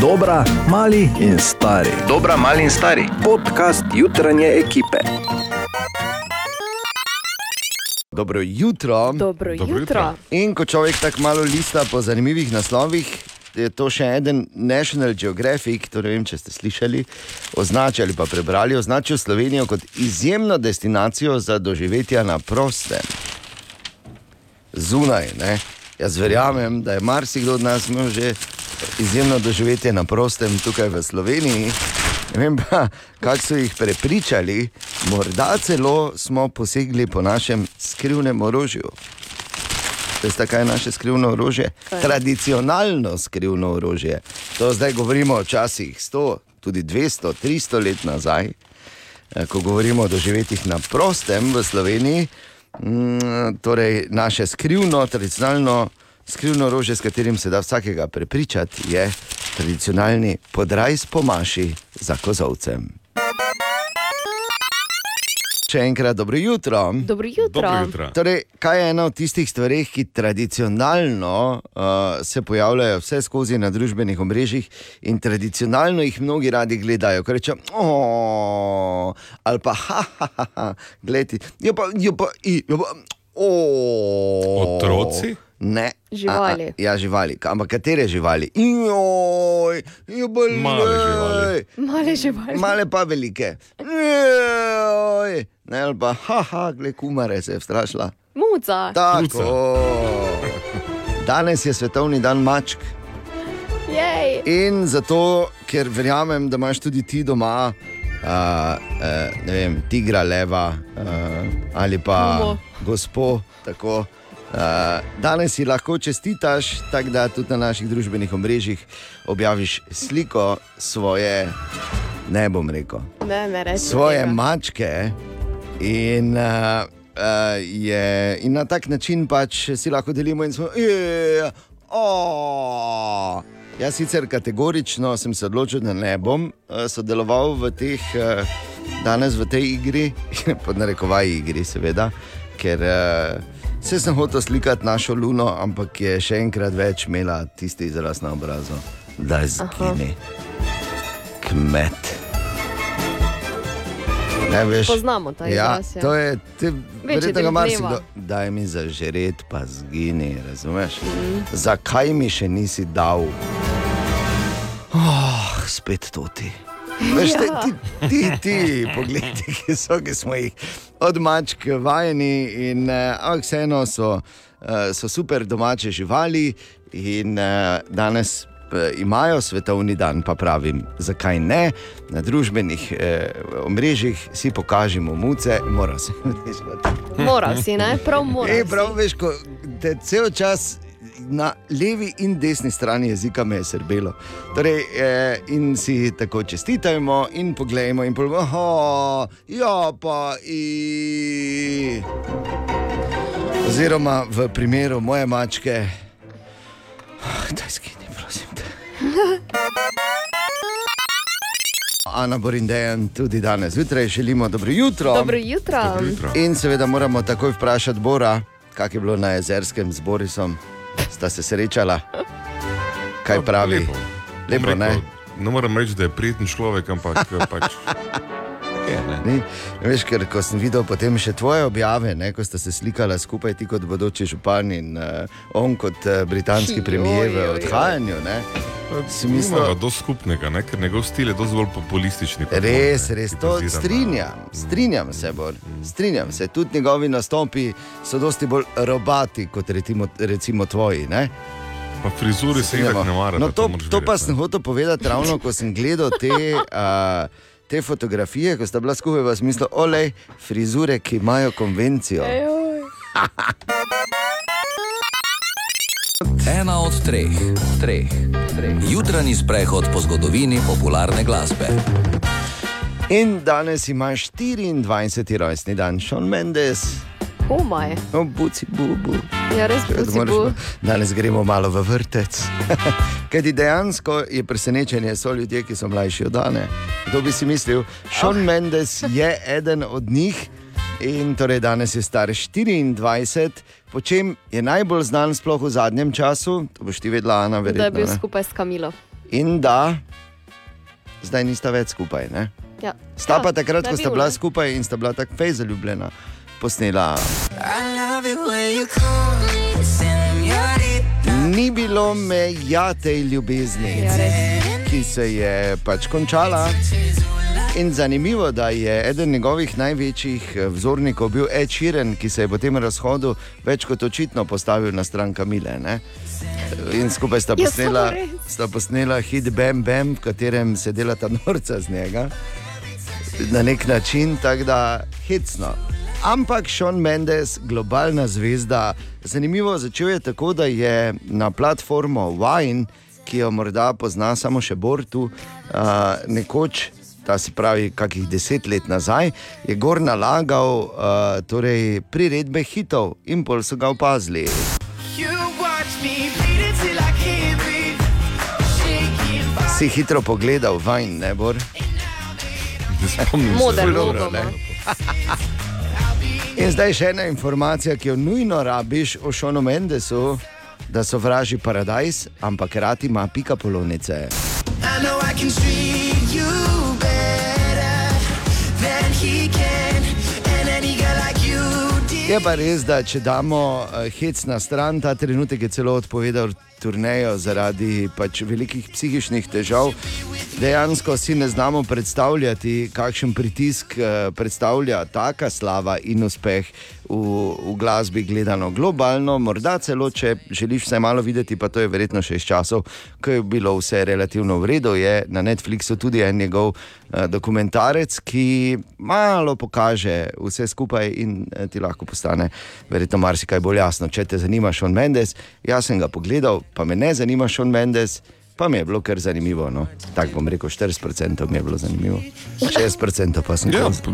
Dobra, mali in stari. Dobra, mali in stari. Podcast jutranje ekipe. Dobro jutro. Dobro, Dobro jutro. jutro. In ko človek tako malo lista po zanimivih naslovih, je to še en National Geographic, to ne vem, če ste slišali, označil ali pa prebrali, označil Slovenijo kot izjemno destinacijo za doživetja na prostem. Zunaj, ne? Jaz verjamem, da je marsikdo od nas imel že izjemno doživetje na prostem tukaj v Sloveniji. Ne vem pa, kako so jih prepričali, morda celo smo posegli po našem skrivnem orožju. Veste, kaj je naše skrivno orožje? Kaj? Tradicionalno skrivno orožje. To zdaj govorimo o časih 100, tudi 200, 300 let nazaj. Eh, Ko govorimo o doživetjih na prostem v Sloveniji, mm, torej naše skrivno, tradicionalno skrivno orožje, s katerim se da vsakega prepričati, je tradicionalni podraj s pomaši za kozovcem. Še enkrat dobro jutro. Dobro jutro. Dobro jutro. Torej, kaj je ena od tistih stvari, ki tradicionalno uh, se pojavljajo vse skozi na družbenih omrežjih in tradicionalno jih mnogi radi gledajo, ko rečejo, "O", ali pa ha, ha, ha, ha gledaj, jo pa, jo pa, jo pa, o. Otroci? Ne. Živali. A, a, ja, živali. Ampak katere živali? Joj, jubelej. Male živali. Male živali. Male pa velike. Joj, ne, ali pa, haha, gled kumare se je strašila. Muca. Tako. Danes je svetovni dan mačk. Jej. In zato, ker verjamem, da imaš tudi ti doma, uh, uh, ne vem, tigra, leva uh, ali pa Mumo. gospo. Tako, uh, danes si lahko čestitaš, tako da tudi na naših družbenih omrežjih objaviš sliko svoje, ne bom rekel, Ne, ne reči. svoje tega. mačke. In, uh, uh, je, in na tak način pač si lahko delimo in smo. "Je, o." Jaz sicer kategorično sem se odločil, da ne bom sodeloval v teh, danes v tej igri, pod narekovaji igri, seveda, ker uh, se sem hotel slikati našo luno, ampak je še enkrat več imela tisti izraz na obrazu, da je zgini. Kmet. Ne, veš, Poznamo ta ja, izraz, ja. to je, verjetno ga del marsikdo. dneva. Daj mi zažret, pa zgini, razumeš? Mhm. Zakaj mi še nisi dal? Oh, spet to ti. Veš, te, Ja. ti, ti, ti pogledi, ki so, ki smo jih od mačk vajeni, in eh, ampak vseeno so, eh, so super domače živali, in eh, danes imajo svetovni dan, pa pravim, zakaj ne. Na družbenih eh, omrežjih si pokažemo muce, mora se veš, kot- Moral si, ne? Prav moral. Ej, si. prav veš, ko te cel čas. Na levi in desni strani jezika me je srbelo. Torej, eh, in si tako čestitajmo, in poglejmo, in povemo, oh, ja, pa i. Oziroma, v primeru moje mačke, oh, da skini, prosim te. Ana Borindejan, tudi danes zjutraj želimo dobro jutro. Dobro jutro. Dobro jutro. In seveda moramo takoj vprašati Bora, kako je bilo na jezerskem z Borisom. Sta se srečala? Kaj pravi? Lepo, Lepo, ne? rekel, ne morem reči, da je prijeten človek, ampak eh, pač. Je, ne. Ni? Veš, ker ko sem videl potem še tvoje objave, ne, ko sta se slikala skupaj, ti kot bodoči župan in uh, on kot uh, britanski premijer v odhajanju, ne, Imamo mislil, dosti skupnega, ne? ker njegov stil je dosti bolj populistični. moj, Res, res, to bazira na- strinjam, strinjam se, Bor, strinjam se. Tudi njegovi nastopi so dosti bolj robati kot recimo, recimo tvoji. Ne? Pa frizuri se jih ne mara. No, to, moraš to pa sem hotel povedati ravno, ko sem gledal te, uh, te fotografije, ko sta bila skupaj v smislu, olej, frizure, ki imajo konvencijo. Ena od treh, treh, treh. Jutranji sprehod po zgodovini popularne glasbe. In danes imaš 24. rojstni dan, Sean Mendes, Komaj. oh, buci, bubu. Ja, res buci moraš bu. ma- Danes gremo malo v vrtec. Ker dejansko je presenečenje, so ljudje, ki so mlajši od Dane. Kdo bi si mislil, Sean oh. Mendes je eden od njih in torej danes je star 24, po čem je najbolj znan, sploh v zadnjem času. To boš ti vedela, Ana, Da je verjetno. bil ne? skupaj s Kamilo. in da zdaj nista več skupaj. Ne? Ja. Sta pa takrat, da ko bi sta bil, bila ne? skupaj in sta bila tako fej zaljubljena, posnela. Ni bilo meja tej ljubezni, Ja, ki se je pač končala. In zanimivo, da je eden njegovih največjih vzornikov bil Ed Sheeran, ki se je po tem razhodu več kot očitno postavil na stran Kamile. Ne? In skupaj sta Ja, posnela, sta posnela hit Bam Bam, v katerem se delata norca z njega na nek način, tako da hecno. Ampak Sean Mendes, globalna zvezda, zanimivo začel je tako, da je na platformo Wine, ki jo morda pozna samo še Bortu, uh, nekoč. Ta se pravi, kakih deset let nazaj je gor nalagal uh, torej, priredbe hitov in pol so ga opazili. Si hitro pogledal, vajn, ne bor. Ne spomnim se. Moder Dobro, logo. ne. In zdaj še ena informacija, ki jo nujno rabiš o Šonu Mendesu, da so vraži paradajz, ampak rad ima pika polonice. Je pa res, da če damo uh, hec na stran, ta trenutek je celo odpovedal turnejo zaradi pač velikih psihičnih težav. Dejansko si ne znamo predstavljati, kakšen pritisk uh, predstavlja taka slava in uspeh v, v glasbi, gledano globalno. Morda celo, če želiš vse malo videti, pa to je verjetno še iz časov, ko je bilo vse relativno v redu. Je na Netflixu tudi en njegov uh, dokumentarec, ki malo pokaže vse skupaj in uh, ti lahko postane verjetno marsikaj bolj jasno. Če te zanima Sean Mendes, jaz sem ga pogledal, pa me ne zanima Sean Mendes. Pa mi je bilo kar zanimivo. No. Tako bom rekel, 40% mi je bilo zanimivo, 60% pa sem Ja, konc. p- eh,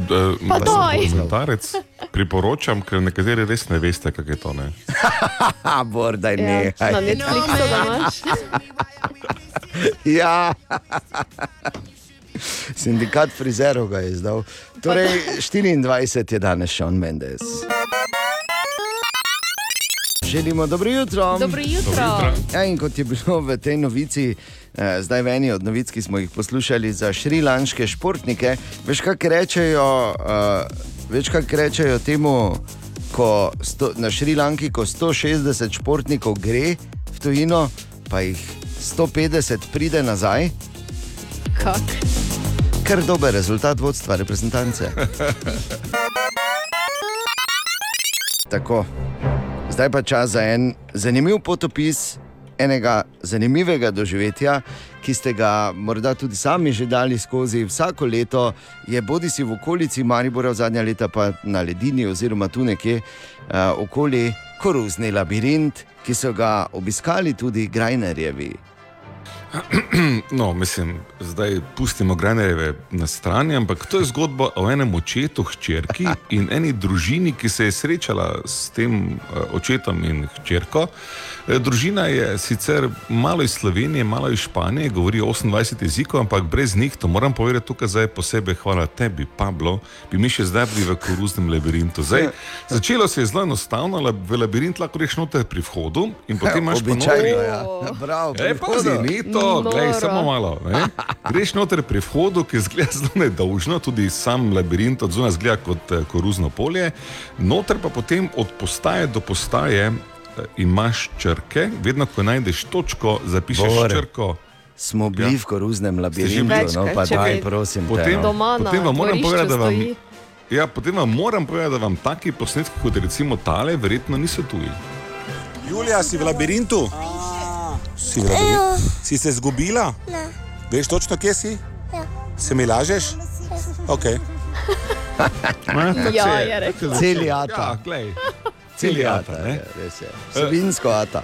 Pa sem daj. dokumentarec priporočam, ker nekateri res ne veste, kako je to. Ne? Daj Ja, ne. na Netflixu ga imaš. Ja. Sindikat frizerov ga je izdal. Torej, 24 je danes Sean Mendes. Želimo dobro jutro. Dobro jutro. jutro. Ja, in kot je bilo v tej novici, eh, zdaj v eni od novic, ki smo jih poslušali za šrilanške športnike, veš, kaj rečejo, eh, veš, kaj rečejo temu, ko sto, na Šrilanki, ko 160 športnikov gre v tujino, pa jih 150 pride nazaj, Kak? kar dober rezultat vodstva reprezentance. Tako. Zdaj pa čas za en zanimiv potopis enega zanimivega doživetja, ki ste ga morda tudi sami že dali skozi. Vsako leto je bodi si v okolici Maribora, zadnja leta pa na ledini, oziroma tu nekje uh, okoli koruzni labirint, ki so ga obiskali tudi Grajnerjevi. No, mislim, zdaj pustimo Granerjeve na strani, ampak to je zgodba o enem očetu, hčerki in eni družini, ki se je srečala s tem uh, očetom in hčerko. Eh, Družina je sicer malo iz Slovenije, malo iz Španije, govori 28 jezikov, ampak brez njih, to moram povedati tukaj zdaj posebej, hvala tebi, Pablo, bi mi še zdaj bili v koruznem labirintu. Zdaj, začelo se je zelo enostavno, v labirint lahko greš noter pri vhodu in potem imaš pa Običajno, notri- ja. Prav, Ej, pri pazi, vhodu. ni to, glej, Noro. samo malo. Ne? Greš noter pri vhodu, ki zgleda zelo nedolžno, tudi sam labirint od zunaj zgleda kot eh, koruzno polje, noter pa potem od postaje do postaje eh, imaš črke, vedno ko najdeš točko, zapišeš Bore. črko. Smo bili Ja. v koruznem labirintu, bili? no pa daj, prosim. te, Potem- no. Doma Potem vam moram povedati, da vam- stoji. Ja, potem vam moram povedati, da vam taki posnetki kot recimo tale, verjetno niso tuji. Julija, si v labirintu? Si, si se zgubila? Ne. Veš točno, kje si? Ja. Se mi lažeš? Okay. Ja, je rekel. Celjata. Ja, glej. Celjata, Celjata, ne. ja, res je. Vsebinsko ata.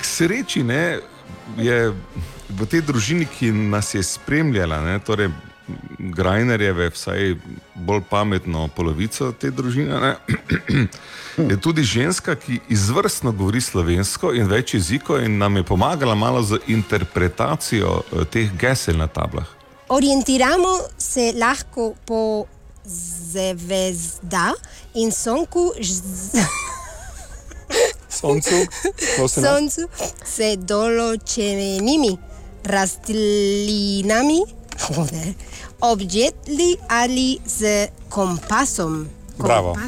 K sreči ne, je v tej družini, ki nas je spremljala, ne, torej Grajnerjeve, vsaj bolj pametno polovico te družine, ne, je tudi ženska, ki izvrstno govori slovensko in več jezikov in nam je pomagala malo z interpretacijo eh, teh gesel na tablah. Orientiramo se lahko po zvezda in sonku, Soncu, soncu s določenimi rastlinami, objedli ali z kompasom. Bravo.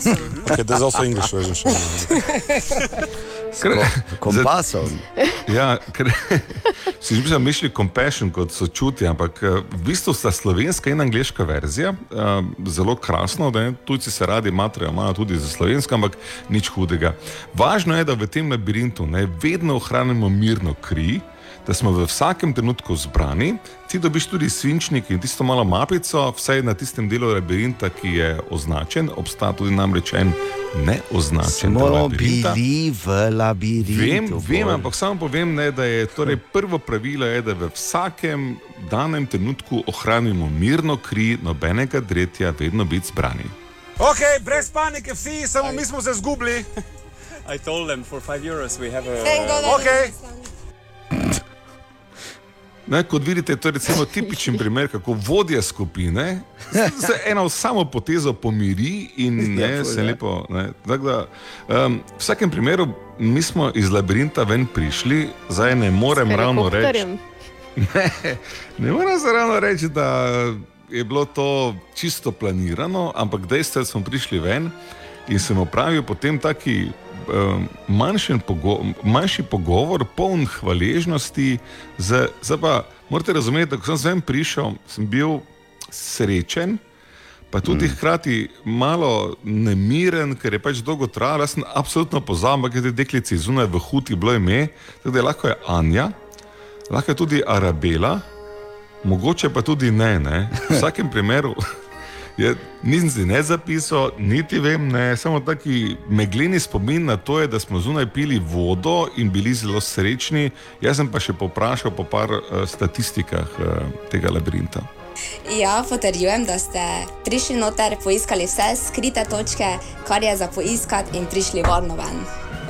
Okay, there's also English version. Kompasom. Ja, ker si že mislil compassion kot sočutje, ampak eh, v bistvu sta slovenska in angliška verzija eh, zelo krasno, da tujci se radi matrajo, imajo tudi za slovensko, ampak nič hudega. Važno je, da v tem labirintu ne, vedno ohranimo mirno kri, da smo v vsakem trenutku zbrani, ti dobiš tudi svinčnik in tisto malo mapico, vsaj na tistem delu labirinta, ki je označen, obstaja tudi namreč en neoznačen del Smo bili v labirintu. Vem, vem, ampak samo povem, ne, da je torej prvo pravilo, je, da v vsakem danem trenutku ohranimo mirno kri, nobenega dretja, vedno biti zbrani. Ok, brez panike, vsi, samo mi smo se zgubili. I told them for five euros we have a. Thank God I Ok. Ne, kot vidite, to je recimo tipičen primer, kako vodja skupine z eno samo potezo pomiri in Ja, ne, ful, se ja. lepo. Ne, tako da, um, v vsakem primeru mi smo iz labirinta ven prišli, zdaj ne morem ravno reči. Ne, ne morem se ravno reči, da je bilo to čisto planirano, ampak dejstvo je, da smo prišli ven in sem opravil potem taki manjšen pogo manjši pogovor, poln hvaležnosti. Za, za pa, morate razumeti, da ko sem sem prišel, sem bil srečen. Pa tudi mm. hkrati malo nemiren, ker je pač dolgo trajalo. Jaz sem absolutno pozabil, ker te deklice zunaj v huti bilo ime, tako da je lahko je Anja, lahko je tudi Arabela, mogoče pa tudi ne. ne. V vsakem primeru je, nisem si ne zapisal, niti vem, ne, samo taki megleni spomin na to, je, da smo zunaj pili vodo in bili zelo srečni. Jaz sem pa še poprašal po par uh, statistikah uh, tega labirinta. Ja, potrjujem, da ste prišli noter, poiskali vse skrite točke, kar je za poiskati, in prišli varno ven.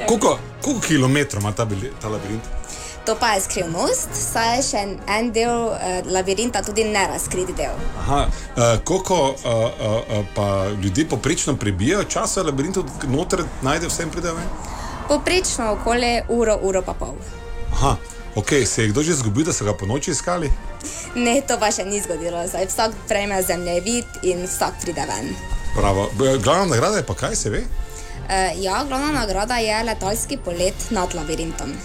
Koliko, koliko kilometrov ima ta, ta labirint? To pa je skrivnost, saj je še en, del eh, labirinta, tudi nerazkrit del. Aha, uh, koliko uh, uh, uh, pa ljudje poprečno prebijajo časa v labirintu, noter najde vsem pride ven? Poprečno okoli uro, uro pa pol. Aha, ok, se je kdo že zgubil, da so ga po noči iskali? Ne, to pa še ni zgodilo, zdaj vsak prejme zemljevid in vsak pride ven. Bravo. B- Glavna nagrada je pa kaj, se ve? Uh, ja, glavna nagrada je letalski polet nad labirintom.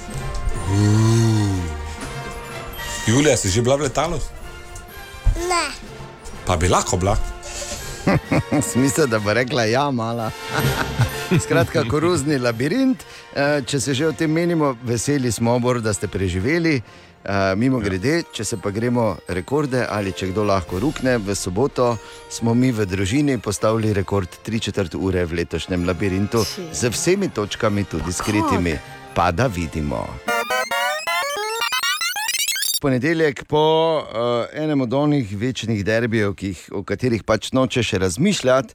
Julija, si že bila v letalu? Ne. Pa bi lahko bila. Smisel, da bo rekla ja, mala. Skratka, koruzni labirint. Eh, Če se že o tem menimo, veseli smo, Bor, da ste preživeli. Mimo grede, če se pa gremo rekorde ali če kdo lahko rukne, v soboto smo mi v družini postavili rekord 3 četrt ure v letošnjem labirintu z vsemi točkami, tudi skritimi. Pa da vidimo. Ponedeljek po uh, enem od onih večnih derbijev, jih, o katerih pač nočeš razmišljati,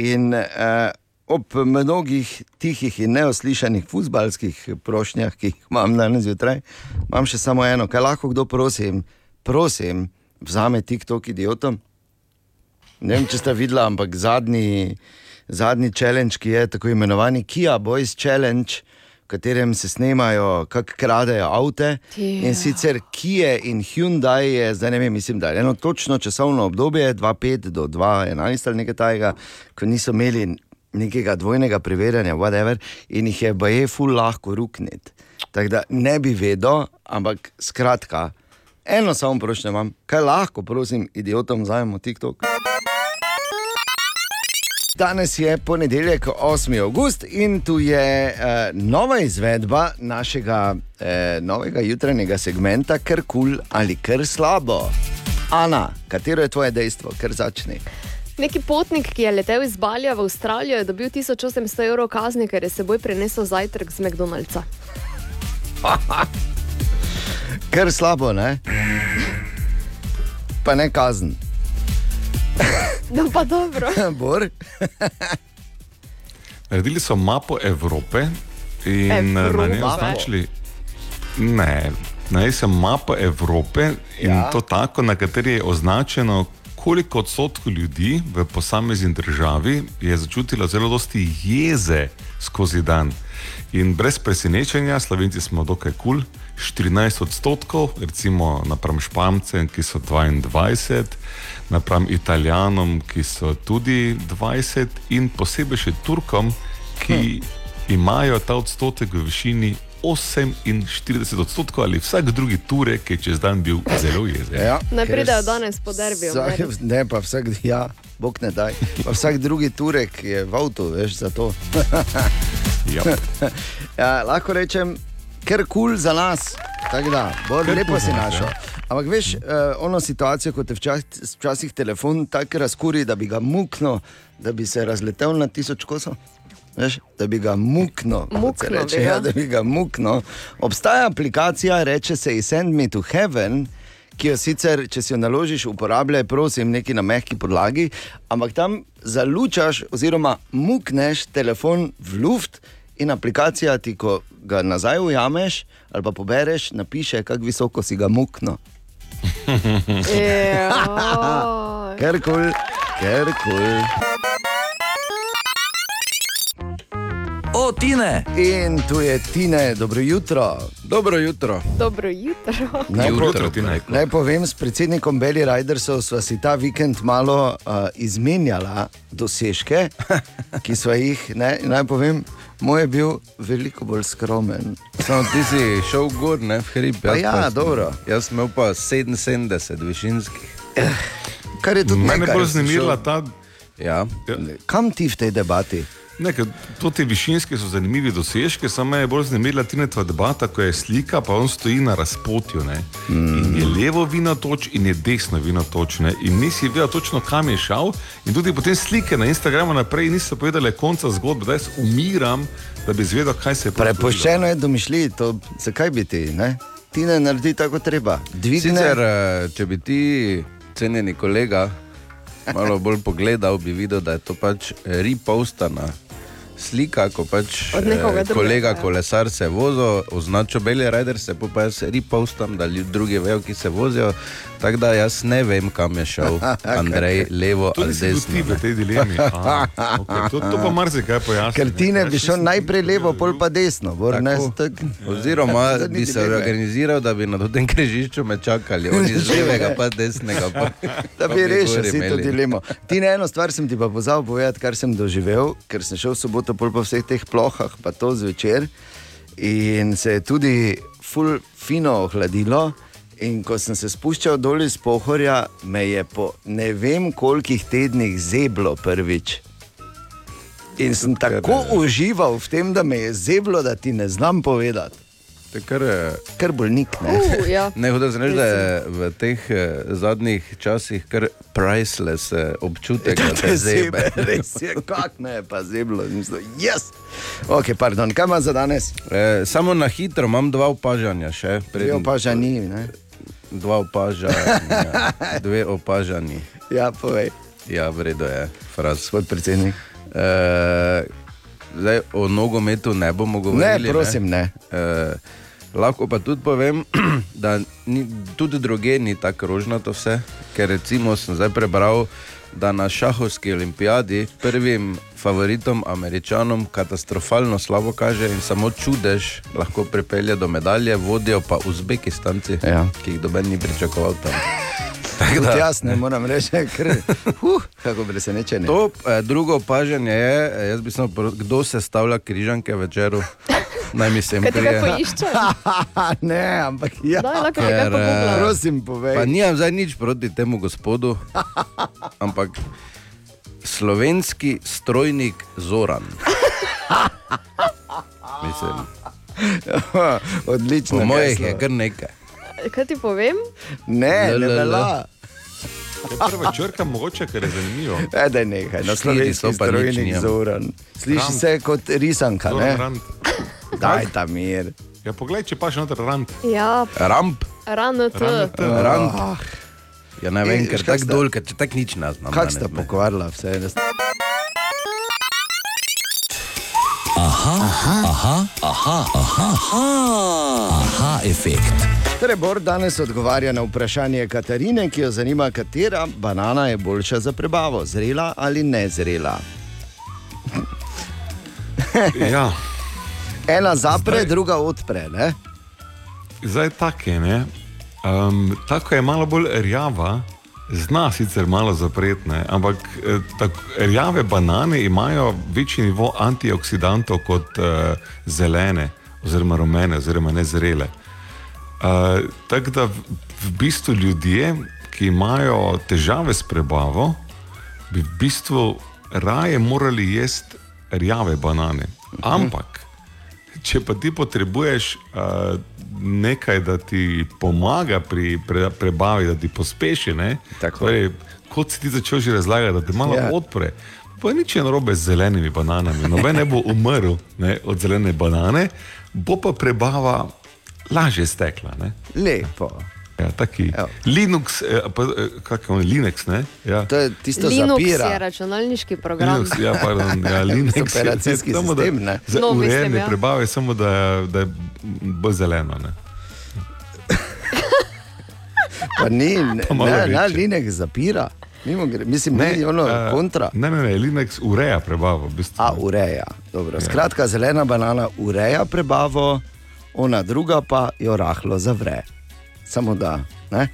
in uh, ob mnogih tihih in neoslišanih futbalskih prošnjah, ki jih imam danes zjutraj, imam še samo eno, kaj lahko kdo prosim, prosim, vzame TikTok idiotom. Ne vem, če ste videli, ampak zadnji, zadnji challenge, ki je tako imenovani Kia Boys Challenge, v katerem se snemajo, kako kradejo avte. Ja. In sicer Kia in Hyundai je, zdaj ne vem, mislim, da je eno točno časovno obdobje, 2-5 do 2-11 ali nekaj tajega, ko niso imeli nekega dvojnega preverjanja, whatever, in jih je baje ful lahko rukniti. Tako da ne bi vedel, ampak skratka. Eno samo prošnjo imam, kaj lahko, prosim, idiotom vzamemo TikTok. Danes je ponedeljek, 8. august in tu je uh, nova izvedba našega uh, novega jutranjega segmenta, kar kul cool ali kar slabo. Ana, katero je tvoje dejstvo, ker začne? Neki potnik, ki je letel iz Balja v Avstralijo, je dobil 1800 evrov kazni, ker je seboj prinesel zajtrk z McDonald'sa. Ker slabo, ne? Pa ne kazen. No, pa dobro. Bor? Naredili so mapo Evrope in eh, na njej označili. Ne, na njej so mapo Evrope in Ja. to tako, na kateri je označeno, koliko odstotkov ljudi v posamezni državi je začutilo zelo dosti jeze skozi dan. In brez presenečenja, slovenci smo dokaj kul, cool, 14 odstotkov, recimo napram Špancem, ki so 22, napram Italijanom, ki so tudi 20, in posebej še Turkom, ki hm. imajo ta odstotek v višini 48 odstotkov ali vsak drugi Turek, ki je čez dan bil zelo jezen. Ja, Ne pridejo s- danes po derbiju. Vsak, ne, pa vsak, ja, bog ne daj. Pa vsak drugi Turek je v avtu, veš, za to. Ja. ja, lahko rečem, ker kul cool za nas. Tako da, bolj lepo si našel. ja. Ampak veš, uh, ono situacijo, kot te včasih, včasih telefon tako razkuri, da bi ga muknil, da bi se razletel na tisoč kosov. Veš, da bi ga se Muknil reče, ga. ja, da bi ga muknil. Obstaja aplikacija, reče se Send Me to Heaven, ki jo sicer, če si jo naložiš, uporabljaj, prosim, neki na mehki podlagi, ampak tam zalučaš, oziroma mukneš telefon v luft in aplikacija ti, ko ga nazaj ujameš ali pa pobereš, napiše, kako visoko si ga muknil. Ker kul, ker kul. O, Tine! In tu je Tine, dobro jutro. Dobro jutro. Dobro jutro. Naj, po, Jutro, Tina. naj povem, s predsednikom Belly Ridersov sva si ta vikend malo uh, izmenjala dosežke, ki sva jih. Ne, naj povem, moj je bil veliko bolj skromen. Samo ti si šel gor, ne v hrib. Pa ja, pa dobro. Jaz sem imel pa 77 višinskih. Kar je tudi Mene bolj znemirila ta. Ja. Ja. Kam ti v tej debati? Ne, to ti višinske so zanimivi dosežki, samo me je bolj znemirila Tinetova debata, ko je slika, pa on stoji na razpotju. Ne? In je levo vino toč in je desno vino toč. Ne? In nisi vedel točno, kam je šel. In tudi potem slike na Instagramu naprej niso povedali konca zgodbe, da jaz umiram, da bi izvedel, kaj se je Prepoščeno je domišljiti, to zakaj bi ti, ne? Ti ne naredi tako treba. Dvigne, Sicer, eh, če bi ti, cenjeni kolega, malo bolj pogledal, bi videl, da je to pač repostana. Slika, ko pač eh, kolega ja. kolesar se vozi, označil Beli Rider, se pa jaz repostam, da ljud- drugi vejo, ki se vozijo. Tako da jaz ne vem, kam je šel Andrej, levo Tudi ali bil ti desno. v tej dilemi. A, okay. to, to pa marsikaj pojasni. ker ti ne bi še šel najprej levo, pol pa desno. Bor, ne, tak, Oziroma, bi se organiziral, da bi na tem križišču me čakali, oni z levega, pa desnega. Pa, Da bi rešil si to dilemo. Ti na eno stvar sem ti pa pozabil povedati, kar sem doživel, ker sem šel v soboto pol po vseh teh plohah, pa to zvečer. In se je tudi ful fino ohladilo. In ko sem se spuščal dol iz pohorja, me je po ne vem kolikih tednih zeblo prvič. In sem tako užival v tem, da me je zeblo, da ti ne znam povedati. To je Kar, Ker bolnik ne. Uh, ja. ne, hočem se reči, da je v teh eh, zadnjih časih kar priceless eh, občutek, da te zebe. Res je, kak me je pa zeblo. Yes! Ok, pardon, kaj ima za danes? Eh, samo na hitro imam dva opažanja še. Dve opažanji, ne? Dva opažanja, dve opažanji. Ja, povej, Ja, v redu je, fraz. gospod predsednik. Eh, zdaj o nogometu ne bomo govorili. Ne, prosim, ne. Eh, lahko pa tudi povem, da ni, tudi druge ni tako rožnato vse, ker recimo sem zdaj prebral, da na šahovski olimpijadi prvim favoritom, američanom, katastrofalno slabo kaže in samo čudež lahko pripelje do medalje, vodijo pa Uzbekistanci, Ja. ki jih doben ni pričakoval tam. Tudi jaz ne moram reči, ker uh, kako presenečenje. To eh, drugo opažanje je, eh, jaz bi samo kdo se stavlja križanke večeru. Naj mi se Kaj ti kaj prije. poišče? ne, ampak ja. Daj, lahko Ker, eh, Prosim, povej. Pa nimam zdaj nič proti temu gospodu, ampak slovenski strojnik Zoran. Mislim, Odlično. po mojih je kar nekaj. Kaj ti povem? Ne, ne. Je prva črka mogoče, ker je zanimivo. E, da je nekaj, na Štiri slovenski so pa strojnik nimam. zoran. Sliši Rand. se kot risanka, Zoran ne? Rand. Daj ta mir. Ja, poglej, če pa še noter rand. Ja, Ramp. Rand. rand. Ja, ne vem, ker tako dol, ker če tako nič ne znam. Kaj sta ne. pokvarila vse? Ne? Aha, aha, aha, efekt. Torej, Bor danes odgovarja na vprašanje Katarine, ki jo zanima, katera banana je boljša za prebavo, zrela ali nezrela. Ja, Ena zapre, Zdaj... druga odpre. Ne? Zdaj tako je, ne. Um, tako je malo bolj rjava, zna sicer malo zapretne, ampak eh, tako, rjave banane imajo večji nivo antioksidantov kot uh, zelene, oziroma rumene, oziroma nezrele. Uh, tako da v, v bistvu ljudje, ki imajo težave s prebavo, bi v bistvu raje morali jesti rjave banane. Ampak, če pa ti potrebuješ uh, nekaj, da ti pomaga pri pre, prebavi, da ti pospeši, torej, kot si ti začel že razlagati, da te malo Ja. odpre. Pa nič je narobe z zelenimi bananami. Noben ne bo umrl ne, od zelene banane, bo pa prebava lažje stekla. Ne. Lepo. Ja, taki. Linux, eh, pa, eh, kako je Linux, ne? Ja. To je tisto Linux zapira. je računalniški program. Linux, ja, pardon, ja, Linux Operacijski je samo, sistem, ne? Za No, no, mislim, urejanje ja. prebave, samo da, je- da je bolj zeleno. Ne? Pa ni, ne, Pa ne, ne. Linux zapira. Mimo Mislim, ne, ni ono eh, kontra. Ne, ne, ne, Linux ureja prebavo. V bistvu. A, ureja. Dobro. Skratka, zelena banana ureja prebavo, ona druga pa jo rahlo zavre. Samo da. Ne?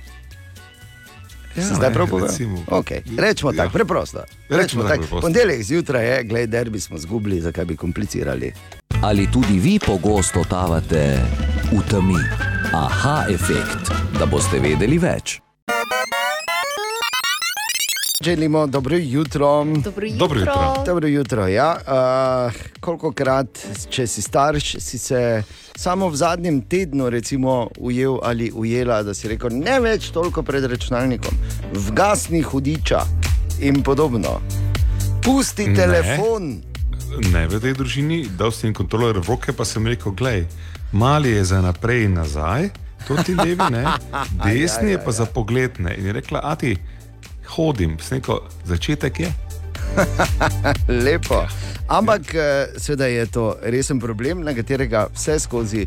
Ja, Ja, zdaj prav recimo. Okay. Rečemo Ja. tako, preprosto. Rečemo tako tak. preprosto. Ponedeljek zjutraj je, gledaj, derbi smo zgubili, zakaj bi komplicirali. Ali tudi vi pogosto totavate v temi? Aha, efekt, da boste vedeli več. Želimo dobro jutro. Dobro jutro. Dobro jutro. Dobro jutro. Ja. Uh, kolikokrat, če si starš, si se samo v zadnjem tednu recimo, ujel ali ujela, da si rekel, ne več toliko pred računalnikom, vgasni hudiča in podobno. Pusti Ne. telefon. Ne, v tej družini, dal sem jim kontroler v roke, pa sem rekel, gledaj, mali je za naprej in nazaj, to ti levi, ne, desni je pa za pogled. Ne. In je rekla, a ti hodim, sem rekel, začetek je. Lepo. Ampak eh, seveda je to resen problem, na katerega vse skozi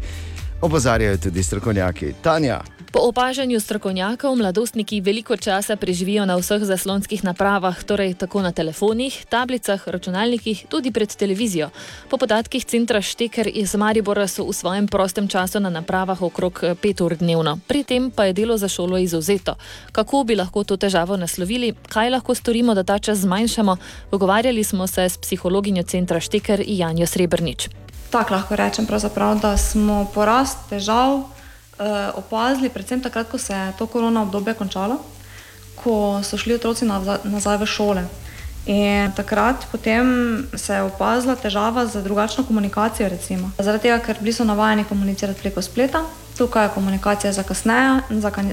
opozarjajo tudi strokovnjaki. Tanja, Po opažanju strokovnjakov mladostniki veliko časa preživijo na vseh zaslonskih napravah, torej tako na telefonih, tablicah, računalnikih, tudi pred televizijo. Po podatkih centra Šteker iz Maribora so v svojem prostem času na napravah okrog 5 ur dnevno. Pri tem pa je delo za šolo izuzeto. Kako bi lahko to težavo naslovili, kaj lahko storimo, da ta čas zmanjšamo, pogovarjali smo se s psihologinjo centra Šteker Janjo Srebrnič. Tako lahko rečem, da smo porast težav eh, opazili, predvsem takrat, ko se je to korona obdobje končalo, ko so šli otroci nazaj, v šole. In takrat se je opazila težava z drugačno komunikacijo. Recimo. Zaradi tega, ker bili so navajeni komunicirati preko spleta, tukaj je komunikacija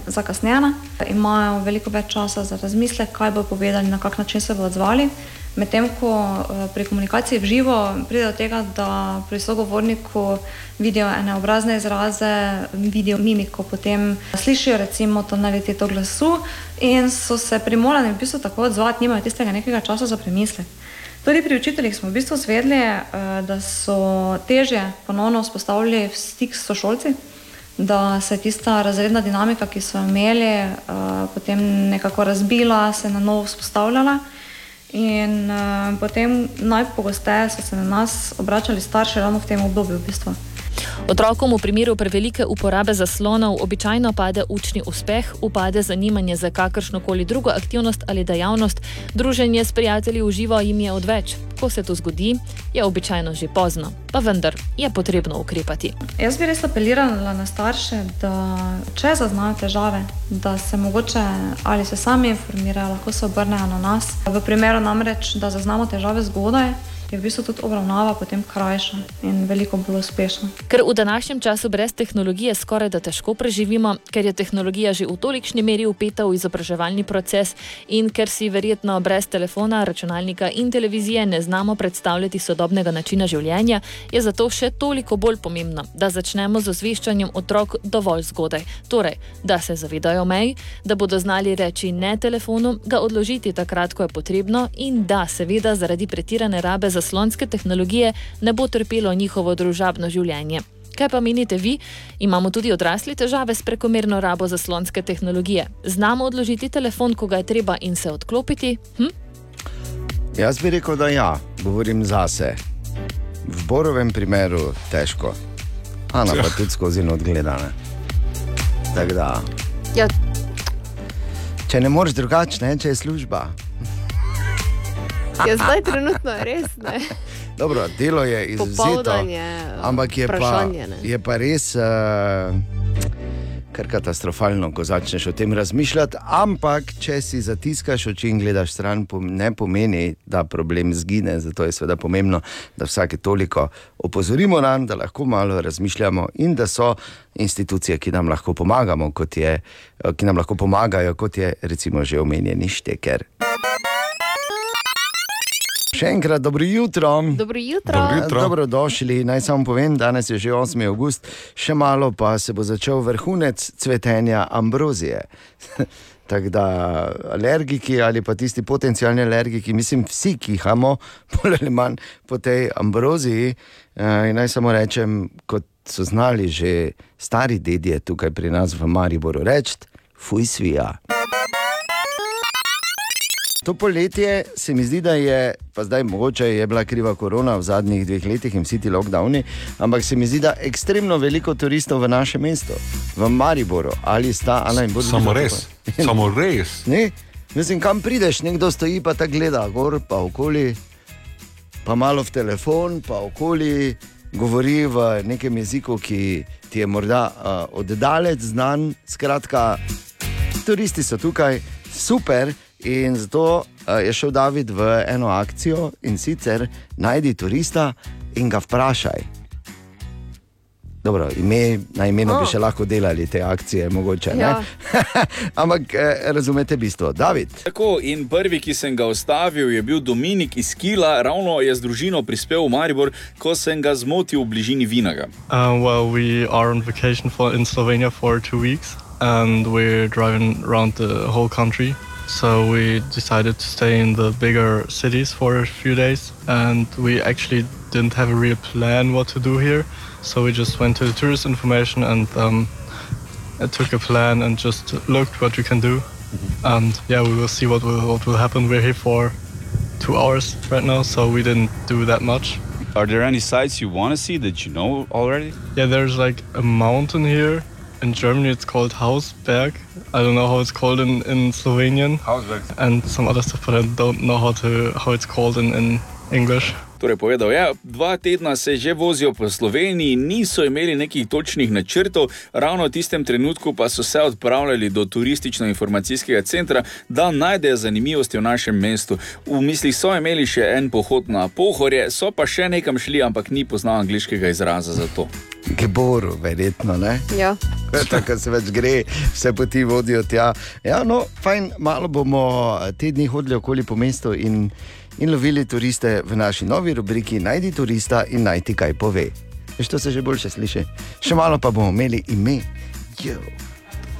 zakasnjena, imajo veliko več časa za razmislek, kaj bodo povedali, na kak način se bodo odzvali. Medtem ko eh, pri komunikaciji v živo pride do tega, da pri sogovorniku vidijo ene obrazne izraze, vidijo mimiko, potem slišijo recimo tonaliteto glasu in so se primorani v bistvu tako odzvati, nimajo tistega nekega časa za premislek. Tudi pri učiteljih smo v bistvu zvedeli, eh, da so težje ponovno vzpostavili stik s sošolci, da se je tista razredna dinamika, ki so jo imeli, eh, potem nekako razbila, se na novo vzpostavljala. In uh, potem najpogosteje so se na nas obračali starši ravno v tem obdobju. V bistvu. Otrokom v primeru prevelike uporabe zaslonov običajno pade učni uspeh, upade zanimanje za kakršno koli drugo aktivnost ali dejavnost, druženje s prijatelji v živo jim je odveč. Ko se to zgodi, je običajno že pozno, pa vendar je potrebno ukrepati. Jaz bi res apelirala na starše, da če zaznajo težave, da se mogoče ali se sami informirajo, lahko se obrnejo na nas. V primeru namreč, da zaznamo težave zgodaj, je v bistvu tudi obravnava potem krajša in veliko bolj uspešna. Ker v današnjem času brez tehnologije skoraj da težko preživimo, ker je tehnologija že v tolikšni meri upeta v izobraževalni proces in ker si verjetno brez telefona, računalnika in televizije ne znamo predstavljati sodobnega načina življenja, je zato še toliko bolj pomembno, da začnemo z osveščanjem otrok dovolj zgodaj. Torej, da se zavedajo mej, da bodo znali reči ne telefonu, ga odložiti takrat, ko je potrebno in da seveda zaradi pretirane rabe zaslonske tehnologije ne bo trpelo njihovo družabno življenje. Kaj pa menite vi? Imamo tudi odrasli težave s prekomerno rabo zaslonske tehnologije. Znamo odložiti telefon, ko ga je treba in se odklopiti? Hm? Jaz bi rekel, da ja, govorim zase. v Borovem primeru težko. Ana pa tudi skozi not gledane. Tako da, Ja, če ne moreš drugače, ne, če je služba. Ja, zdaj trenutno je res. Ne? Dobro, delo je izvzeto, ampak je pa, ne. je pa res uh, kar katastrofalno, ko začneš o tem razmišljati. Ampak, če si zatiskaš oči in gledaš stran, ne pomeni, da problem zgine. Zato je seveda pomembno, da vsake toliko opozorimo na to, da lahko malo razmišljamo in da so institucije, ki nam lahko pomagamo, je, ki nam lahko pomagajo, kot je recimo že omenjeni šteker. Še enkrat dobro jutro. Dobro jutro. Dobrodošli. Naj samo povem, danes je že 8. august, še malo pa se bo začel vrhunec cvetenja ambrozije. Tako da alergiki ali pa tisti potencijalni alergiki, mislim, vsi kihamo, bolj ali manj po tej ambroziji. In naj samo rečem, kot so znali že stari dedje tukaj pri nas v Mariboru reči, fuj svija. To poletje se mi zdi, da je, pa zdaj mogoče je bila kriva korona v zadnjih dveh letih in vsi ti lockdowni, ampak se mi zdi, da je ekstremno veliko turistov v našem mestu, v Mariboru ali sta Ana in Bodo. Samo res, samo res. Ne? Mislim, kam prideš, nekdo stoji pa ta gleda, gor pa okoli, pa malo v telefon, pa okoli, govori v nekem jeziku, ki ti je morda uh, oddalec znan. Skratka, turisti so tukaj, super. In zato uh, je šel David v eno akcijo in sicer najdi turista in ga vprašaj. Dobro, ime, na imenu oh. bi še lahko delali te akcije, mogoče. Ja. Ampak eh, razumete bistvo, David. Tako, in prvi, ki sem ga ustavil, je bil Dominik iz Kila, ravno je z družino prispel v Maribor, ko sem ga zmotil v bližini Vinaga. Uh, well, we are on vacation for, in Slovenia for two weeks, and we're driving around the whole country. So we decided to stay in the bigger cities for a few days, and we actually didn't have a real plan what to do here. So we just went to the tourist information and um, I took a plan and just looked what we can do. And yeah, we will see what will, what will happen. We're here for two hours right now, so we didn't do that much. Are there any sites you want to see that you know already? Yeah, there's like a mountain here. In Germany, it's called Hausberg. I don't know how it's called in, in Slovenian. Hausberg. And some other stuff, but I don't know how to how it's called in, in English. Torej, povedal je, dva tedna se že vozijo po Sloveniji, niso imeli nekih točnih načrtov, ravno v tistem trenutku pa so se odpravljali do turistično-informacijskega centra, da najdejo zanimivosti v našem mestu. V mislih so imeli še en pohod na Pohorje, so pa še nekam šli, ampak ni poznal angliškega izraza za to. Geboru, verjetno ne. Ja. Tako se več gre, vse poti vodijo tja. Ja, no, fajn, malo bomo te dni hodili okoli po mestu in, in lovili turiste v naši novi rubriki Najdi turista in naj ti kaj pove. Veš, to se že boljše sliši. Še malo pa bomo imeli ime. Jo.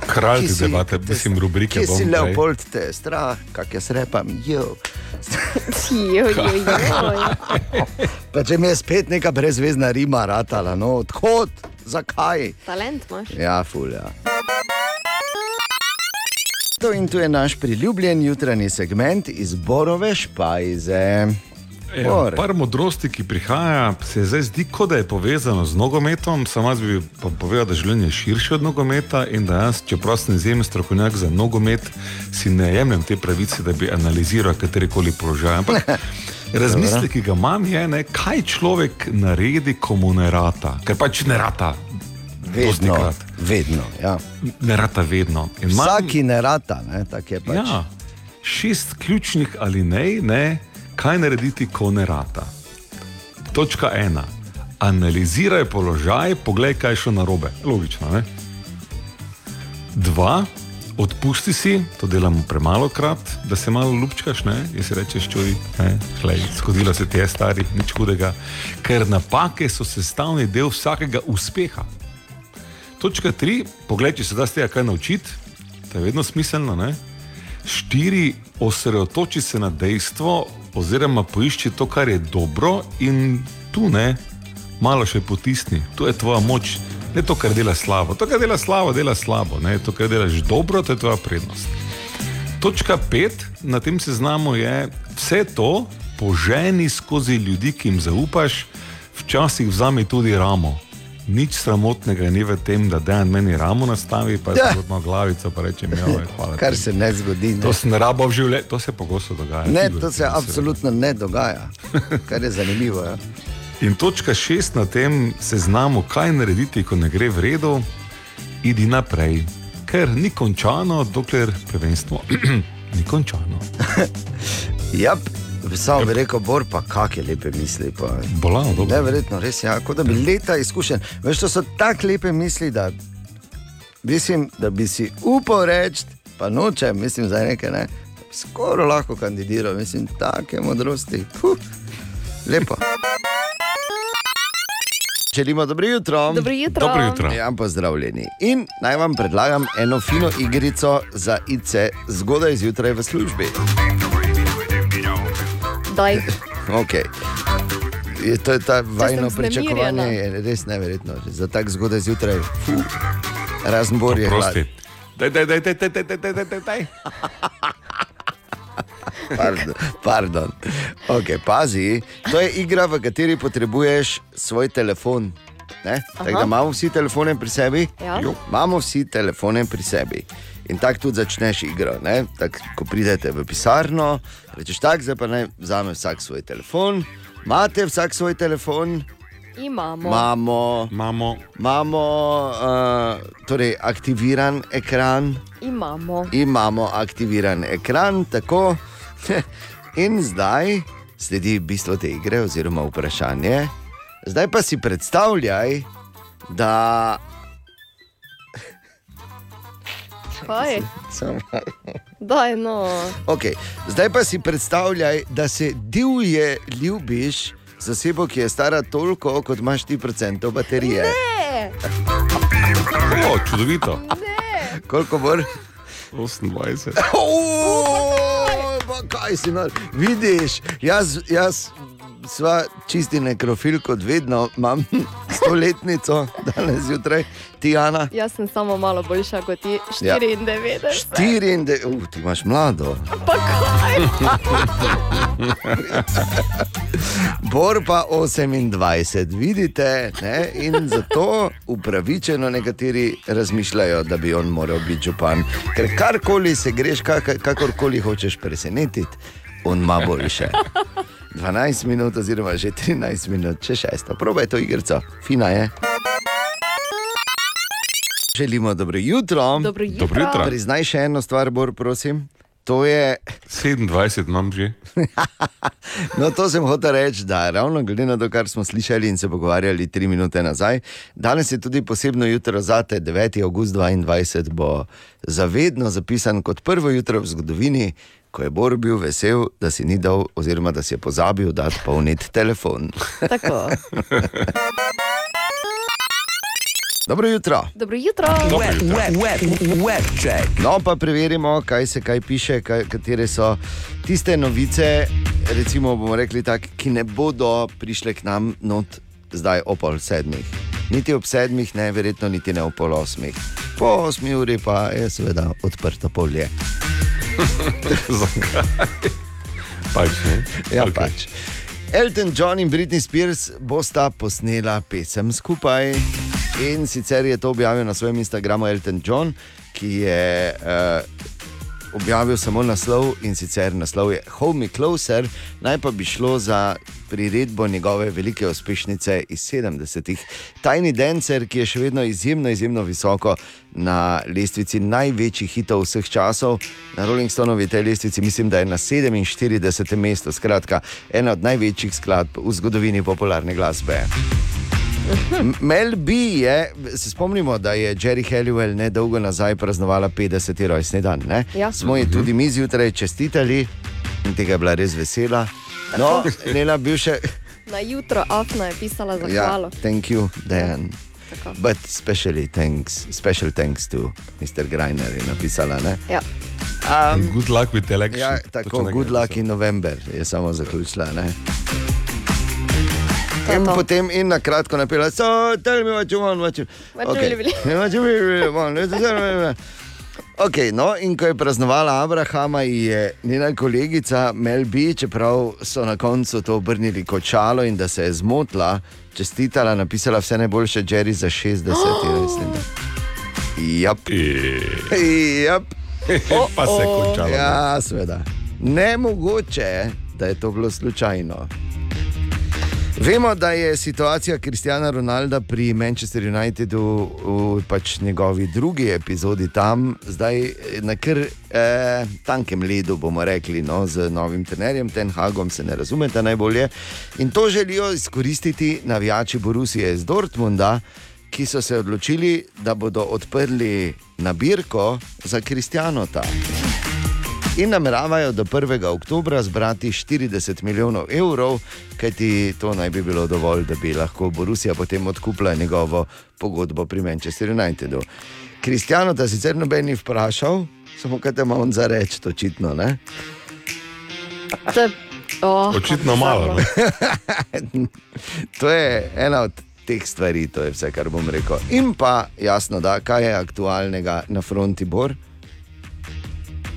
Kralj te debate, mislim, rubrike Kje bom si. Leopold, te je strah, kak jaz repam, jo. Jo, jo, jo. Pa če mi je spet neka brezvezna rima ratala, no, odhod, zakaj? Talent imaš. Ja, fulja. To in tu je naš priljubljen jutranji segment iz Borove špajze. Ja, Bor. par modrosti, ki prihaja, se zdaj zdi, kot da je povezano z nogometom. Sam jaz bi pa povedal, da življenje je širše od nogometa in da jaz, čeprav sem izjemen strokovnjak za nogomet, si ne jemljem te pravice, da bi analiziral katerikoli položaj. Ampak razmislek, ki ga imam, je, ne, kaj človek naredi, ko mu ne rata. Ker pač ne rata. Vedno, vedno. Ja. Ne rata vedno. Imam- Vsaki ne rata, ne, tako je pač. Ja, šest ključnih alinej, ne, kaj narediti, ko ne rata. Točka ena. Analiziraj položaj, poglej, kaj je šlo na robe. Logično. Ne? Dva, odpusti si, to delamo premalo krat, da se malo lupčkaš ne? in si rečeš, čuj, ne, glej, zgodilo se ti je stari, nič hudega. Ker napake so sestavni del vsakega uspeha. Točka tri, poglej, če se da z tega kaj naučiti, to je vedno smiselno. Ne? Štiri, osredotoči se na dejstvo, oziroma poišči to, kar je dobro, in tu ne, malo še potisni. Tu je tvoja moč, ne to, kar dela slabo. To, kar dela slabo, dela slabo. Ne? To, kar delaš dobro, to je tvoja prednost. Točka pet na tem seznamu je vse to poženi skozi ljudi, ki jim zaupaš, včasih vzami tudi ramo. Nič sramotnega ni v tem, da dejan meni ramo nastavi, pa Ja. ja. zgodno glavico, pa reče mi, hvala. Kar ti." se ne zgodi. Ne, To sem rabo v življenju, to se pogosto dogaja. ne Ti to se absolutno ne dogaja. Kar je zanimivo. Ja. In točka šest na tem seznamu, kaj narediti, ko ne gre v redu, idi naprej, ker ni končano, dokler prvenstvo ni končano. Jap, samo bi rekel, bor pa kakšne lepe misli. Pa. Bolano, dobro. Neverjetno, res je, ja, kot da bi leta izkušen. Veš, to so tako lepe misli, da mislim, da bi si upal reči, pa nočem, mislim, za nekaj, ne, skoraj lahko kandidiral, mislim, take modrosti. Puh, lepo. Želimo dobro jutro. Dobro jutro. Dobro jutro. Ja, pozdravljeni. In naj vam predlagam eno fino igrico za ICE zgodaj zjutraj v službi. Daj. Okay. Je, to je ta vajno pričakovanje, je res neverjetno. Za tako zgodaj zjutraj, razen bor je Oprosti. hlad. Daj, daj, daj, daj, daj, daj, daj, daj, daj, daj. Pardon. pardon. Okay, pazi, to je igra, v kateri potrebuješ svoj telefon. Ne? Tako da Aha. imamo vsi telefone pri sebi. Ja. Jo. Imamo vsi telefone pri sebi. In tako tudi začneš igro. ne. Tak, ko pridete v pisarno, rečeš tako, zdaj pa naj vzame vsak svoj telefon. Imate vsak svoj telefon, Imamo. imamo, imamo, imamo uh, torej aktiviran ekran, Imamo. imamo aktiviran ekran, tako. In zdaj sledi bistvo te igre, oziroma vprašanje. Zdaj pa si predstavljaj, da. Kaj? Samo. Daj, no. Okay. Zdaj pa si predstavljaj, da se divje ljubiš z osebo, ki je stara toliko, kot imaš ti procentov baterije. Ne. O, čudovito. Koliko bo? 28. Pa kaj si nor? Vidiš, jaz, jaz sva čisti nekrofil, kot vedno imam stoletnico danes zjutraj, Tijana. Jaz sem samo malo boljša kot ti, Ja. 94. 94, uh, ti imaš mlado. Pa kaj? Bor pa 28, vidite, ne? in zato upravičeno nekateri razmišljajo, da bi on moral biti župan. Ker karkoli se greš, kak, kakorkoli hočeš presenetiti, on ima boljše. 12 minut, oziroma že 13 minut, če šesto. Probaj to igrico, fina je. Želimo dobro jutro. Dobro jutro. Dobro jutro. Priznaj še eno stvar, Bor, prosim. To je 27 imam že. No, to sem hotel reči, da ravno glede na to, kar smo slišali in se pogovarjali tri minute nazaj, danes je tudi posebno jutro za te, 9. august 2022 bo zavedno zapisan kot prvo jutro v zgodovini, ko je Bor bil vesel, da si ni dal, oziroma da si je pozabil dati polniti telefon. Tako. Dobro jutro. Dobro jutro. No, pa preverimo, kaj se kaj piše, kaj, katere so tiste novice, recimo, bomo rekli tako, ki ne bodo prišle k nam not zdaj ob pol sedmih. Niti ob sedmih, ne, verjetno niti ne ob pol osmih. Po osmi uri pa je seveda odprto polje. Zakaj? Pač, ne? Ja, okay. pač. Elton John in Britney Spears bosta posnela pesem skupaj. In sicer je to objavil na svojem Instagramu Elton John, ki je uh, objavil samo naslov in sicer naslov je Hold Me Closer, naj pa bi šlo za priredbo njegove velike uspešnice iz 70-ih. Tajni Dancer, ki je še vedno izjemno, izjemno visoko na lestvici največjih hitov vseh časov. Na Rolling Stonovi tej lestvici mislim, da je na 47. mestu, skratka, ena od največjih skladb v zgodovini popularne glasbe. Mel B je, se spomnimo, da je Jerry Halliwell nedolgo nazaj praznovala 50. rojstni dan. Ne? Ja. Smo ji tudi mi zjutraj čestitali in tega je bila res vesela. No, njena bivša. Na jutro Afna je pisala Ja, zahvalo. thank you, Dan. Tako. But especially thanks, special thanks to Mr. Greiner je napisala. Ne? Ja. Um, Good luck with election. ja, tako, good luck in november je samo zaključila. Ne? To je In to. potem in na kratko napela, so, tell me what you want, what you, What you really, really- what you really, want. Okay, no, in ko je praznovala Abrahama, je njena kolegica Mel B, čeprav so na koncu to obrnili kot šalo in da se je zmotila, čestitala, napisala vse najboljše, Jerry za 60, oh! Jap. Jap. Pa se je končalo. Ja, seveda. Nemogoče, da je to bilo slučajno. Vemo, da je situacija Kristjana Ronalda pri Manchester Unitedu v pač njegovi drugi epizodi tam, zdaj na kar eh, tankem ledu, bomo rekli, no, z novim trenerjem, Ten Hagom se ne razumete najbolje. In to želijo izkoristiti navijači Borusije iz Dortmunda, ki so se odločili, da bodo odprli nabirko za Kristjanota. In nameravajo do 1. oktobra zbrati 40 milijonov evrov, kajti to naj bi bilo dovolj, da bi lahko Borusija potem odkupila njegovo pogodbo pri Manchester Unitedu. Kristjano ta sicer noben ni vprašal, samo kaj te ima on za reči, očitno. Ne? To je- oh, Očitno malo. ne? to je ena od teh stvari, to je vse, kar bom rekel. In pa jasno, da kaj je aktualnega na fronti Bor.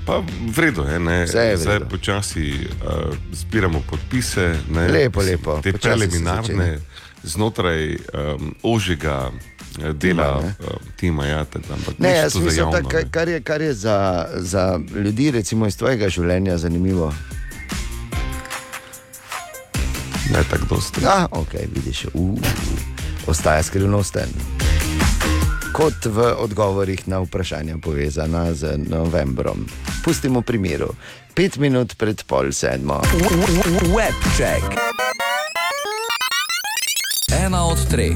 Pa v redu je, ne. Vse je Zdaj redu. počasi uh, zbiramo podpise. Ne. Lepo, lepo, Te počasi preliminarne znotraj um, ožjega eh, dela Tima, uh, tima. Ja, tak, ampak Ne, jaz mislim, da kar je, kar je za, za ljudi, recimo iz tvojega življenja, zanimivo. Ne tako dosti. Ah, ok, vidiš, uh, ostaja skrivnosten. Kot v odgovorih na vprašanja povezana z novembrom. Pustimo primeru. Pet minut pred pol sedmo. Webcheck. Ena od treh,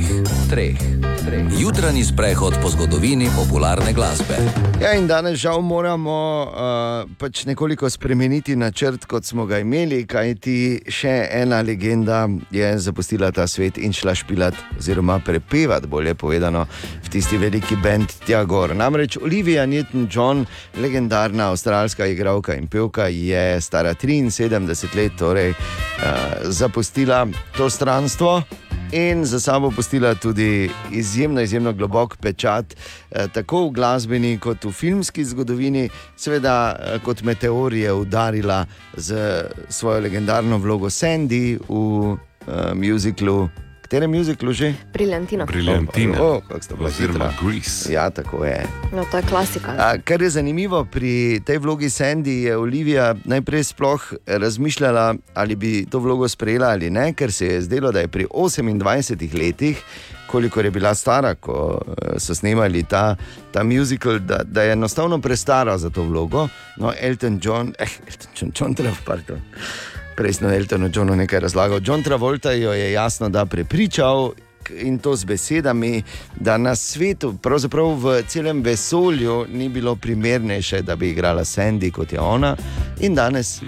treh, treh. Jutranji sprehod po zgodovini popularne glasbe. Ja, in danes žal moramo uh, pač nekoliko spremeniti načrt, kot smo ga imeli, kajti še ena legenda je zapustila ta svet in šla špilat, oziroma prepevati, bolje povedano, v tisti veliki bend tja gor. Namreč Olivia Newton-John, legendarna avstralska igralka in pevka, je stara 73 let, torej uh, zapustila to stranstvo. In za sabo pustila tudi izjemno, izjemno globok pečat, eh, tako v glasbeni, kot v filmski zgodovini, seveda eh, kot meteor je udarila z svojo legendarno vlogo Sandy v eh, muziklu. Katerem muziklu že? Briljantina. Briljantina. O, kako ste bili Oziroma. Grease. Ja, tako je. No, to je klasika. A, kar je zanimivo pri tej vlogi Sandy, je Olivija najprej sploh razmišljala, ali bi to vlogo sprejela ali ne, ker se je zdelo, da je pri 28 letih, koliko je bila stara, ko eh, so snemali ta, ta musical, da, da je enostavno prestara za to vlogo. No, Elton John, eh, Elton John, John Travolta, pardon. Prej sem Eltonu Johnu nekaj razlagal. John Travolta jo je jasno da prepričal. In to z besedami, da na svetu, pravzaprav v celem vesolju, ni bilo primernejše, da bi igrala Sandy kot je ona. In danes,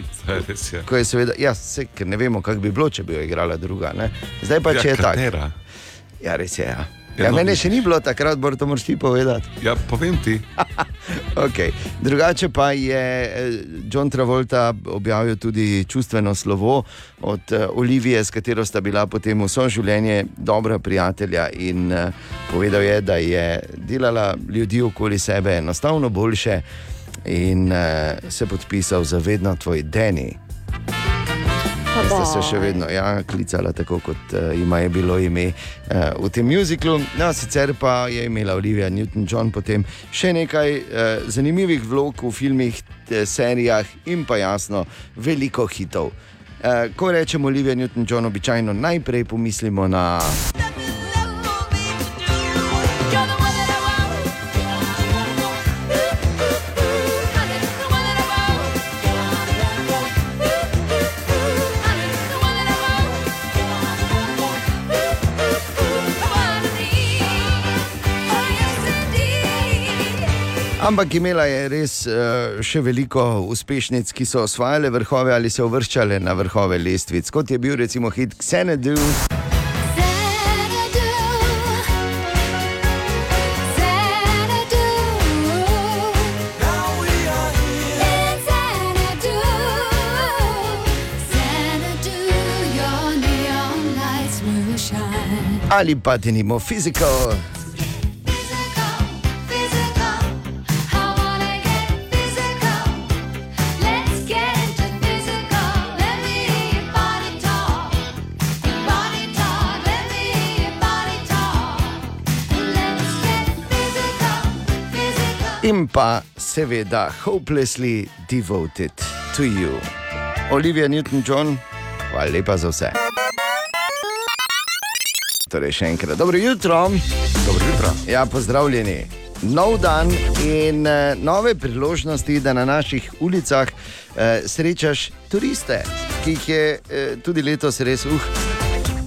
res, ja. ko je seveda, ja, se, ker ne vemo, kako bi bilo, če bi jo igrala druga. Ne? Zdaj pa če Ja, je tako. Ja, res je. Ja. Ja, no, mene še ni bilo takrat, bor to moraš ti povedati. Ja, povem ti. Okay. Drugače pa je eh, John Travolta objavil tudi čustveno slovo od eh, Olivije, s katero sta bila potem vso življenje dobra prijatelja. In eh, povedal je, da je delala ljudi okoli sebe enostavno boljše in se podpisal za vedno tvoj Deni. Sta se še vedno ja, klicala tako, kot uh, ima je bilo ime uh, v tem muziklu. No, sicer pa je imela Olivia Newton-John potem še nekaj uh, zanimivih vlog v filmih, te, serijah in pa jasno veliko hitov. Uh, ko rečemo Olivia Newton-John, običajno najprej pomislimo na. Ampak imela je res uh, še veliko uspešnic, ki so osvajale vrhove ali se uvrščale na vrhove lestvic, kot je bil recimo hit Xanadu. Ali pa denimo fizikal. In pa seveda Hopelessly Devoted to You. Olivia Newton-John, hvala lepa za vse. Torej, še enkrat dobro jutro. Dobro jutro. Ja, pozdravljeni. Nov dan in uh, nove priložnosti, da na naših ulicah uh, srečaš turiste, ki jih je uh, tudi letos res uh.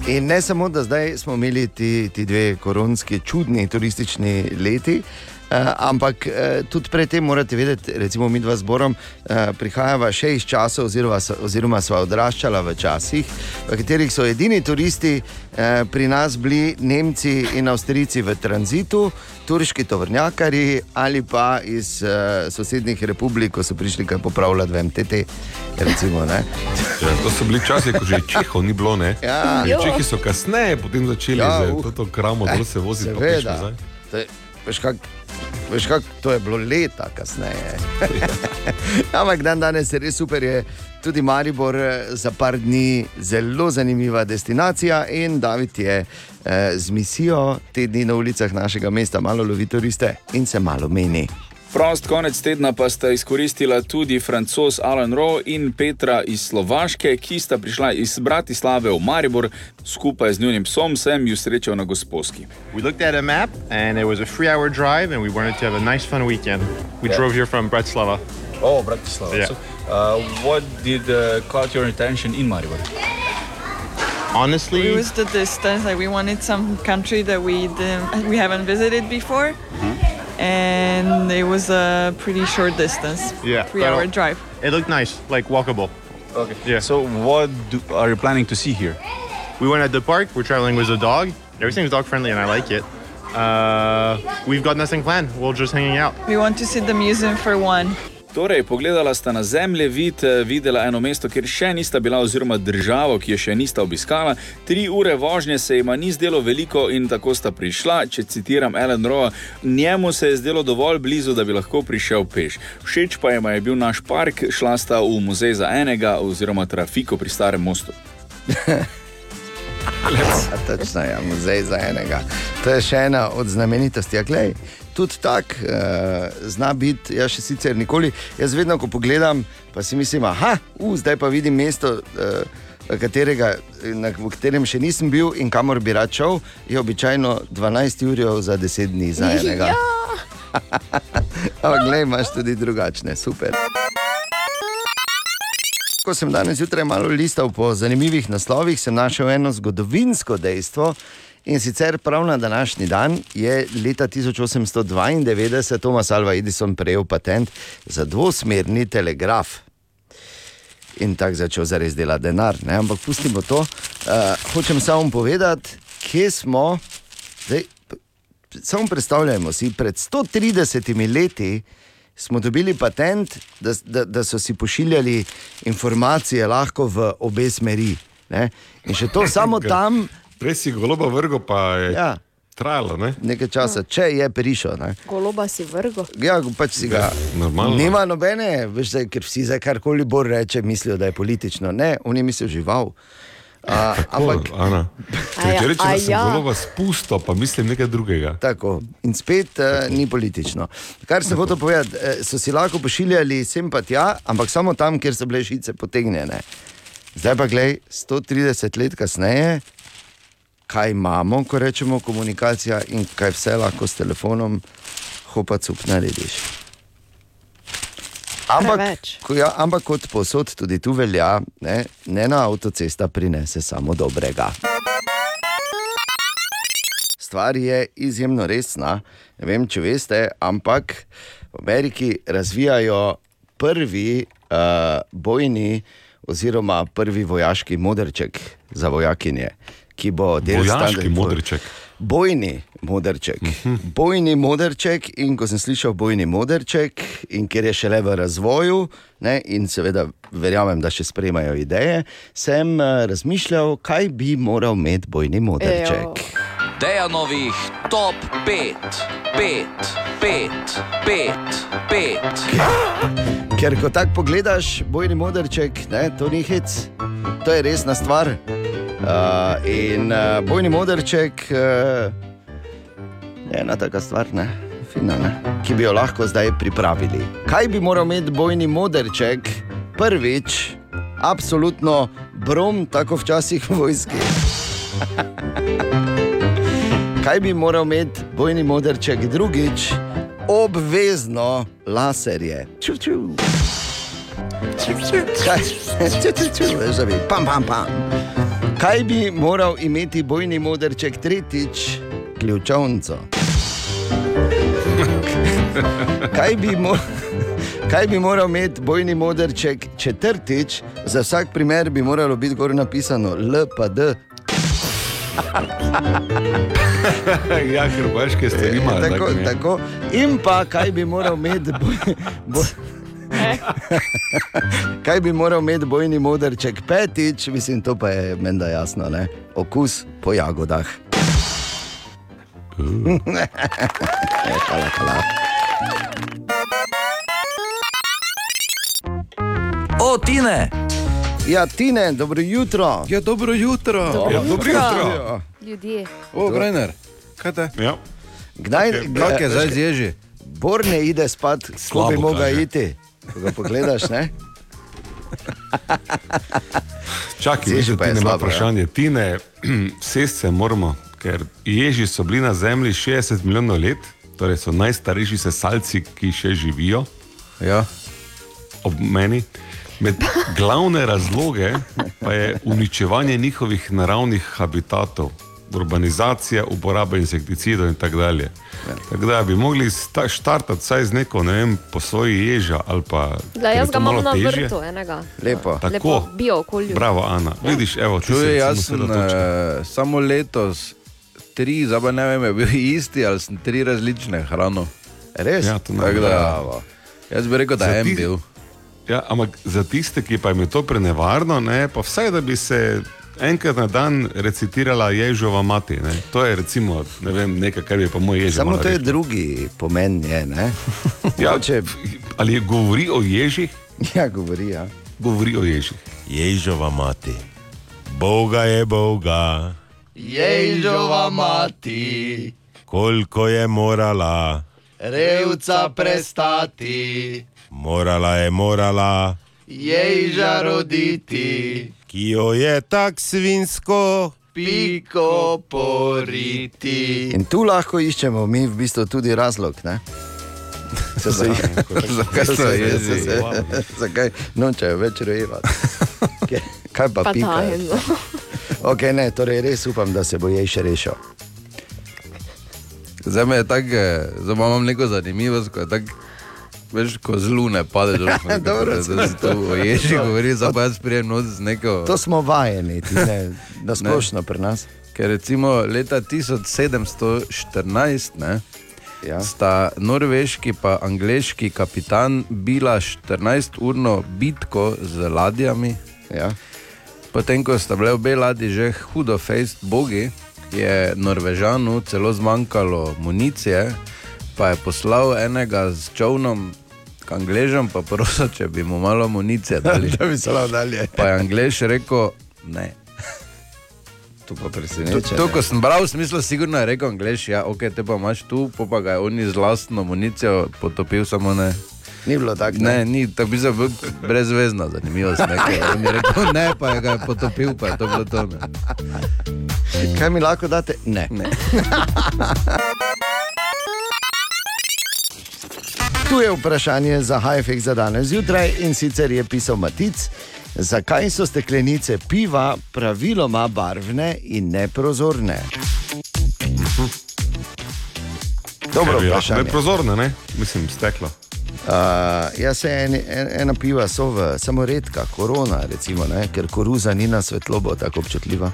In ne samo, da zdaj smo imeli ti, ti dve koronski čudni turistični leti, eh, ampak eh, tudi predtem morate vedeti, recimo mi dva zborom eh, prihajava še iz časov, oziroma, so- oziroma sva odraščala v časih, v katerih so edini turisti eh, pri nas bili Nemci in Avstrijci v tranzitu, turški tovrnjakari ali pa iz eh, sosednjih republik, ko so prišli kaj popravljati v MTT. Recimo, ne. Ja, to so bili časi, ko že Čehov ni bilo. Ne? Ja. In Čehi so kasneje potem začeli Ja, ja, uh. z to kramo, dol se nazaj. To je- Veš, kak, veš kak, to je bilo leta kasneje. Ampak dan danes je res super, je tudi Maribor eh, za par dni zelo zanimiva destinacija in David je eh, z misijo te dni na ulicah našega mesta malo lovi turiste in se malo meni. Prost konec tedna pa sta izkoristila tudi francos Alan Rowe in Petra iz Slovaške, ki sta prišla iz Bratislave v Maribor, skupaj z njunim psom sem ju srečal na Gosposki. We looked at a map and it was a three hour drive and we wanted to have a nice fun weekend. We Yeah. drove here from Bratislava. Oh, Bratislava. Yeah. So, uh, what did uh, caught your attention in Maribor? Honestly, It was the distance. Like we wanted some country that we didn't, we haven't visited before, and it was a pretty short distance. yeah, three-hour drive. It looked nice, like walkable. Okay. Yeah. So, what do, are you planning to see here? We went at the park. We're traveling with a dog. Everything's dog friendly and I like it. Uh, we've got nothing planned. We're just hanging out. We want to see the museum for one. Torej, pogledala sta na zemlje, vid, eh, videla eno mesto, kjer še nista bila, oziroma državo, ki jo še nista obiskala. Tri ure vožnje se jima ni zdelo veliko in tako sta prišla. Če citiram Ellen Rowe, njemu se je zdelo dovolj blizu, da bi lahko prišel peš. Všeč pa jima je bil naš park, šla sta v muzej za enega, oziroma trafiko pri starem mostu. A Točno je, muzej za enega. To je še ena od znamenitosti. Ja, glej, tudi tak uh, zna biti, jaz še sicer nikoli. Jaz vedno, ko pogledam, pa si mislim, ah, uh, zdaj pa vidim mesto. Uh, Katerega, na v katerem še nisem bil in kamor bi rad šel, je običajno 12 ur za 10 dni za enega. Ampak, gledaj, imaš tudi drugačne, super. Ko sem danes zjutraj malo listal po zanimivih naslovih, sem našel eno zgodovinsko dejstvo. In sicer prav na današnji dan je leta 1892 Thomas Alva Edison prejel patent za dvosmerni telegraf. In tako začel zares delati denar. Ne? Ampak pustimo to. Uh, hočem samo povedati, kje smo. Zdaj, samo predstavljajmo si, pred 130 leti smo dobili patent, da, da, da so si pošiljali informacije lahko v obe smeri. Ne? In še to samo tam. Prej si goloba vrgo, pa je Ja. trajalo. Ne? Nekaj časa, če je prišel. Ne? Goloba si vrgo. Ja, pač si ga. Normalno. Nima nobene, veš, zdaj, ker vsi za karkoli bolj reče, mislijo, da je politično. Ne, oni mislijo žival. A, ampak, Ana. Če ja, ti rečem, a da sem ja. goloba spusto, pa mislim nekaj drugega. Tako. In spet uh, ni politično. Kar sem hotel povedati, eh, so si lahko pošiljali sem pa tja, ampak samo tam, kjer so bile žice potegnjene. Zdaj pa gledaj, 130 let kasneje, kaj imamo, ko rečemo komunikacija in kaj vse lahko s telefonom hopa cup narediš. Ampak, ko, ja, ampak kot posod tudi tu velja, ne, ne na avtocesta prinese samo dobrega. Stvar je izjemno resna. Ne vem, če veste, ampak v Ameriki razvijajo prvi uh, bojni oziroma prvi vojaški modrček za vojakinje, ki bo del Vojaški modrček. Bojni modrček. Bojni modrček, in ko sem slišal bojni modrček, in ker je šele v razvoju, ne, in seveda verjamem, da še sprejemajo ideje, sem uh, razmišljal, kaj bi moral imeti bojni modrček. Dejanovih top 5, 5, 5, 5, 5. Ker ko tako pogledaš, bojni modrček, ne, to ni hec, to je resna stvar. Uh, in uh, bojni modrček uh, je ena taka stvar. Ne. fino, ne? ki bi jo lahko zdaj pripravili. Kaj bi moral imeti bojni moderček? Prvič, absolutno brom, tako včasih v vojski. Kaj bi moral imeti bojni moderček drugič? Obvezno laserje. Ču, ču. Kaj, ču, ču, ču, veš, da bi, pam, pam, pam. Kaj bi moral imeti bojni moderček tretjič? Ključavnico. Kaj bi, mo kaj bi moral imeti bojni moderček četrtič? Za vsak primer bi moralo biti gor napisano LPD. ja, ker baške stvari ima. tako, tako. In pa kaj bi moral imeti boj, boj, kaj bi moral imeti bojni moderček petič, mislim, to pa je menda jasno, ne? okus po jagodah. hvala, hvala. O, Tine! Ja, Tine, dobro jutro. Ja, dobro jutro. Dobro Ja, jutro. jutro. Ljudje. O, Brenner, kaj te? Ja. Kdaj, Okay, kak je zdaj zježi? Bor ne ide spat, ko Slabo bi mogel kaže. iti. Ko ga pogledaš, ne? Čakaj, Seži že pa ti je ne vprašanje. Tine, sest se moramo, ker ježi so bili na zemlji 60 milijonov let, torej so najstarejši sesalci, ki še živijo. Ja. Ob meni. Med glavne razloge pa je uničevanje njihovih naravnih habitatov, urbanizacija, uporaba insekticidov in tako dalje. Tako da bi mogli štartati vsaj z neko, ne vem, posoji ježa ali pa. Da, jaz ga imam na težje. vrtu enega. Lepo. Tako. Lepo bio okolju. Bravo, Ana. Vidiš, evo, ti si Čuj, jaz sem uh, samo letos tri, zdaj pa ne vem, je bil isti ali sem tri različne hrano. Res? Ja, to ne da, jaz bi rekel, da je en bil. Ja, ampak za tiste, ki pa jim je to prenevarno, ne, pa vsaj da bi se enkrat na dan recitirala Ježova mati. Ne. To je recimo ne vem, nekaj, kar bi pa moj jež. Samo to je drugi pomen, je, ne? Ja, Če... Ali je govori o ježih? Ja, govori. Ja. Govori o ježih. Ježova mati. Boga je Boga, Ježova mati, koliko je morala, revca prestati, morala je morala, ježa roditi, ki jo je tak svinsko. piko poriti. In tu lahko iščemo mi v bistvu tudi razlog. Ne? So se, Zakaj so jezi? Zakaj nočejo več rojevati? Kaj pa Pa pika? tajno. Ok, ne, torej res upam, da se bo jej še rešil. Zdaj me je tako, eh, zdaj imam neko zanimivost, ko je tako, veš, ko z lune pade dol. Dobro, da se to o ježi govori, zdaj pa jaz prijem noč z neko... To smo vajeni, ne, na splošno pri nas. Ker recimo leta 1714 ne, ja. sta norveški in angliški kapitan bila 14-urno bitko z ladjami. Ja. Potem, ko sta bile obe ladji že hudo fejst bogi, je Norvežanu celo zmanjkalo municije, pa je poslal enega z čovnom. K Angležem pa prosil, če bi mu malo municije dali. Da bi se lahko dalje. Pa je Anglež rekel, ne. To pa To, preseneča. to, ko sem bral, v smislu, sigurno je rekel Anglež, ja, ok, te pa imaš tu, pa ga je on z lastno municijo potopil, samo ne. Ni bilo tako. Ne, ni, to bi se brezvezna zanimivost. nekaj. On je rekel ne, pa je ga je potopil, pa je to bilo to. Ne. Kaj mi lahko date? Ne. ne. Tu je vprašanje za Hajfek za danes zjutraj in sicer je pisal Matic, zakaj so steklenice piva praviloma barvne in neprozorne. Dobro Ker bi lahko vprašanje. bile prozorne, ne? Mislim, steklo. Uh, ja, se en, en, ena piva so v, samo redka, korona, recimo, ne? ker koruza ni na svetlobo tako občutljiva.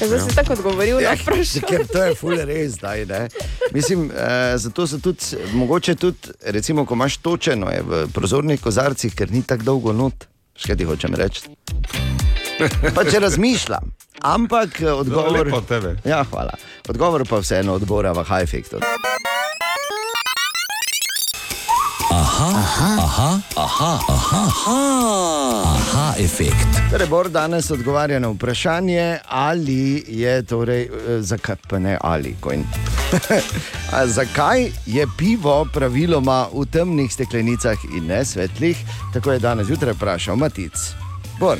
Ja, Zdaj si tako odgovoril na vprašanje. Ker to je ful res, zdaj. Ne? Mislim, eh, zato so tudi, mogoče tudi, recimo, ko imaš točeno je v prozornih kozarcih, ker ni tako dolgo not. Še kaj ti hočem reči? Pa če razmišljam, ampak eh, odgovor. tebe. Ja, hvala. Odgovor pa vseeno odbora v Hajfektu. Aha, aha, aha, aha, aha, aha, efekt. Torej, Bor danes odgovarja na vprašanje, ali je torej, eh, zakaj pa ne ali. Zakaj je pivo praviloma v temnih steklenicah in ne svetlih? Tako je danes zjutraj vprašal Matic. Bor.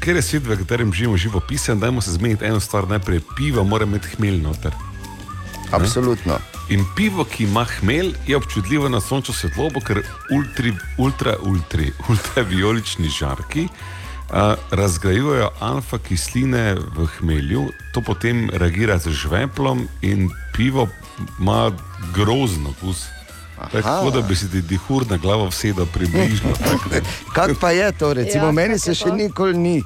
Ker je svet, v katerem živimo, živo pisan, dajmo se zmeniti eno stvar. Najprej pivo mora imeti hmelj noter. Absolutno. In pivo, ki ima hmelj, je občutljivo na sončno svetlobo, ker ultri, ultra, ultra, ultravijolični žarki uh, razgrajujejo alfa kisline v hmelju, to potem reagira z žveplom in pivo ima grozno okus. Tako da bi si ti dihur na glavo vsedel približno. Kaj pa je to, recimo, Ja, meni se še to? nikoli ni.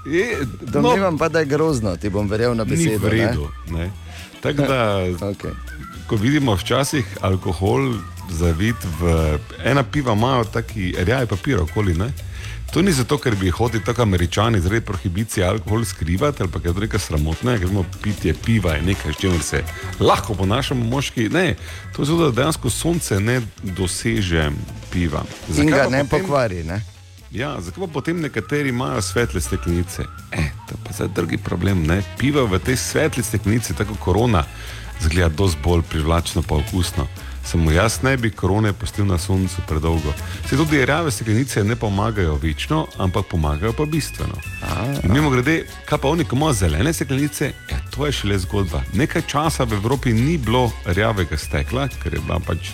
Domnevam no, pa, da je grozno, ti bom verjel na Ni besedo. v redu. Ne? Tako da, okay. ko vidimo včasih alkohol zavit v ena piva, imajo taki rjavi papir okoli. Ne? To ni zato, ker bi hoteli tako američani zaradi prohibicije alkohol skrivati ali pa je to nekaj sramotnega, ker vemo, pitje piva je nekaj, s čimer se lahko ponašamo moški. Ne, to je zato, da dejansko sonce ne doseže piva. In ga ne potem- pokvari. Ne? Ja, zakaj pa potem nekateri imajo svetle steklenice? E, to je pa zdaj drugi problem. Ne? Pivo v tej svetli steklenici, tako korona, zgleda dosti bolj privlačno pa okusno. Samo jaz ne bi korone pustil na soncu predolgo. Se tudi rjave steklenice ne pomagajo večno, ampak pomagajo pa bistveno. In mimo grede, kaj pa oni, ko imajo zelene steklenice, ja, to je šele zgodba. Nekaj časa v Evropi ni bilo rjavega stekla, ker je bila pač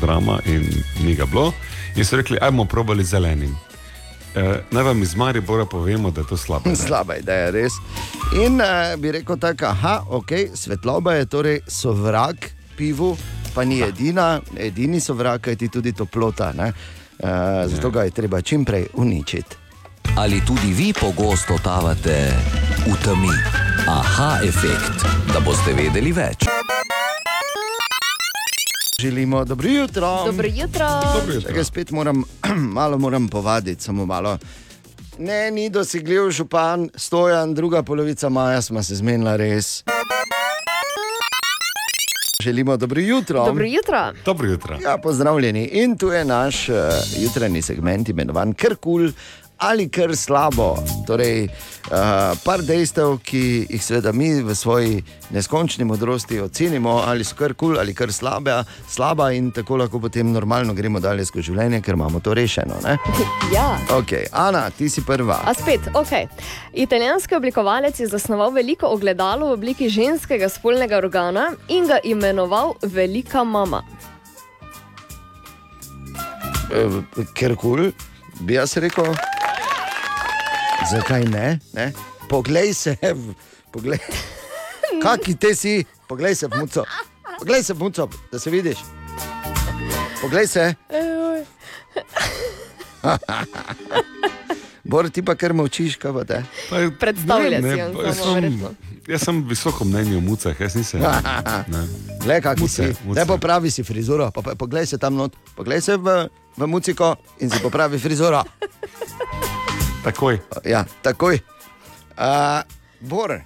drama in ni ga bilo. In so rekli, ajmo probali zelenim. Eh, naj vam iz Maribora povemo, da je to slabo. ne? Slaba ideja, res. In uh, bi rekel tako, aha, ok, svetloba je torej sovrag pivu, pa ni edina, edini sovrag, je tudi toplota. ne. Uh, zato ga je treba čim prej uničiti. Ali tudi vi pogosto totavate v temi? Aha, efekt, da boste vedeli več. Želimo dobro jutro. Dobro jutro. Dobro jutro. Čakaj, spet moram, malo moram povaditi, samo malo. Ne, ni dosegljiv župan, stojan, druga polovica maja smo se zmenili res. Želimo dobro jutro. Dobro jutro. Dobro jutro. Ja, pozdravljeni. In tu je naš uh, jutranji segment, imenovan Kar kul ali kar slabo. Torej, uh, par dejstev, ki jih seveda mi v svoji neskončni modrosti ocenimo, ali so kar kul ali kar slabe, slaba, in tako lahko potem normalno gremo dalje skozi življenje, ker imamo to rešeno. Ne? Ja. Ok, Ana, ti si prva. A spet, ok. Italijanski oblikovalec je zasnoval veliko ogledalo v obliki ženskega spolnega organa in ga imenoval Velika mama. Eh, Ker kul, bi jaz rekel. Zakaj ne? ne? Poglej se, poglej. Kaki te si, poglej se v muco. Poglej se v muco, da se vidiš. Poglej se. Bor, ti pa kar molčiš, kaj pa te. Predstavlja Ne, si jaz samo sem- verjetno. Jaz sem visoko mnenje o mucah, jaz nisem. ne. Le, Muce, si. muce. Ne popravi si frizuro, pa, pa, poglej se tam not, poglej se v, v muciko in si popravi frizuro. Takoj. Ja, takoj. Uh, Bor.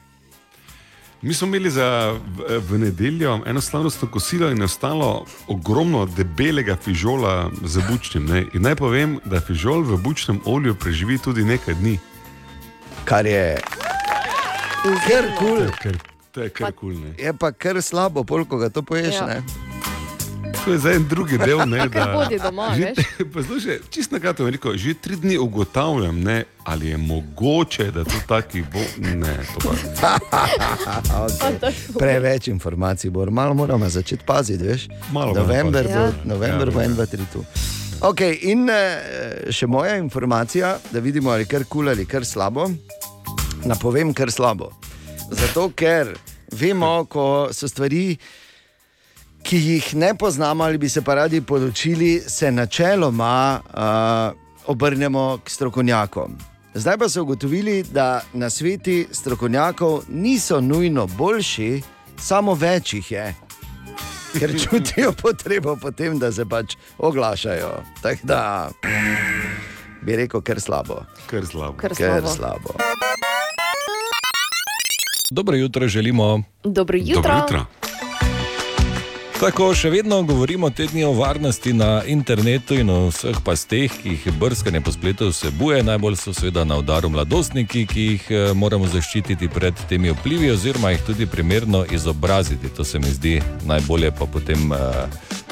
Mi smo imeli za v, v nedeljo eno slavnostno kosilo in ostalo ogromno debelega fižola z bučnim. Ne? In naj povem, da fižol v bučnem olju preživi tudi nekaj dni. Kar je. Ker kul. Ker, to je kar kul. Ne? Je pa kar slabo, pol, ko ga to poješ. Ja. Ja. To je zdaj en drugi del. Ne, Kar bodi doma, že, poslušaj, čist na kratko, rekel, že tri dni ugotavljam, ne, ali je mogoče, da to taki bo. Ne, to pa. okay. Preveč informacij, bo malo moramo začeti paziti, veš? Malo moramo november, bo, Ja. november Ja, bo ja. en, dva, tri tu. Okay, in eh, še moja informacija, da vidimo, ali je kar kul ali kar slabo. Napovem kar slabo. Zato, ker vemo, ko so stvari, ki jih ne poznamo ali bi se pa radi podočili, se načeloma uh, obrnemo k strokovnjakom. Zdaj pa so ugotovili, da na sveti strokovnjakov niso nujno boljši, samo več jih je. Ker čutijo potrebo potem, da se pač oglašajo. Tako da bi rekel, ker slabo. Ker slabo. Ker Ker slabo. slabo. Dobro jutro želimo. Dobro jutro. Dobro jutro. Tako še vedno govorimo te dni o varnosti na internetu in o vseh pasteh, ki jih brskanje po spletu vsebuje. Najbolj so seveda na udaru mladostniki, ki jih eh, moramo zaščititi pred temi vplivi, oziroma jih tudi primerno izobraziti. To se mi zdi najbolje, pa potem uh,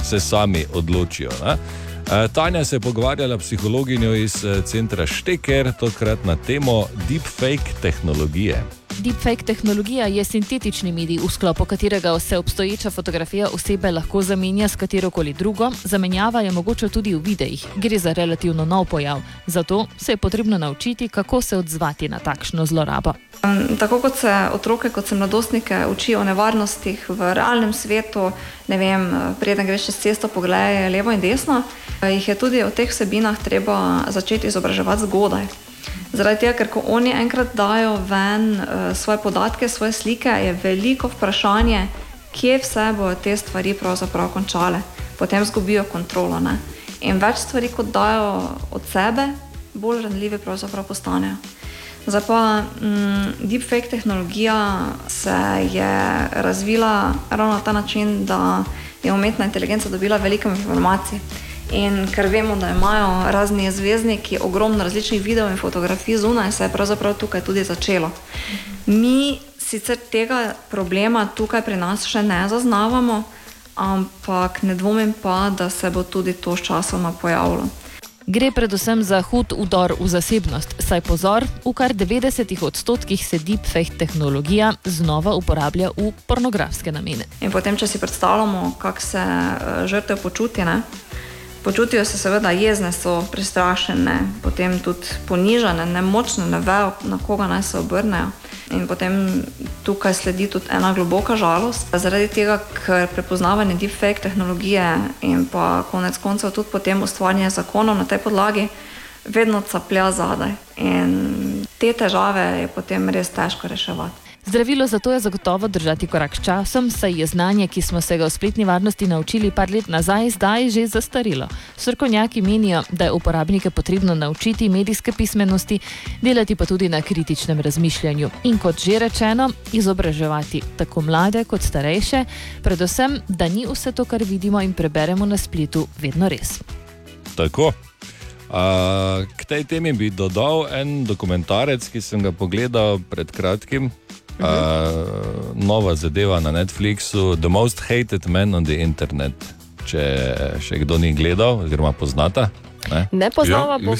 se sami odločijo. Ne? Eh, Tanja se je pogovarjala s psihologinjo iz centra Šteker, tokrat na temo deepfake tehnologije. Deepfake tehnologija je sintetični medij, v sklopu katerega se obstoječa fotografija osebe lahko zamenja s katero koli drugo. Zamenjava je mogoče tudi v videih. Gre za relativno nov pojav. Zato se je potrebno naučiti, kako se odzvati na takšno zlorabo. Tako kot se otroke, kot se mladostnike učijo o nevarnostih v realnem svetu, ne vem, preden greš čez cesto, pogledaj levo in desno, eh, jih je tudi o teh vsebinah treba začeti izobraževati zgodaj. Zaradi tega, ker ko oni enkrat dajo ven uh, svoje podatke, svoje slike, je veliko vprašanje, kje vse bodo te stvari pravzaprav končale. Potem zgubijo kontrolo. Ne? In več stvari, kot dajo od sebe, bolj ranljive pravzaprav postanejo. Zdaj pa mm, deepfake tehnologija se je razvila ravno na ta način, da je umetna inteligenca dobila veliko informacij. In ker vemo, da imajo razni zvezdniki ogromno različnih videov in fotografij zunaj, se je pravzaprav tukaj tudi začelo. Mi sicer tega problema tukaj pri nas še ne zaznavamo, ampak ne dvomim pa, da se bo tudi to sčasoma pojavilo. Gre predvsem za hud udor v zasebnost, saj pozor, v kar 90 odstotkih se deepfake tehnologija znova uporablja v pornografske namene. In potem, če si predstavljamo, kako se eh, žrtev počuti, ne? Počutijo se seveda jezne, so prestrašene, potem tudi ponižane, nemočne, ne vejo, na koga naj se obrnejo. In potem tukaj sledi tudi ena globoka žalost, zaradi tega, ker prepoznavanje deepfake tehnologije in pa konec koncev tudi potem ustvarjanje zakonov na tej podlagi vedno caplja zadaj. In te težave je potem res težko reševati. Zdravilo za to je zagotovo držati korak s časom, saj je znanje, ki smo se ga v spletni varnosti naučili par let nazaj, zdaj že zastarilo. Srkonjaki menijo, da je uporabnike potrebno naučiti medijske pismenosti, delati pa tudi na kritičnem razmišljanju in, kot že rečeno, izobraževati tako mlade kot starejše, predvsem, da ni vse to, kar vidimo in preberemo na spletu, vedno res. Tako. Uh, k tej temi bi dodal en dokumentarec, ki sem ga pogledal pred kratkim. Uh, nova zadeva na Netflixu, The Most Hated Man on the Internet. Če še kdo ni gledal, oziroma poznata. Ne, Ne poznava, bova-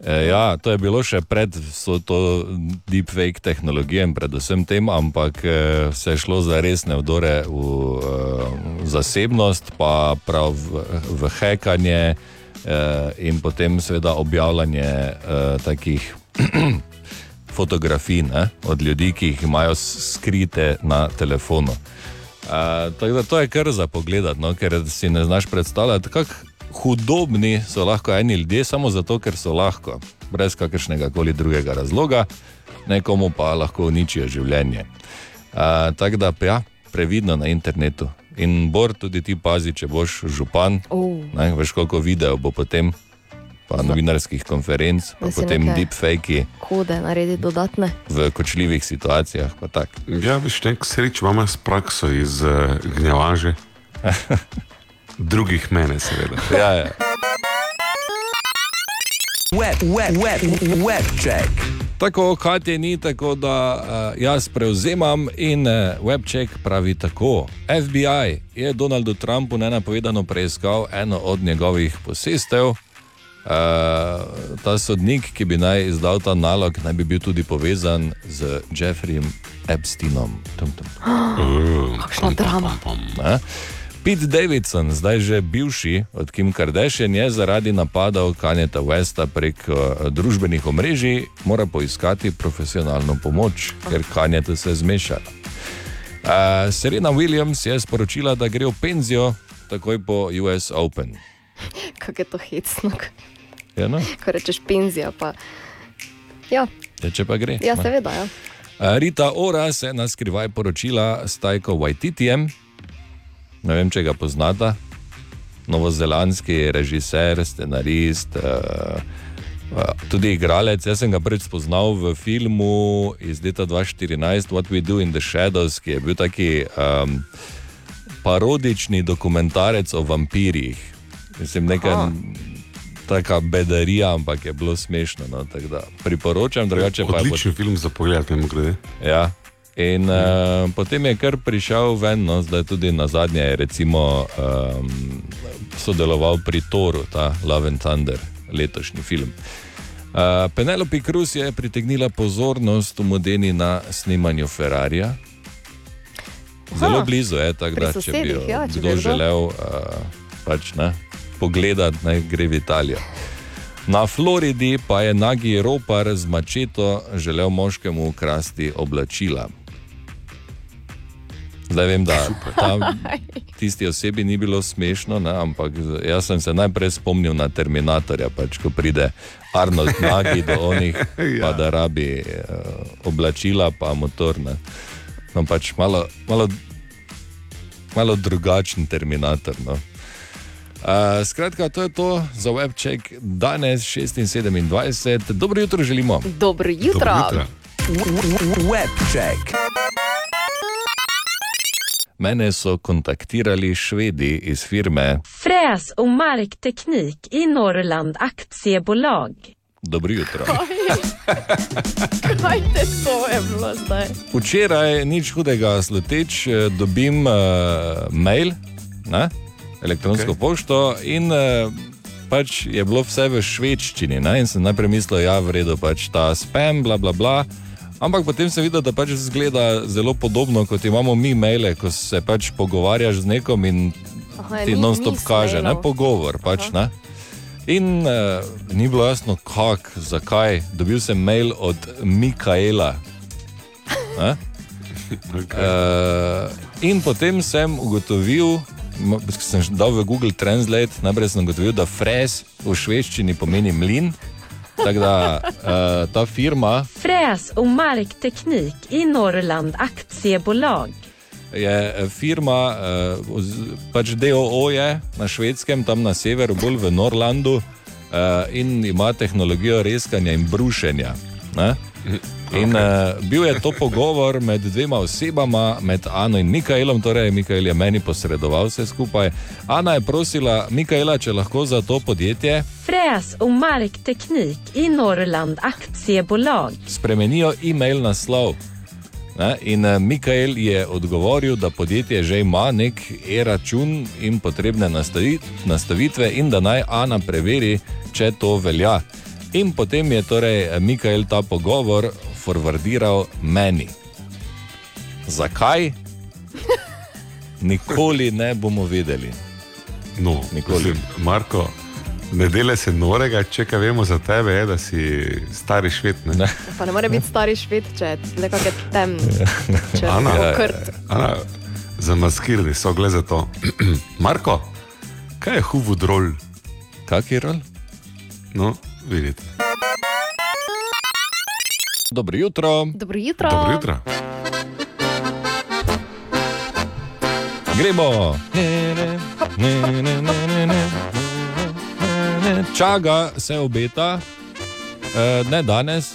E, ja, to je bilo še pred vso to deepfake tehnologijo in predvsem tem, ampak eh, se je šlo za resne vdore v uh, zasebnost, pa prav v, v hekanje uh, in potem seveda objavljanje uh, takih fotografij ne, od ljudi, ki jih imajo skrite na telefonu. Uh, tako da to je kar za pogled, no, ker si ne znaš predstavljati, kako hudobni so lahko eni ljudje, samo zato, ker so lahko, brez kakršnega koli drugega razloga, nekomu pa lahko uničijo življenje. Uh, tako da, ja, previdno na internetu. In bor tudi ti pazi, če boš župan. Oh. Ne, veš, koliko videov bo potem, pa novinarskih konferenc, pa potem deepfake Kode narediti dodatne. v kočljivih situacijah. pa tak. Ja, veš, nek sreč imamo s prakso iz uh, gnjavaže. Drugih mene, seveda. Ja, ja. Web, web, web, web check. Tako, kot je ni, tako da uh, jaz prevzemam in uh, WebCheck pravi tako. FBI je Donaldu Trumpu nenapovedano preiskal eno od njegovih posestev. Uh, ta sodnik, ki bi naj izdal ta nalog, naj bi bil tudi povezan z Jeffreyjem Epsteinom. Tum, tum. Kakšna drama. Ne? Pete Davidson, zdaj že bivši od Kim Kardashian, je zaradi napadov Kanjeta Westa prek uh, družbenih omrežij mora poiskati profesionalno pomoč, ker Kanjeta se je zmešala. Uh, Serena Williams je sporočila, da gre v penzijo takoj po US Open. Kako je to hecno, Ja, no? ko rečeš penzija. Pa... Ja, ja, če pa gre. ja, seveda. Ja. Rita Ora se je na skrivaj poročila s Tajko Waititijem. Ne vem, če ga poznata. Novozelandski režiser, scenarist, uh, uh, tudi igralec. Jaz sem ga prvič spoznal v filmu iz leta 2014, What We Do in the Shadows, ki je bil taki um, parodični dokumentarec o vampirjih. Mislim, nekaj. Aha. Taka bedarija, ampak je bilo smešno. No, tako da priporočam, drugače pa je. Odličen film za pogled, mimo grede. Ja. In uh, potem je kar prišel ven, no, zdaj tudi na zadnje je recimo, um, sodeloval pri Toru, ta Love and Thunder, letošnji film. Uh, Penelope Cruz je pritegnila pozornost v Modeni na snemanju Ferrarija. Zelo Aha, blizu je, tako pri da če bi jo ja, če kdo. želel uh, pač, ne, pogledati, naj gre v Italijo. Na Floridi pa je nagi ropar z mačeto želel moškemu ukrasti oblačila. Zdaj vem, da tam tisti osebi ni bilo smešno, ne, ampak jaz sem se najprej spomnil na Terminatorja, pač, ko pride Arnold Nagi do onih, pa da rabi uh, oblačila, pa motor. Ne. No, pač malo, malo, malo drugačen Terminator. No. Uh, skratka, to je to za webček danes 26. Dobro jutro želimo. Dobro jutro. Webček. Mene so kontaktirali švedi iz firme. Fräs och markteknik i Norrland aktiebolag. Dobro jutro. Kaj te to je bilo zdaj? Včeraj nič hudega sluteč, eh, dobim uh, mail, ne? Elektronsko okay. pošto in uh, pač je bilo vse v švedščini. Ne? In sem najprej mislil, da ja, je v redu, pač ta spam, bla bla bla. Ampak potem sem videl, da pač zgleda zelo podobno, kot imamo mi maile, ko se pač pogovarjaš z nekom in Aha, ti non-stop kaže, ne mailov. pogovor. Pač, ne? In uh, ni bilo jasno, kako, zakaj. Dobil sem mail od Mikaela. Ne? Uh, in potem sem ugotovil, ko sem dal v Google Translate, najprej sem ugotovil, da fres v švedščini pomeni mlin. Tako da uh, ta firma Fräs och markteknik i Norrland aktiebolag. je eh, firma, uh, pač DOO je na švedskem, tam na severu, bolj v Norlandu, uh, in ima tehnologijo reskanja in brušenja. Ne? In uh, bil je to pogovor med dvema osebama, med Ano in Mikaelom, torej Mikael je meni posredoval vse skupaj. Ana je prosila Mikaela, če lahko za to podjetje Fräs och markteknik i Norrland aktiebolag. spremenijo e-mail naslov. Ne? In eh, Mikael je odgovoril, da podjetje že ima nek e-račun in potrebne nastavi- nastavitve, in da naj Ana preveri, če to velja. In potem je torej Mikael ta pogovor forwardiral meni. Zakaj? Nikoli ne bomo vedeli. No, Nikoli. mislim, Marko, ne dele se norega, če kaj vemo za tebe, je, da si stari švet. Ne? Ne. Pa ne more biti stari šved, če je nekako temno. Če je Ana, tako krt. Ana, zamaskirani so, gled za to. Marko, kaj je huvu drol? Kak je rol? No, vidite. Dobro jutro. Dobro jutro. Dobro jutro. Gremo. Čaga se obeta, eh, ne danes,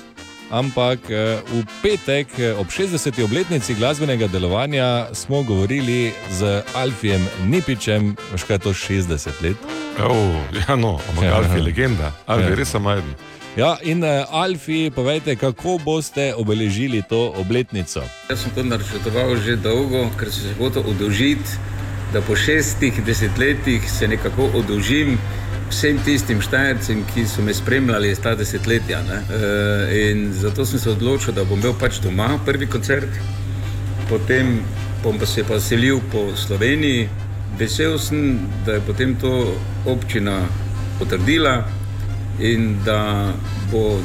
ampak eh, v petek eh, ob 60. obletnici glasbenega delovanja smo govorili z Alfijem Nipičem, veš kaj je to 60 let. Oh, ja, no, ampak Ja. Alf je legenda, Alf je Ja. res samajden. Ja, in uh, Alfi, povejte, kako boste obeležili to obletnico? Jaz sem to načrtoval že dolgo, ker sem se hotel odolžiti, da po šestih desetletjih se nekako odolžim vsem tistim štajercem, ki so me spremljali ta desetletja. Ne? E, in zato sem se odločil, da bom imel pač doma prvi koncert, potem bom pa se pa selil po Sloveniji. Vesel sem, da je potem to občina potrdila in da bo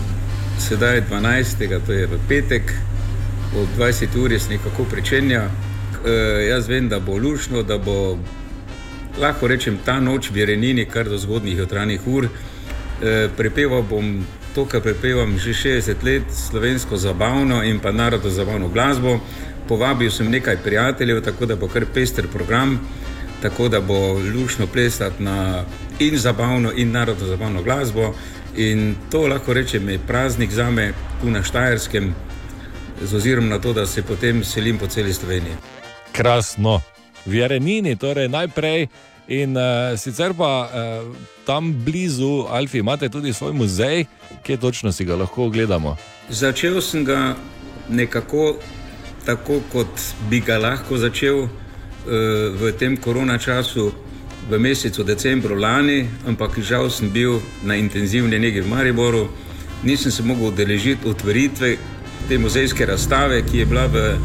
sedaj 12. to je v petek, ob 20 uri se nekako pričenja. E, jaz vem, da bo lušno, da bo lahko rečem ta noč v Jerenini, kar do zgodnjih jutranjih ur. E, prepeval bom to, kar prepevam že 60 let, slovensko zabavno in pa narodno zabavno glasbo. Povabil sem nekaj prijateljev, tako da bo kar pester program, tako da bo lušno plesati na in zabavno in narodno zabavno glasbo. In to lahko rečem je praznik za me tu na Štajerskem, z ozirom na to, da se potem selim po celi Sloveniji. Krasno. v Jarenini, torej najprej. In uh, sicer pa uh, tam blizu Alfi imate tudi svoj muzej, kje točno si ga lahko ogledamo. Začel sem ga nekako tako, kot bi ga lahko začel v tem korona času, v mesecu decembru lani, ampak žal sem bil na intenzivni negi v Mariboru, nisem se mogel udeležiti otvoritve te muzejske razstave, ki je bila v,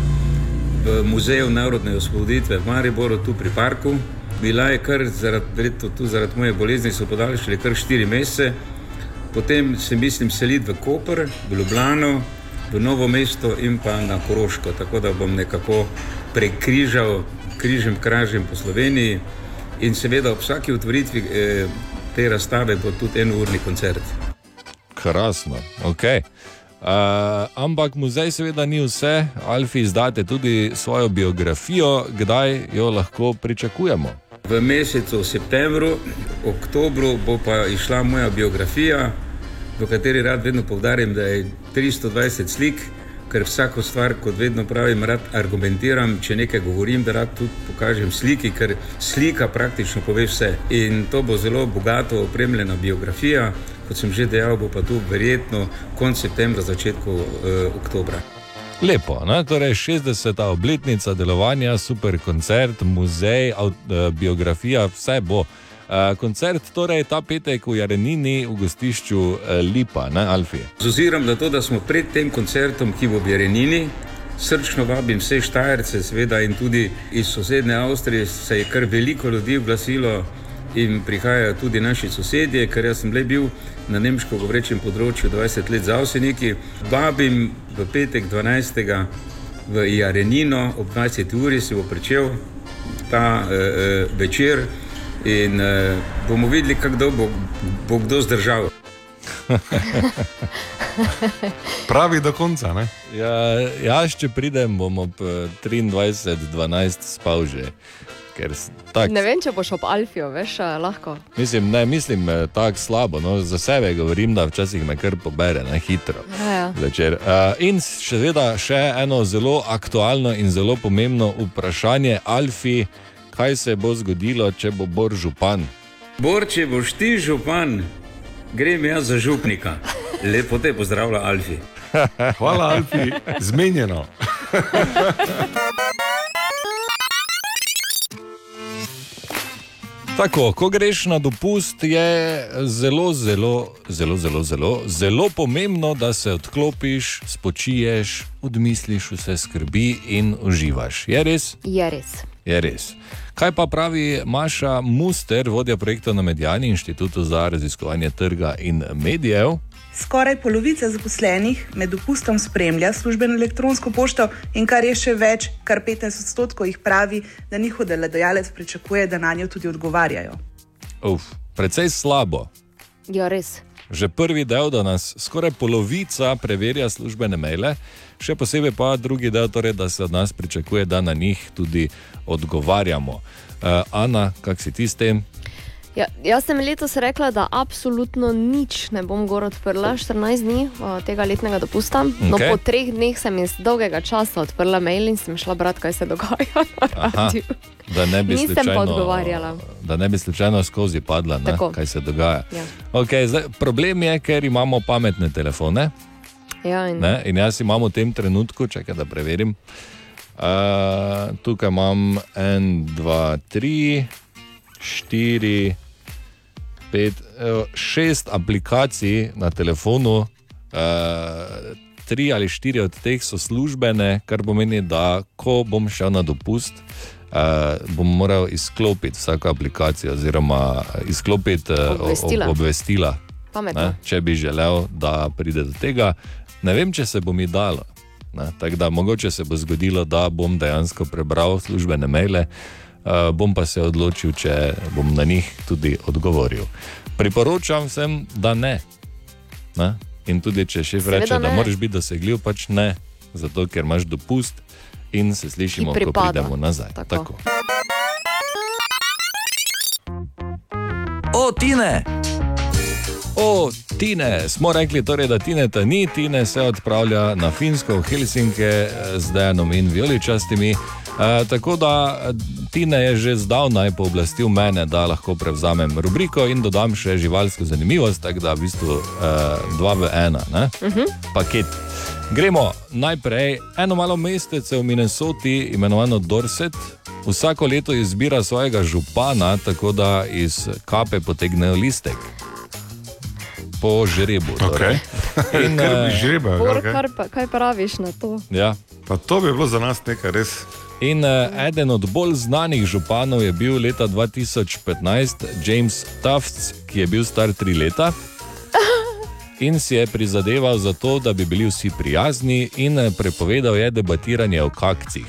v Muzeju narodne osvoboditve v Mariboru, tu pri parku. Bila je kar zaradi, verjetno tu zaradi moje bolezni, so podaljšali kar štiri mesece. Potem se mislim seliti v Koper, v Ljubljano, v Novo mesto in pa na Koroško, tako da bom nekako prekrižal, križem, kražem po Sloveniji in seveda ob vsaki otvoritvi eh, te razstave bo tudi en urni koncert. Krasno, ok. Uh, ampak muzej seveda ni vse, Alfi izdate tudi svojo biografijo, kdaj jo lahko pričakujemo. V mesecu septembru, oktobru bo pa išla moja biografija, v kateri rad vedno povdarim, da je 320 slik, ker vsako stvar, kot vedno pravim, rad argumentiram. Če nekaj govorim, da rad tudi pokažem sliki, ker slika praktično pove vse. In to bo zelo bogato opremljena biografija, kot sem že dejal, bo pa tu verjetno konec septembra, začetku eh, oktobra. Lepo, ne? torej 60. obletnica delovanja, super koncert, muzej, eh, biografija, vse bo. Eh, Koncert torej ta petek v Jarenini v gostišču eh, Lipa, ne Alfi. Z ozirom na to, da smo pred tem koncertom, ki bo v Jerenini, srčno vabim vse Štajerce, seveda in tudi iz sosednje Avstrije, se je kar veliko ljudi oglasilo in prihajajo tudi naši sosedje, ker jaz sem le bil na nemško govorečem področju 20 let za Avseniki. Vabim v petek 12. v Jarenino ob 20. uri se bo pričel ta eh, eh, večer in eh, bomo videli, kako bo, bo kdo zdržal. Pravi do konca. Ne? Ja, jaz, če pridem, bom ob eh, 23.12 spal že. Tak, Ne vem, če boš ob Alfiju, veš, a lahko. mislim, ne mislim eh, tako slabo, no, za sebe govorim, da včasih me kar pobere na hitro. Ja, ja. Večer. Uh, in seveda še eno zelo aktualno in zelo pomembno vprašanje, Alfi, kaj se bo zgodilo, če bo Bor župan? Bor, če boš ti župan, grem jaz za župnika. Lepo te pozdravlja, Alfi. Hvala, Alfi, zmenjeno. Tako, ko greš na dopust, je zelo, zelo, zelo, zelo, zelo, zelo pomembno, da se odklopiš, spočiješ, odmisliš vse skrbi in uživaš. Je res? Je res. Je res. Kaj pa pravi Maša Muster, vodja projekta na Medijani inštitutu za raziskovanje trga in medijev? Skoraj polovica zaposlenih med dopustom spremlja službeno elektronsko pošto, in kar je še več, kar 15 odstotkov jih pravi, da njihov delodajalec pričakuje, da na njo tudi odgovarjajo. Uf, precej slabo. Ja, res. Že prvi del, da nas skoraj polovica preverja službene maile, še posebej pa drugi del, torej, da se od nas pričakuje, da na njih tudi odgovarjamo. Uh, Ana, kak si ti s tem? Ja, jaz sem letos rekla, da absolutno nič ne bom gor odprla, 14 dni o, tega letnega dopusta. No, Okej. po treh dneh sem iz dolgega časa odprla mail in sem šla brati, kaj se dogaja Aha, da ne bi Nisem pa slučajno, odgovarjala. da ne bi slučajno skozi padla, ne, Tako. kaj se dogaja. Ja. Okay, zdaj, problem je, ker imamo pametne telefone. Ja, in, Ne? In jaz imam v tem trenutku, čakaj, da preverim. Uh, tukaj imam en, dva, tri, štiri, pet, evo, šest aplikacij na telefonu. Uh, tri ali štiri od teh so službene, kar pomeni, da ko bom šel na dopust, uh, bom moral izklopiti vsako aplikacijo, oziroma izklopiti uh, Obvestila. obvestila Pametno. ne, če bi želel, da pride do tega. Ne vem, če se bo mi dalo. Ne, tako da mogoče se bo zgodilo, da bom dejansko prebral službene maile, uh, bom pa se odločil, če bom na njih tudi odgovoril. Priporočam vsem, da ne. ne? In tudi če šef Seveda reče, da ne. moraš biti dosegljiv, pač ne, zato ker imaš dopust in se slišimo, ko pridemo nazaj. Tako. Tako. O, Tine! O, Tine, smo rekli, torej, da Tine ta ni, Tine se odpravlja na Finsko, v Helsinke, eh, z Dejanom in Vijoličastimi. Uh, tako da Tina je že zdavnaj pooblastil mene, da lahko prevzamem rubriko in dodam še živalsko zanimivost, tako da v bistvu uh, dva v ena, ne? Mhm. paket. Gremo najprej eno malo mestece v Minnesoti, imenovano Dorset. Vsako leto izbira svojega župana, tako da iz kape potegnejo listek. Po žrebu. torej. In, eh, žrebal, Bor, kaj? kar pa, kaj praviš na to? Ja. Pa to bi bilo za nas nekaj res. In uh, eden od bolj znanih županov je bil leta 2015 James Tufts, ki je bil star tri leta in si je prizadeval za to, da bi bili vsi prijazni, in eh, prepovedal je debatiranje o kakcih.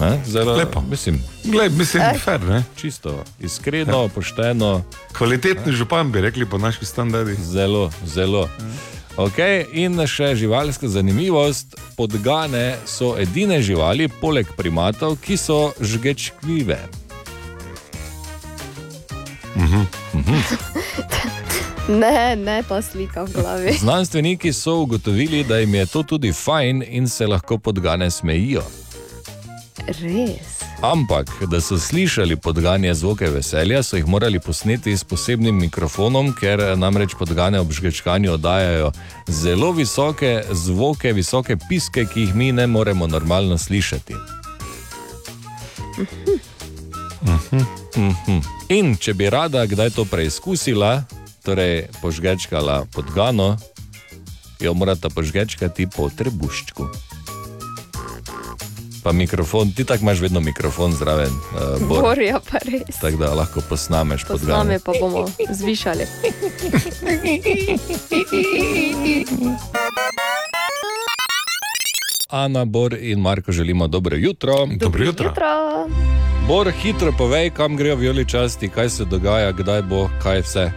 Ne? Zelo Lepo. Mislim, Glej, mislim, Eh. fair, ne? Čisto, iskreno, pošteno. Kvalitetni župan bi rekli po naših standardih. Zelo, zelo. Okay, in še živalska zanimivost: podgane so edine živali, poleg primatov, ki so žgečljive. Mhm. Mhm. Ne, ne ta slika v glavi. Znanstveniki so ugotovili, da jim je to tudi fajn in se lahko podgane smejijo. Res. Ampak, da so slišali podganje zvoke veselja, so jih morali posneti s posebnim mikrofonom, ker namreč podgane ob žgečkanju oddajajo zelo visoke zvoke, visoke piske, ki jih mi ne moremo normalno slišati. Mhm. In če bi rada kdaj to preizkusila, torej požgečkala podgano, jo morata požgečkati po trebuščku. Pa mikrofon, ti tako imaš vedno mikrofon zraven, uh, Bor. Borja pa res. Tako da lahko posnameš To pod z nami gano. pa bomo zvišali. Ana, Bor in Marko želimo dobro jutro. Dobro jutro. Jutro. Bor, hitro povej, kam grejo vijoličasti, kaj se dogaja, kdaj bo, kaj vse.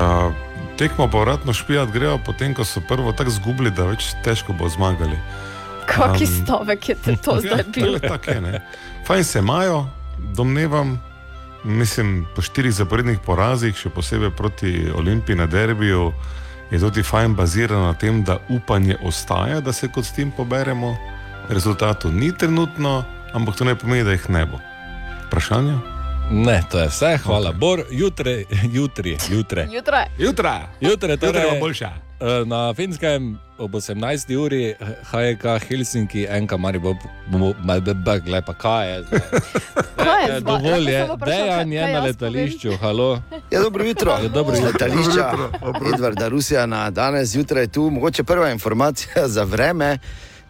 Uh, tekmo povratno špijat grejo, potem ko so prvo tako zgubili, da več težko bo zmagali. Kaki Um, stavek je to zdaj bil? Ja, tako je, ne. Fajn se imajo, domnevam, mislim, po štirih zaporednih porazih, še posebej proti Olimpiji na derbiju, je tudi fajn bazirano na tem, da upanje ostaja, da se kot s tem poberemo. Rezultatov ni trenutno, ampak to ne pomeni, da jih ne bo. Vprašanje? Ne, to je vse, hvala. Okay. Bor, jutri, jutri, jutri. Jutra. Jutra. Jutri, torej, Jutra bo boljša. eh, Na finskem ob 18. uri HJK Helsinki, enka mari bo, bomo malce beg, lepa kaj je. zdaj? Kaj je Eh? Dovolj je, dejan kaj- je kaj na letališču, halo. Ja, dobro jutro. Ja, dobro jutro. letališča Dobro jutro. Edvarda Rusjana danes zjutraj tu. Mogoče prva informacija za vreme,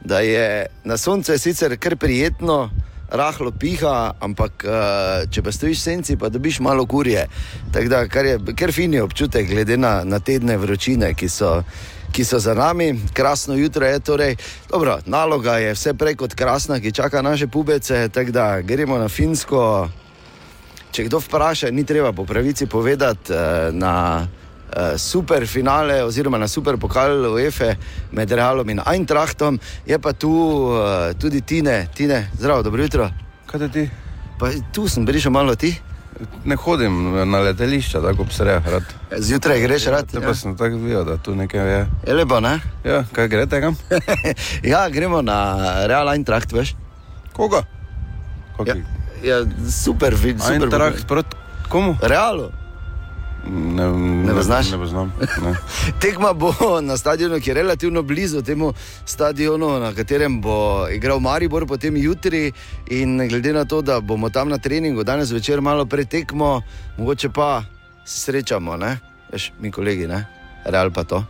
da je na sonce sicer kar prijetno. Rahlo piha, ampak eh, če pa stojiš v senci, pa dobiš malo kurje. Tako da, kar je kar fini občutek, glede na, na tedne vročine, ki so, ki so za nami. Krasno jutro je torej. Dobro, naloga je vse prej kot krasna, ki čaka naše pubece. Tako da gremo na Finsko, Če kdo vpraša, ni treba po pravici povedati eh, na eh, super finale oziroma na super pokal UEFA med Realom in Eintrachtom, je pa tu eh, tudi Tine, Tine, zdravo, dobro jutro. Kaj ti? Pa tu sem prišel malo ti. Ne hodim na letališča, tako obsreja rad. Zjutraj greš rad? Ja, pa sem tako videl, da tu nekaj je. Je lepo, ne? Ja, kaj greste kam? ja, gremo na Real Eintracht, veš? Koga? Ja, ja, super, vid, super. Eintracht proti komu? Realu. Ne, Ne? Ne poznam. Ne. Tekma bo na stadionu, ki je relativno blizu temu stadionu, na katerem bo igral Maribor, potem jutri. In glede na to, da bomo tam na treningu danes večer malo pred tekmo, mogoče pa se srečamo, ne? Veš, mi kolegi, ne? Real pa to.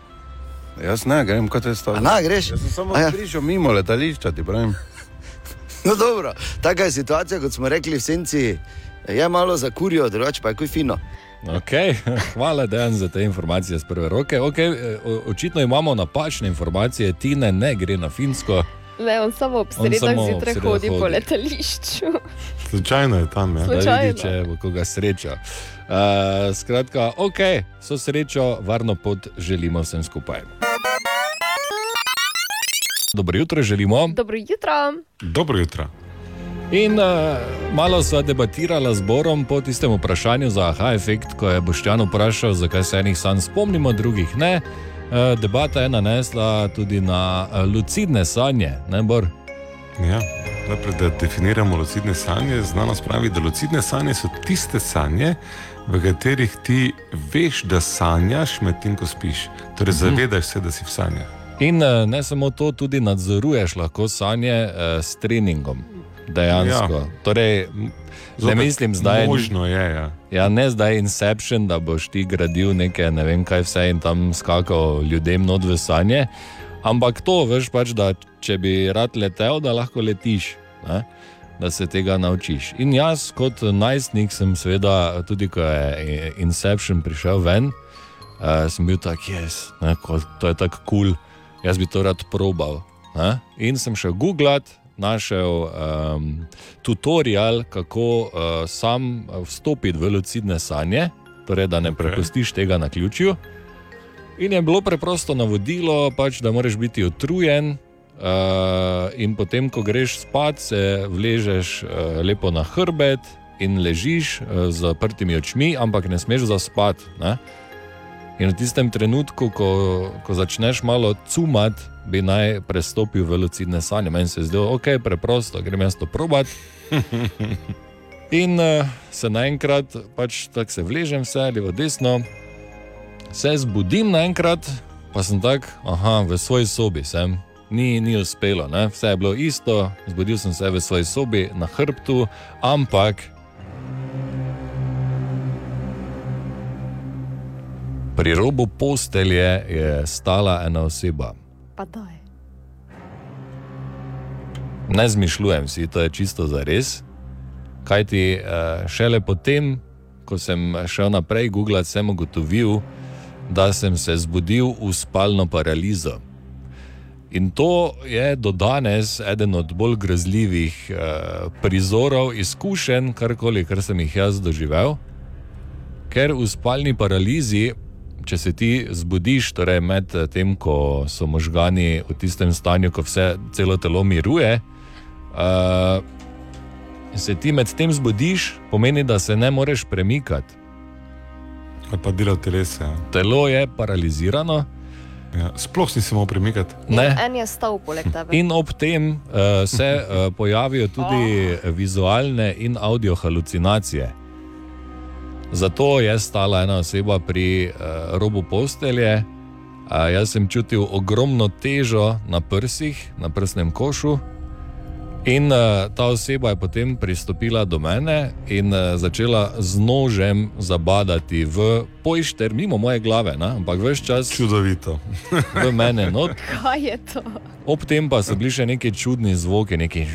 Jaz ne grem, kot je stalo. Na, greš? Jaz sem samo ja. prišel mimo letališča, ti pravim. No, dobro, taka je situacija, kot smo rekli v senci. Je malo za kurijo, drugače pa je kuj fino. Okay. Hvala, Dejan, za te informacije z prve roke. Okay, eh, očitno imamo napačne informacije, Tine ne gre na Finsko. Ne, on samo ob sredah zjutraj sredah hodi po hodi. letališču. Slučajno je tam. Ja. Da Slučajno. vidi, če bo koga sreča. Uh, skratka, ok, so srečo, varno pot želimo vsem skupaj. Dobro jutro želimo. Dobro jutro. Dobro jutro. In uh, malo sva debatirala z Borom po tistem vprašanju za aha efekt, ko je Boštjan vprašal, zakaj se enih sanj spomnimo, drugih ne. Eh, Debata je nanesla tudi na eh, lucidne sanje, ne bor. Ja, najprej, da definiramo lucidne sanje. Znanost pravi, da lucidne sanje so tiste sanje, v katerih ti veš, da sanjaš, medtem ko spiš. Torej, Mhm. zavedaš se, da si v sanjah. In ne samo to, tudi nadzoruješ lahko sanje eh, s treningom. Dejansko. Ja. Torej, m, ne Zopet mislim zdaj. možno je, ja. Ja, ne zdaj Inception, da boš ti gradil nekaj, ne vem kaj vse in tam skakal ljudem not v sanje. Ampak to veš pač, da če bi rad letel, da lahko letiš. Ne? Da se tega naučiš. In jaz, kot najstnik, sem seveda, tudi ko je Inception prišel ven, uh, sem bil tak, jaz, yes, to je tako kul, cool, jaz bi to rad probal. Ne? In sem šel googlat, našel um, tutorial, kako uh, sam vstopiti v lucidne sanje, torej da ne prepustiš tega na ključju. In je bilo preprosto navodilo, pač, da moraš biti utrujen. Uh, in potem, ko greš spat, se vležeš uh, lepo na hrbet in ležiš uh, z zaprtimi očmi, ampak ne smeš zaspati. Ne? In v tistem trenutku, ko, ko začneš malo cumat, bi naj prestopil v lucidne sanje. Meni se je zdelo, ok, preprosto, grem jaz to probat. In uh, se naenkrat, pač tako se vležem, vse levo, desno, se zbudim naenkrat, pa sem tak, aha, v svoji sobi sem. Ni, ni uspelo, ne? vse je bilo isto, zbudil sem se v svoji sobi na hrbtu, ampak pri robu postelje je stala ena oseba. Pa daj. Ne zmišljujem si, to je čisto za res. Kaj ti šele potem, ko sem šel naprej, Google, sem ugotovil, da sem se zbudil v spalno paralizo. In to je do danes eden od bolj grozljivih eh, prizorov, izkušenj, karkoli, kar sem jih jaz doživel. Ker v spalni paralizi, če se ti zbudiš, torej med tem, ko so možgani v tistem stanju, ko vse celo telo miruje, eh, se ti med tem zbudiš, pomeni, da se ne moreš premikati. Ali pa delo telesa. Telo je paralizirano. Ja, sploh si se mogel premikati. Ne. En je stal poleg tebe. In ob tem uh, se uh, pojavijo tudi oh. vizualne in audio halucinacije. Zato je stala ena oseba pri uh, robu postelje. Uh, jaz sem čutil ogromno težo na prsih, na prsnem košu. In uh, ta oseba je potem pristopila do mene in uh, začela z nožem zabadati v pojšter, mimo moje glave, ne? ampak vse čas. Čudovito. v mene. No, Kaj je to? Ob tem pa so bili še neki čudni zvoki, neki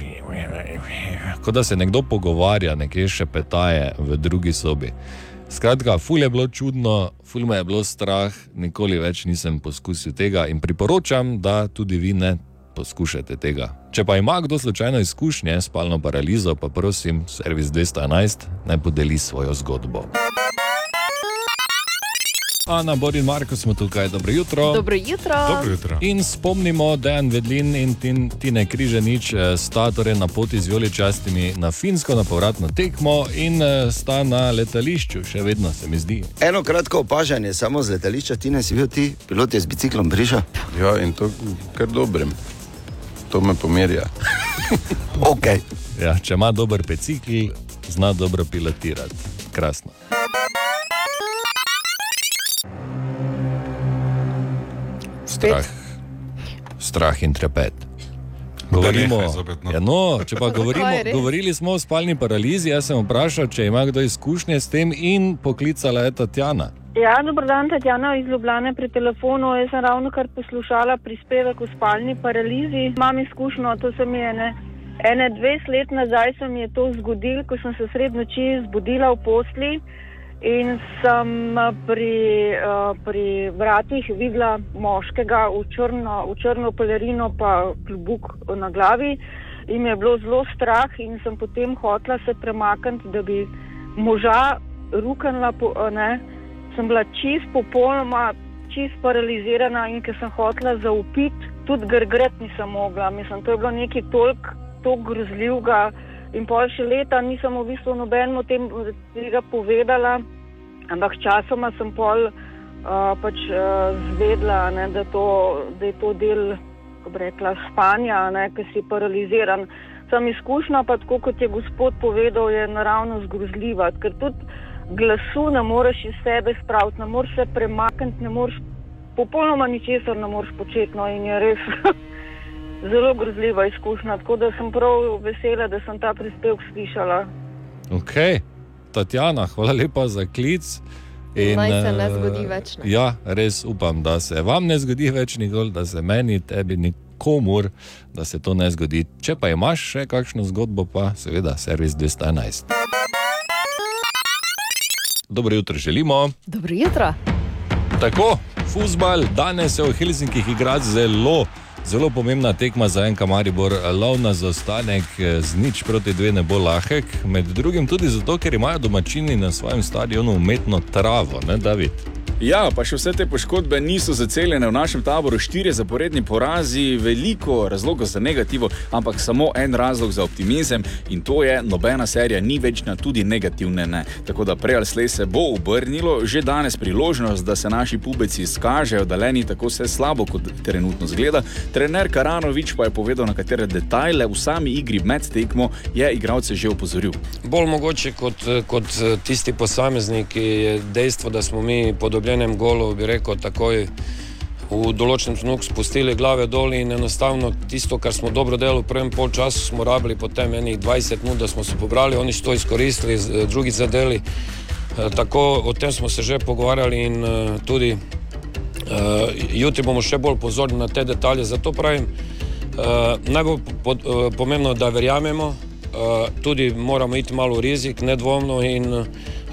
kot da se nekdo pogovarja, nekje še petaje v drugi sobi. Skratka, ful je bilo čudno, ful me je bilo strah, nikoli več nisem poskusil tega in priporočam, da tudi vi ne poskušate tega. Če pa ima kdo slučajno izkušnje s spalno paralizo, pa prosim, servis 211 naj podeli svojo zgodbo. Ana, Borin, Marko smo tukaj, dobro jutro. Dobro jutro. In spomnimo, da je Vedlin in tin, Tine Križanič eh, sta torej na poti z vijoličastimi na Finsko na povratno tekmo in eh, sta na letališču, še vedno se mi zdi. Eno kratko opažanje, samo z letališča, ti ne si bil ti, pilot je z biciklom prišel. Ja, in to kar dobrem. To me pomerja. okay. ja, če ima dober bicikl, zna dobro pilotirati. Krasno. Strah. Strah in trepet. Govorimo, nehaj no. ja, no, če pa govorimo, govorili smo o spalni paralizi, jaz sem vprašal, če ima kdo izkušnje s tem, in poklicala je Tatjana. Ja, dober dan, Tatjana iz Ljubljane pri telefonu. Jaz sem ravno kar poslušala prispevek o spalni paralizi. Imam izkušnjo, to se mi je ne. Ene dve let nazaj se mi je to zgodilo, ko sem se sred noči zbudila v posli in sem eh, pri, uh, pri vratih videla moškega v črno, v črno pelerino pa klobuk na glavi in mi je bilo zelo strah in sem potem hotla se premakniti, da bi moža rukanla, po, ne, sem bila čist popolnoma, čist paralizirana in ker sem hotla zaupiti, tudi grgret nisem mogla. Mislim, to je bilo nekaj toliko toliko grozljivega in pol še leta nisem v bistvu nobenemu tem tega povedala, ampak časoma sem pol uh, pač uh, zvedla, ne, da, to, da je to del kako bi rekla, spanja, ne, ki si paraliziran. Sam izkušnja, pa tako kot je gospod povedal, je naravno zgrozljiva, ker tudi glasu ne moreš iz sebe spraviti, ne moreš se premakniti, ne moreš popolnoma ničesar ne moreš početi. No, in je res zelo grozljiva izkušnja. Tako da sem prav vesela, da sem ta prispevek slišala. Ok, Tatjana, hvala lepa za klic. Naj se ne eh, zgodi več, ne. Ja, res upam, da se vam ne zgodi več nikoli, da se meni, tebi, nikomur, da se to ne zgodi. Če pa imaš še kakšno zgodbo, pa seveda, servis 211. Dobro jutro želimo. Dobro jutro. Tako, futbal, danes se v Helsinkih igra zelo, zelo pomembna tekma za enka Maribor. Lov na zaostanek eh, z nič proti dve ne bo lahek, med drugim tudi zato, ker imajo domačini na svojem stadionu umetno travo, ne David? Ja, pa še vse te poškodbe niso zaceljene v našem taboru, štiri zaporedni porazi, veliko razlogov za negativo, ampak samo en razlog za optimizem in to je, nobena serija ni več na tudi negativne. Ne. Tako da prej ali slej se bo obrnilo, že danes priložnost, da se naši pubeci izkažejo, da le ni tako vse slabo, kot trenutno zgleda. Trener Karanovič pa je povedal, na katere detajle v sami igri med tekmo je igralce že opozoril. Bolj mogoče kot, kot tisti posamezniki je dejstvo, da smo mi po dobljenem golu, bi rekel, takoj v določenem trenutku spustili glave dol in enostavno tisto, kar smo dobro delali v prvem polčasu, smo rabili potem enih 20 minut, da smo se pobrali, oni so to izkoristili, z- drugi zadeli. Eh, Tako o tem smo se že pogovarjali in eh, tudi Uh, jutri bomo še bolj pozorni na te detalje. Zato pravim, uh, najbolj po, uh, pomembno je, da verjamemo, uh, tudi moramo iti malo v rizik, nedvomno, in,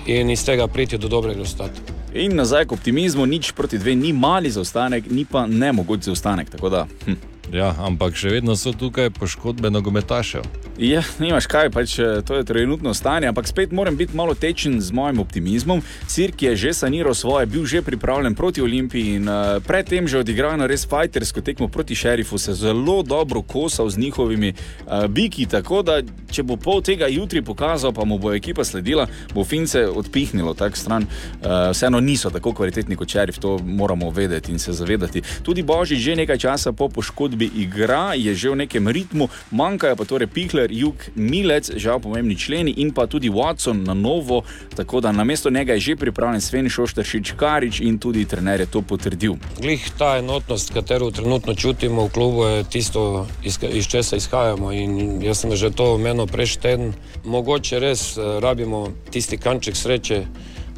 in iz tega priti do dobrega rezultata. In nazaj k optimizmu, nič proti dve, ni mali zaostanek, ni pa nemogoč zaostanek. Tako da, hm. Ja, ampak še vedno so tukaj poškodbe nogometašev. Ja, nimaš kaj, pač eh, to je trenutno stanje, ampak spet moram biti malo tečen z mojim optimizmom. Sirk je že saniral svoje, bil že pripravljen proti Olimpiji in uh, predtem že odigral na res fajtersko tekmo proti šerifu, se zelo dobro kosal z njihovimi uh, biki. Tako da, če bo pol tega jutri pokazal, pa mu bo ekipa sledila, bo Fince odpihnilo tak stran. Uh, vseeno niso tako kvalitetni kot šerif, to moramo vedeti in se zavedati. Tudi Božič že nekaj časa po poškodbi igra, je že v nekem ritmu, manjkajo pa torej Pihler, Juk, Milec, žal pomembni členi in pa tudi Watson na novo, tako da namesto njega je že pripravljen Sven Šoštršič, Karič in tudi trener je to potrdil. Glih ta enotnost, katero trenutno čutimo v klubu, je tisto, iz, iz česa izhajamo. In jaz sem že to omenil prejšnji teden. Mogoče res eh, rabimo tisti kanček sreče,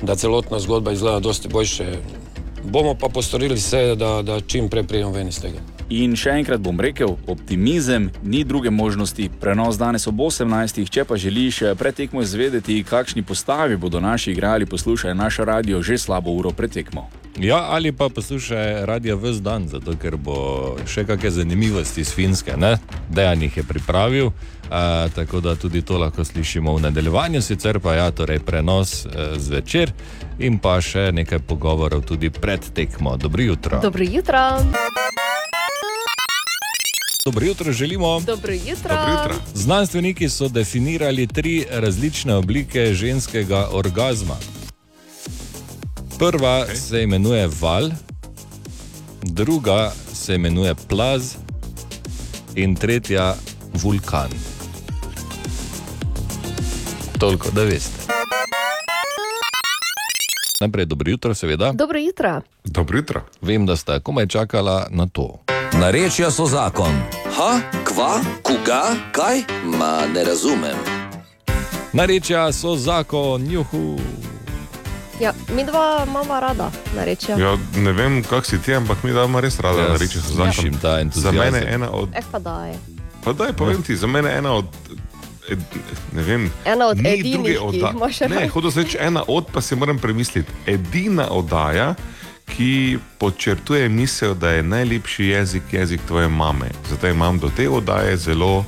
da celotna zgodba izgleda dosti boljše. Bomo pa postorili vse, da, da čim prej prijemo ven iz tega. In še enkrat bom rekel, optimizem, ni druge možnosti. Prenos danes ob 18. Če pa želiš eh, pred tekmo izvedeti, kakšni postavi bodo naši igrali, poslušaj naš radio že slabo uro pred tekmo. Ja, ali pa poslušaj radio vse dan, zato ker bo še kakšne zanimivosti iz Finske. ne? Dejan jih je pripravil, a, tako da tudi to lahko slišimo v nadaljevanju, sicer pa ja, torej prenos e, zvečer in pa še nekaj pogovorov tudi pred tekmo. Dobro jutro. Dobro jutro. Dobro jutro želimo. Dobro jutro. Znanstveniki so definirali tri različne oblike ženskega orgazma. Prva okay. se imenuje val, druga se imenuje plaz in tretja vulkan. Toliko, da veste. Najprej dobro jutro, seveda. Dobro jutro. Dobro jutro. Vem, da sta komaj čakala na to. Narečja so zakon. Ha, kva, koga, kaj? Ma ne razumem. Narečja so zakon, juhu. Ja, mi dva imamo rada, narečja. Ja, ne vem, kak si ti, ampak mi damo res rada, da reče so zakon. slišim ta Za mene je ena od. Eh, pa daj. Pa daj, povem ti, za mene je ena od. ed- Ne vem, Ena od ni edinih, druge ki jih imaš Ne, rad. hodo se reči ena od, pa si moram premisliti. Edina oddaja, ki podčrtuje misel, da je najlepši jezik jezik tvoje mame. Zato imam do te oddaje zelo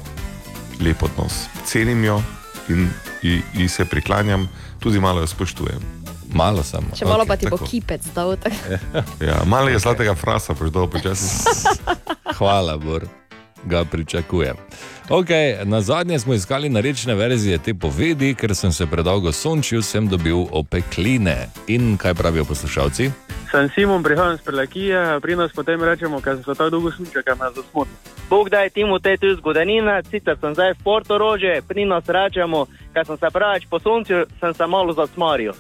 lep odnos. Cenim jo in ji- ji se priklanjam, tudi malo jo spoštujem. Malo samo. Še malo pa ti bo kipec dal. tako. Ja, malo je zlatega frasa, boš dol počasi. Hvala, Bor, ga pričakujem. Okay, na zadnje smo iskali narečne verzije te povedi, ker sem se predolgo sončil, sem dobil opekline. In kaj pravijo poslušalci? Sem Simon, prihajam iz Prelekije, pri nas potem rečemo, ker sem se tako dolgo sunčal, ker me zasmoti. Bog da je timu te tu zgodovina, sicer sem zdaj v Portorože, pri nas rečemo, ker sem se preveč posunčil, sem se malo zasmaril.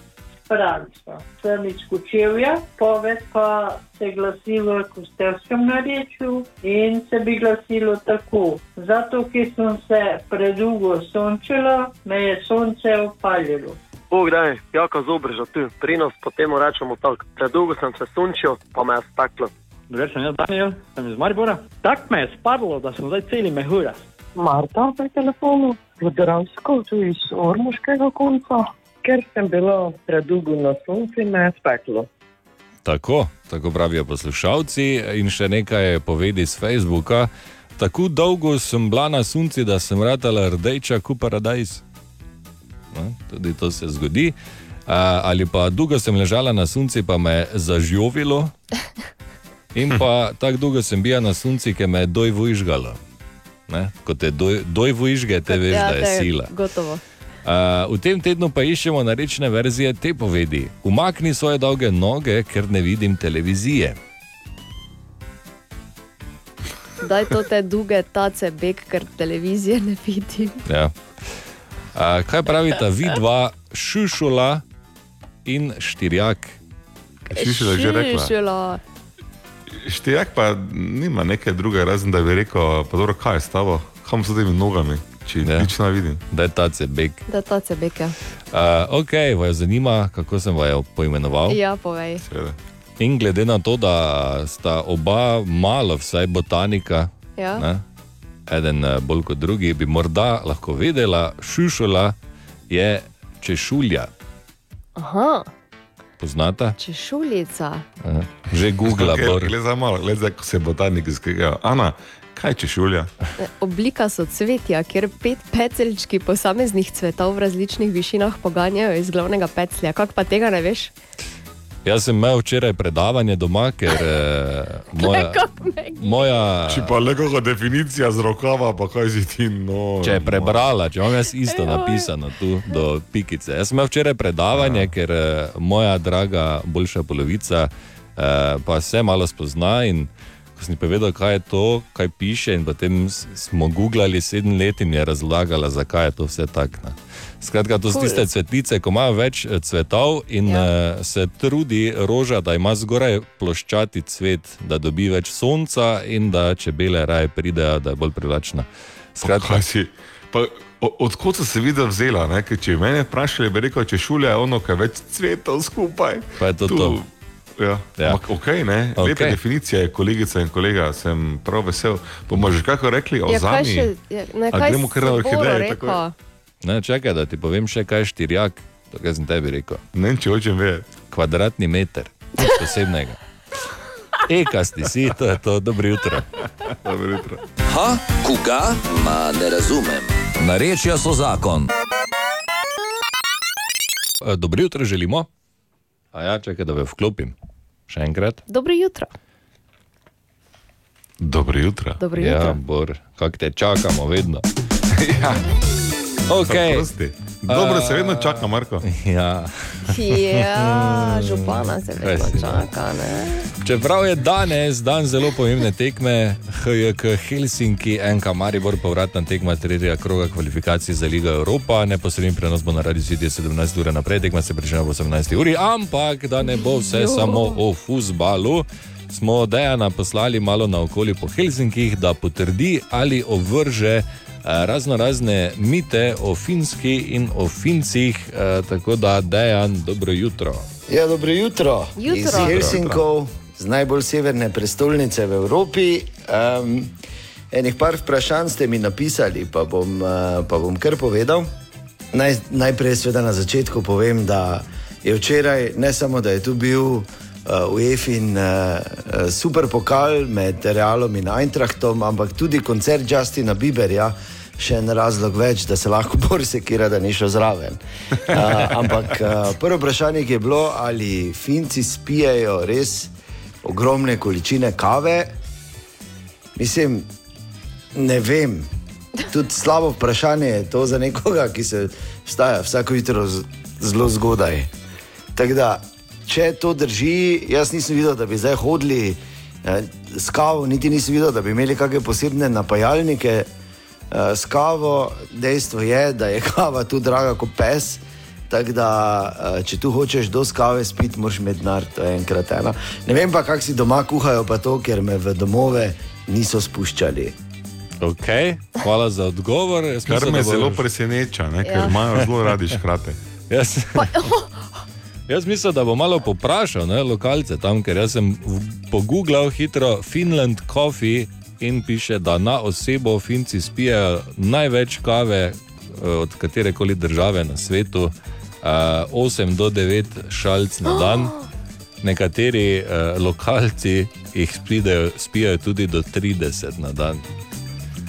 Franca, Srnič Kučevja, poved pa se glasi v kostelskem narečju in se bi glasilo tako. Zato, ker sem se predolgo sončila, me je sonce opalilo. Bog da je, jaka zobreža tu, pri nas potem rečemo tako. Predolgo sem se sunčil, pa me je staklo. Dober sem jaz Daniel, sem iz Maribora. Tak me je spadlo, da sem zdaj celi mehuras. Marta pri telefonu, Vodoravsko, tu iz Ormoškega konca, ker sem bila predolgo na soncu in me je speklo. Tako, tako pravijo poslušalci. In še nekaj povedi z Facebooka. Tako dolgo sem bila na suncu, da sem ratala rdeča, kot paradajz. No, tudi to se zgodi. A, ali pa dolgo sem ležala na suncu, pa me je zažjovilo. In pa tako dolgo sem bila na suncu, ki me je dojvo izžgalo. Ne? Ko te doj, dojvo izžge, te veš, da je sila. Gotovo. Uh, v tem tednu pa iščemo narečne verzije te povedi. Umakni svoje dolge noge, ker ne vidim televizije. Daj to te duge tace beg, ker televizije ne vidim. Ja. Uh, kaj pravita vidva, šušula in štirjak? Šušula je že rekla. Šušula. Štejak pa nima nekaj drugega, razen da bi rekel, pa dobro, kaj je s tabo, kam so temi nogami, če ja. nič ne vidim. Da je tace beg. Da tace beg, ja. Uh, ok, vas zanima, kako sem vaju poimenoval. Ja, povej. Seveda. In glede na to, da sta oba malo, vsaj botanika, Ja. ne, eden eh, bolj kot drugi, bi morda lahko vedela, šušula je češulja. Aha, Poznata? češuljica. Aha. Že Google, bor. Glede za malo, glede za se botaniki skrigajo. Ana, kaj če šulja? Oblika so cvetja, kjer pet pecelčki posameznih cvetov v različnih višinah poganjajo iz glavnega peclja. Kako pa tega ne veš? Jaz sem imel včeraj predavanje doma, ker eh, moja, moja. Če pa le kakšna definicija z rokava, pa kaj si ti no. Če je prebrala, če imam jaz isto napisano tu do pikice. Jaz sem imel včeraj predavanje, ja. ker eh, moja draga boljša polovica eh, pa se malo spozna in ko sem povedal, kaj je to, kaj piše in potem smo googlali sedem let in je razlagala, zakaj je to vse tako. ne. Skratka, to so Cool. tiste cvetlice, ko imajo več eh, cvetov in ja. uh, se trudi roža, da ima zgoraj ploščati cvet, da dobi več sonca in da čebele raje pridejo, da je bolj privlačna. Skratka, si. Pa, Odkot so se videla vzela? Ne? Ker Če me vprašali, bi rekel, če šulja je ono, kaj več cvetov skupaj. Pa je to to. Ja, Ja. ja. ok, ne. Okej. Lepa definicija je, kolegica in kolega, sem prav vesel. Bomo že kako rekli o Ja, še, ja, gremo kar na orhideje? Ne, čakaj, da ti povem še kaj štirjak, to kaj sem tebi rekel. Ne, če hočem vedeti. Kvadratni meter, nič posebnega. Ekasti si, to je to, dobro jutro. Dobro jutro. Ha, koga? Ma ne razumem. Narečja so zakon. E, Dobro jutro želimo. A ja, čakaj, da me vklopim. Še enkrat. Dobro jutro. Dobro jutro. Dobro Ja, jutro. Bor, kak te čakamo vedno. ja. Okay. Dobro se vedno čaka, Marko. Ja. Ja, župana se vedno Kaj čaka. Ne? Čeprav je danes dan zelo pomembne tekme, HJK Helsinki, NK Maribor, povratna tekma tretjega kroga kvalifikacij za Ligo Evropa, neposredni prenos bo na radiju City 17 ur naprej, tekma se prične ob 18 uri, ampak da ne bo vse Jo. samo o futbalu. Smo Dejana poslali malo naokoli po Helsinkih, da potrdi ali ovrže razno razne mite o finski in o fincih, eh, tako da Dejan, dobro jutro. Ja, dobro jutro. Jutro. Iz Helsinkov, z najbolj severne prestolnice v Evropi. Um, enih par vprašanj ste mi napisali, pa bom, uh, pa bom kar povedal. Naj, najprej, seveda, na začetku povem, da je včeraj ne samo, da je tu bil uh, UEFIN uh, super pokal med Realom in Eintrachtom, ampak tudi koncert Justina Bieberja. Še en razlog več, da se lahko borsekira, da ni šel zraven. Uh, ampak uh, prvo vprašanje je bilo, ali Finci spijajo res ogromne količine kave. Mislim, ne vem, Tudi slabo vprašanje je to za nekoga, ki se vstaja vsako jutro zelo zgodaj. Da, če to drži, jaz nisem videl, da bi zdaj hodili eh, s kavo, niti nisem videl, da bi imeli kakšne posebne napajalnike s kavo. Dejstvo je, da je kava tu draga kot pes. Tako da, eh, če tu hočeš do kave spiti, moraš imeti denar, to je enkrat ena. Ne vem pa, kako si doma kuhajo, pa to, ker me v domove niso spuščali. Okay, hvala za odgovor. Jaz Kar mislim, me bo- zelo preseneča, ne, ker Ja. imajo zelo radi škrate. Jaz, jaz mislim, da bo malo poprašal ne, lokalce tam, ker jaz sem pogooglal hitro Finland Coffee in piše, da na osebo Finci spijajo največ kave eh, od katere koli države na svetu, uh, 8 do 9 šalc na dan. Nekateri uh, lokalci jih spidejo, spijajo tudi do 30 na dan.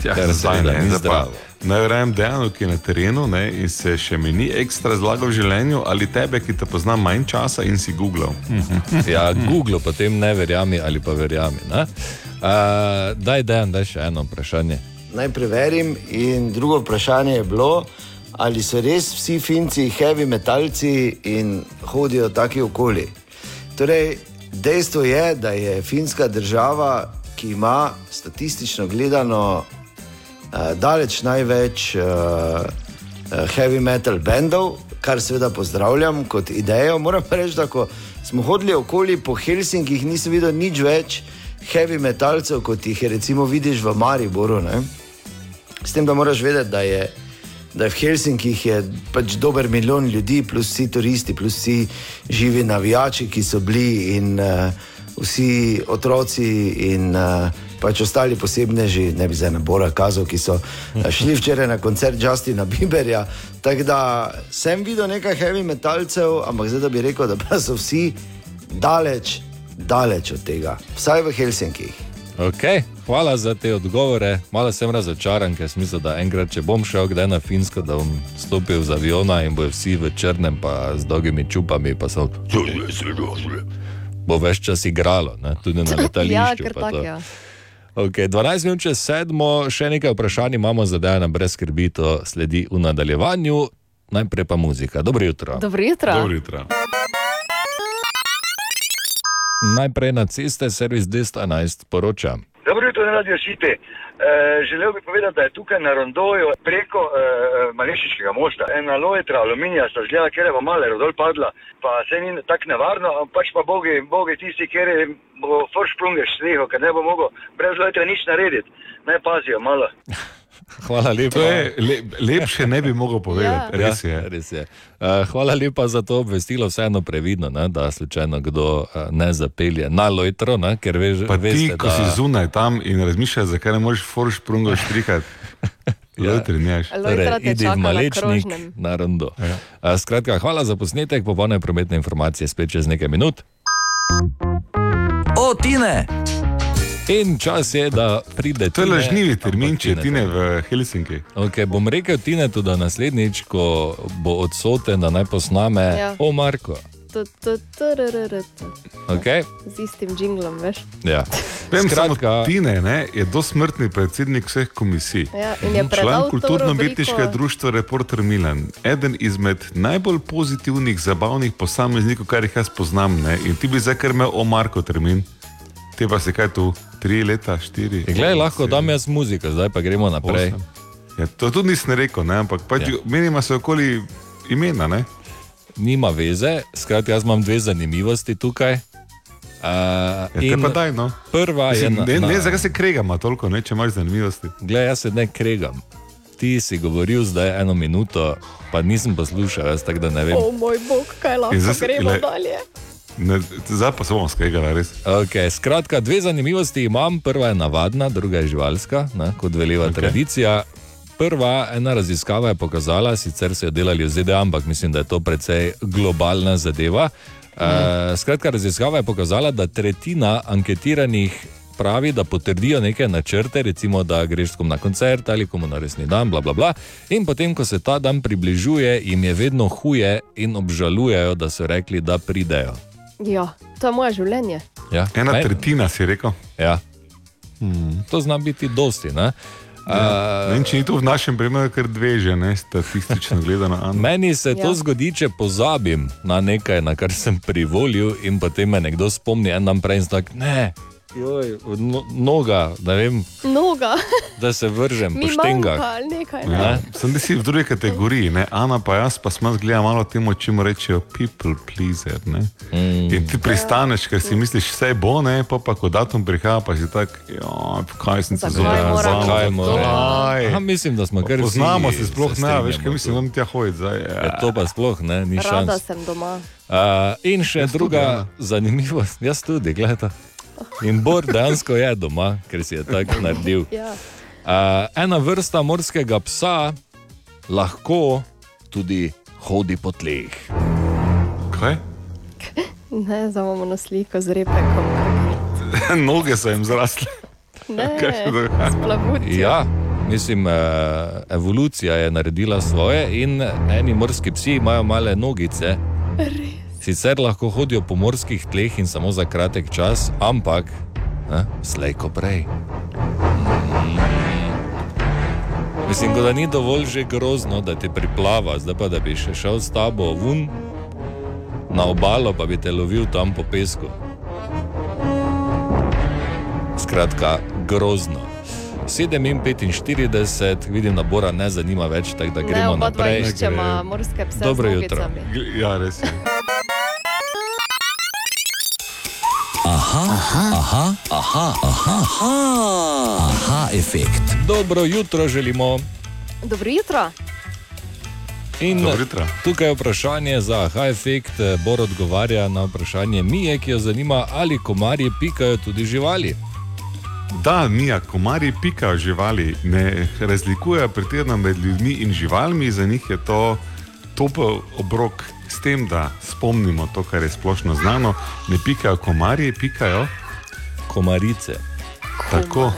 Ja, Kar zdaj ne, zdravo. Naj verjamem dejanu, ki je na terenu ne, in se še mi ni ekstra zlagal v življenju, ali tebe, ki te pozna manj časa in si googlal. Ja, Google potem ne verjami ali pa verjami. ne. Uh, daj, dejan, daj še eno vprašanje. Naj preverim. In drugo vprašanje je bilo, ali so res vsi Finci heavy metalci in hodijo taki okoli. Torej, dejstvo je, da je finska država, ki ima statistično gledano daleč največ uh, heavy metal bendov, kar seveda pozdravljam kot idejo. Moram reči, da ko smo hodili okoli po Helsinkih, nisem videl nič več heavy metalcev, kot jih recimo vidiš v Mariboru. Ne? S tem, da moraš vedeti, da je, da je v Helsinkih je pač dober milijon ljudi, plus vsi turisti, plus vsi živi navijači, ki so bili in uh, vsi otroci in uh, pač ostali posebneži, ne bi zdaj na Bora kazal, ki so uh, šli včeraj na koncert Justina Bieberja. Tako da sem videl nekaj heavy metalcev, ampak zdaj da bi rekel, da pa so vsi daleč, daleč od tega, vsaj v Helsinkih. Okay, hvala za te odgovore. Malo sem razočaran, ker sem mislil, da enkrat, če bom šel kdaj na Finsko, da bom stopil z aviona in bojo vsi v črnem, pa z dolgimi čupami, pa so. Bo več čas igralo, ne? tudi na letališču. Ja, ker pa tak, to. ja. Okay, 12 minut čez sedmo, še nekaj vprašanj imamo za Dejana, brez skrbi, to sledi v nadaljevanju. Najprej pa muzika. Dobro jutro. Dobro jutro. Dobro jutro. Najprej na ceste, servis 211 poroča. Dobro jutro, radio Šite. E, želel bi povedati, da je tukaj na Rondoju preko e, Malešiškega mosta ena lojtra aluminija, sta zgleda, ker je bo malo dol padla, pa se ni tako nevarno, pač pa bogi, bogi tisti, ker je bo foršprungeš sneho, ker ne bo mogel brez lojtra nič narediti. Naj pazijo malo. Hvala lepa. To je le, lepše ne bi mogel povedati, Ja, res je. Res je. Uh, hvala lepa za to obvestilo, vseeno previdno, ne, da slučajno kdo uh, ne zapelje na lojtro, ne, ker veš, Pa ti, veste, ko da... si zunaj tam in razmišljaš, zakaj ne moreš foršprungo štrikati. Ja, trenjaš. Torej, idi v Malečnik na rondo. Ja. Uh, skratka, hvala za posnetek, popolne prometne informacije spet čez nekaj minut. O, Tine! In čas je, da pride To je Tine, lažnivi termin, če Tine Tine to- v Helsinki. Okay, bom rekel Tine tudi naslednjič, ko bo odsoten, da naj posname Ja. o Marko. Tu, tu, turururu, tu. Okay? Z istim jinglom, veš. Ja. Vem, samo Skratka, Tine ne, je dosmrtni predsednik vseh komisij. Ja, je Član to kulturno-umetniškega društva Reporter Milan, eden izmed najbolj pozitivnih, zabavnih posameznikov, kar jih jaz poznam. Ne? In ti bi zdaj kar imel o Marko termin. Te pa si kaj tu, tri leta, štiri. Glej, lahko dam jaz muziko, zdaj pa gremo naprej. Osem. Ja, to tudi nisem rekel, ne? ampak pač ja. menima se okoli imena. Ne? Nima veze, skratka, jaz imam dve zanimivosti tukaj. Uh, Ja, pa daj, no. Prva Mislim, je. Na, ne, na, ne, zakaj se kregamo toliko, ne, če imaš zanimivosti. Glej, jaz se ne kregam. Ti si govoril zdaj eno minuto, pa nisem poslušal, jaz tako da ne vem. O moj bog, kaj lahko In zdaj gremo le- dalje. Ne, zdaj pa se bomo skregali, res. Okay, skratka, dve zanimivosti imam. Prva je navadna, druga je živalska, ne, kot veleva okay. tradicija. Prva ena raziskava je pokazala, sicer so jo delali v ZDA, ampak mislim, da je to precej globalna zadeva. Mm. Uh, skratka, raziskava je pokazala, da tretjina anketiranih pravi, da potrdijo neke načrte, recimo, da greš s kom na koncert ali komu na resni dan, bla, bla, bla. In potem, ko se ta dan približuje, jim je vedno huje in obžalujejo, da so rekli, da pridejo. Ja, to je moje življenje. Ja, Ena kaj? tretjina si rekel. Ja. Hmm. To zna biti dosti. Ne? Ja. Ne vem, če ni to v našem primeru kar dve že, ne, statistično gledano. Meni se to Ja. zgodi, če pozabim na nekaj, na kar sem privolil, in potem me nekdo spomni en dan prej in tako, ne, joj, no, noga, ne vem, Noga. da se vržem po Mi štengah. manjka ali nekaj. Ne? Ja. Sem si v drugi kategoriji, ne? Ana pa jaz pa smo zgledali malo temu, čemu rečejo people pleaser. Ne? Mm. In ti pristaneš, ker si misliš, vse bo, ne? pa, pa ko datum prihaja, pa si tak, ja, kaj sem se zgodil. Zakaj moram? Mislim, da smo kar Poznamo se sploh, se ne, veš, kaj mislim, vam tja hoditi zdaj. Ja, to pa sploh ne, ni Rada šans. sem doma. Uh, in še Jaz tudi, druga Ana. zanimivost, jaz tudi, gledaj. In Bor dejansko je doma, ker si je tako naredil. Ja. Uh, ena vrsta morskega psa lahko tudi hodi po tleh. Kaj? Ne, zdaj imamo na sliko z repekom. Noge so jim zrasle. Ne. Ja, mislim, uh, evolucija je naredila svoje in eni morski psi imajo male nogice. Sicer lahko hodijo po morskih tleh in samo za kratek čas, ampak ne, slej ko prej. Mm. Mislim, da ni dovolj že grozno, da te priplava, zdaj pa da bi še šel s tabo ven na obalo, pa bi te lovil tam po pesku. Skratka, grozno. 7:45, vidim, da Bora ne zanima več, tako da Ne, gremo dva naprej. iščeva morske pse Dobro jutro. Ja, res je. Aha, aha, aha, aha, aha, aha, aha efekt. Dobro jutro želimo. Dobro jutro. In Dobro jutro. tukaj je vprašanje za aha efekt. Bor odgovarja na vprašanje Mije, ki jo zanima, ali komarji pikajo tudi živali. Da, Mija, komarji pikajo živali, ne razlikujejo pretirano med ljudmi in živalmi, za njih je to topel obrok. S tem, da spomnimo to, kar je splošno znano, ne pikajo komarji, pikajo komarice. Tako.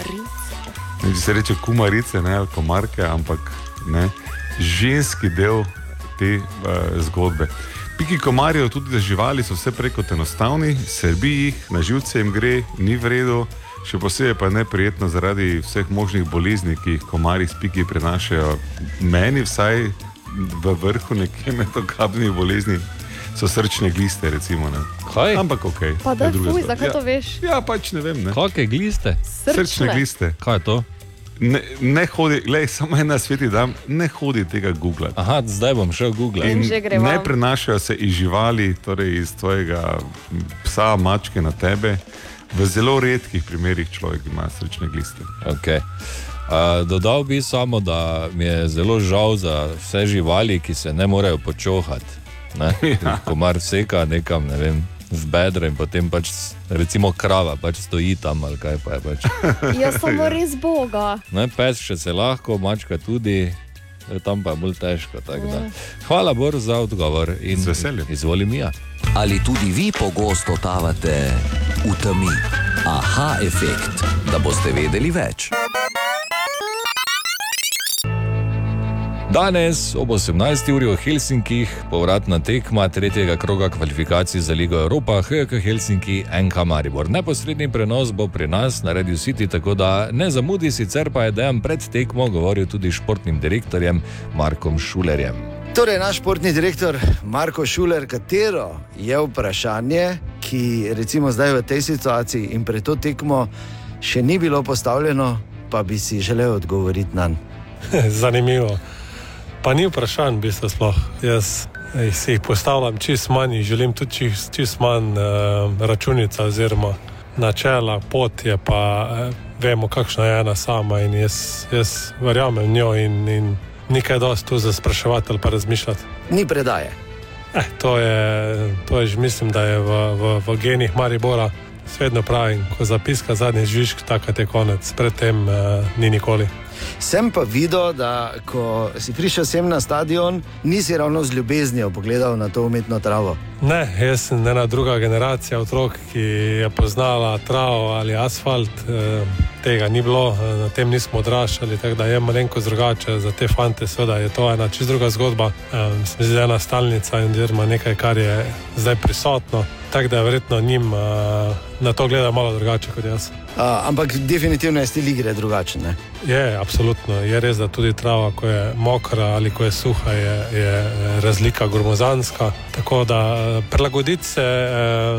Ne, če se reče kumarice, ne ali komarke, ampak ne, ženski del te uh, zgodbe. Piki komarjev, tudi za živali, so vse preko enostavni, srbi jih, na živce jim gre, ni v redu, še posebej pa je neprijetno zaradi vseh možnih bolezni, ki jih komarji s piki prenašajo. Meni vsaj v vrhu nekje med ogabnimi bolezni so srčne gliste, recimo. Ne. Kaj? Ampak ok. Pa da, fuj, zakaj Ja. to veš? Ja, pač ne vem. Ne. Kakšne gliste? Srčne gliste. Kaj je to? Ne, ne hodi, glej, samo ena sveti dan, ne hodi tega Google. Aha, zdaj bom šel Google. Ne prenašajo se iz živali, torej iz tvojega psa, mačke na tebe. V zelo redkih primerih človek ima srčne gliste. Okay. Dodal bi samo, da mi je zelo žal za vse živali, ki se ne morejo počohati. Ne? Ja. Komar seka nekam, ne vem, v bedre in potem pač, recimo, krava pač stoji tam ali kaj pa je pač. Ja, samo res Boga. Ne, pes še se lahko, mačka tudi, e, tam pa je bolj težko. Ja. Hvala, Bor, za odgovor in Z veseljem. Izvoli mi. Ali tudi vi pogosto totavate v temi? Aha efekt, da boste vedeli več. Danes ob 18. uri v Helsinkih povratna tekma tretjega kroga kvalifikacij za Ligo Evropa, HK Helsinki, NK Maribor. Neposredni prenos bo pri nas na Radio City, tako da ne zamudi, sicer pa je dejan pred tekmo govoril tudi s športnim direktorjem Markom Šulerjem. Torej, naš športni direktor Marko Šuler, katero je vprašanje, ki recimo zdaj v tej situaciji in pred to tekmo še ni bilo postavljeno, pa bi si želel odgovoriti na njo. Zanimivo. Pa ni vprašanj, v bistvu sploh. Jaz eh, si jih postavljam čist manj in želim tudi čist, čist manj uh, računica oziroma načela, pot je pa uh, vemo, kakšna je ena sama in jaz, jaz verjamem v njo in, in nekaj dosti tu za spraševati ali pa razmišljati. Ni predaje. Eh, to, je, to je, že mislim, da je v, v, v genih Maribora. Svedno pravim, ko zapiska zadnji žvižg, takrat je konec, predtem uh, ni nikoli. Sem pa videl, da ko si prišel sem na stadion, nisi ravno z ljubeznijo pogledal na to umetno travo. Ne, jaz sem ena druga generacija otrok, ki je poznala travo ali asfalt. eh, Tega ni bilo, eh, na tem nismo odraščali, tako da je malenkost drugače. Za te fante seveda je to ena čist druga zgodba. Um, Smo zdaj ena stalnica in oziroma nekaj, kar je zdaj prisotno. Tako da verjetno njim uh, na to gleda malo drugače kot jaz. Uh, ampak definitivno je stil igre drugačen. ne? Je, absolutno. Je res, da tudi trava, ko je mokra ali ko je suha, je, je razlika gromozanska. Tako da eh, prilagoditi se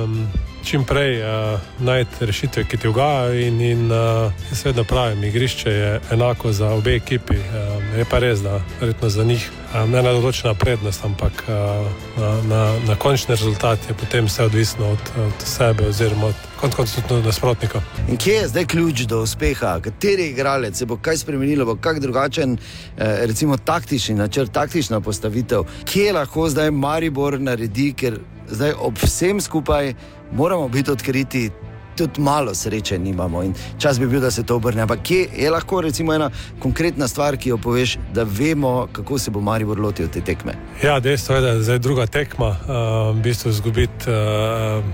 um, čim prej, uh, najti rešitve, ki ti ugajajo. In, in uh, jaz vedno pravim, igrišče je enako za obe ekipi. Um, je pa res, da verjetno za njih um, ena določena prednost, ampak uh, na, na, na končni rezultat je potem vse odvisno od, od sebe oziroma od konc koncev tudi nasprotnika. In kje je zdaj ključ do uspeha? Kateri igralec se bo kaj spremenilo, bo kak drugačen, eh, recimo taktični načrt, taktična postavitev, kje lahko zdaj Maribor naredi, ker zdaj ob vsem skupaj moramo biti odkriti. Tudi malo sreče nimamo in čas bi bil, da se to obrne. Ampak kje je lahko recimo ena konkretna stvar, ki jo poveš, da vemo, kako se bo Maribor lotil te tekme? Ja, dejstvo je, da je zdaj druga tekma. Uh, v bistvu izgubiti uh,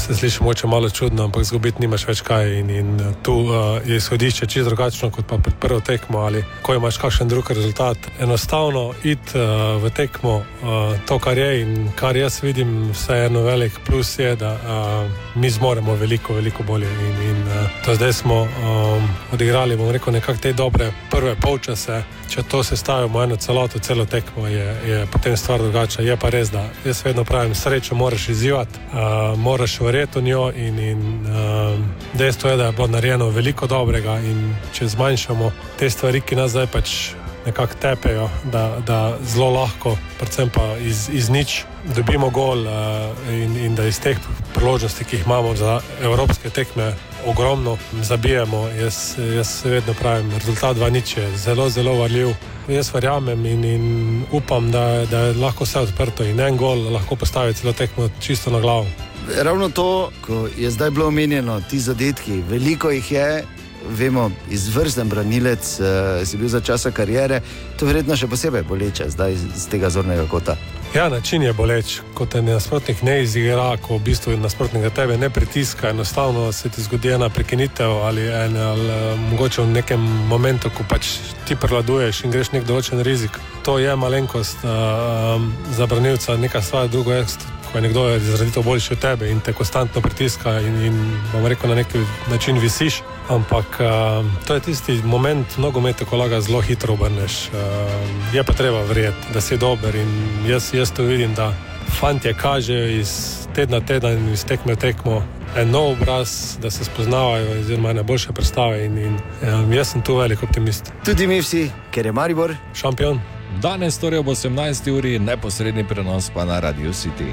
se sliši moče malo čudno, ampak izgubiti nimaš več kaj. In, in tu uh, je izhodišče čisto drugačno kot pa pred prvo tekmo ali ko imaš kakšen drug rezultat. Enostavno iti uh, v tekmo, uh, to, kar je in kar jaz vidim, vseeno velik plus je, da uh, mi zmoremo veliko, veliko bolje. In, in uh, do zdaj smo um, odigrali, bom rekel, nekako te dobre prve polčase. Če to sestavimo eno celoto, celo tekmo, je, je potem stvar drugačna. Je pa res, da jaz vedno pravim, srečo moraš izzivati, uh, moraš verjeti v njo. In, in uh, dejstvo je, da je bilo narejeno veliko dobrega. In če zmanjšamo te stvari, ki nas zdaj pač nekako tepejo, da, da zelo lahko, predvsem pa iz, iz nič, dobimo gol uh, in, in da iz teh priložnosti, ki jih imamo za evropske tekme, ogromno zabijemo. Jaz, jaz vedno pravim, rezultat 2-0 je zelo, zelo varljiv. Jaz verjamem in, in upam, da, da je lahko vse odprto in en gol lahko postavi celo tekmo čisto na glavo. Ravno to, ko je zdaj bilo omenjeno, ti zadetki, veliko jih je. Vemo, izvrsten branilec, uh, si bil za časa karijere, to je verjetno še posebej boleče zdaj z tega zornega kota. Ja, način je boleč, ko te nasprotnik ne izigra, ko v bistvu nasprotnik tebe ne pritiska, enostavno se ti zgodi ena prekinitev ali, en, ali uh, mogoče v nekem momentu, ko pač ti prevladuješ in greš nek določen rizik. To je malenkost uh, za branilca, neka stvar, drugo je, ko je nekdo izrazito boljši od tebe in te konstantno pritiska in, in bom rekel, na nek način visiš. Ampak uh, to je tisti moment v nogometu, ko lahko zelo hitro obrneš. Uh, je pa treba verjeti, da si dober in jaz, jaz to vidim, da fantje kažejo iz tedna v teden, iz tekme v tekmo. En nov obraz, da se spoznavajo, oziroma ene boljše predstave. In, in, um, jaz sem tu velik optimist. Tudi mi vsi, ker je Maribor šampion. Danes, torej ob 18. uri, neposredni prenos pa na Radio City.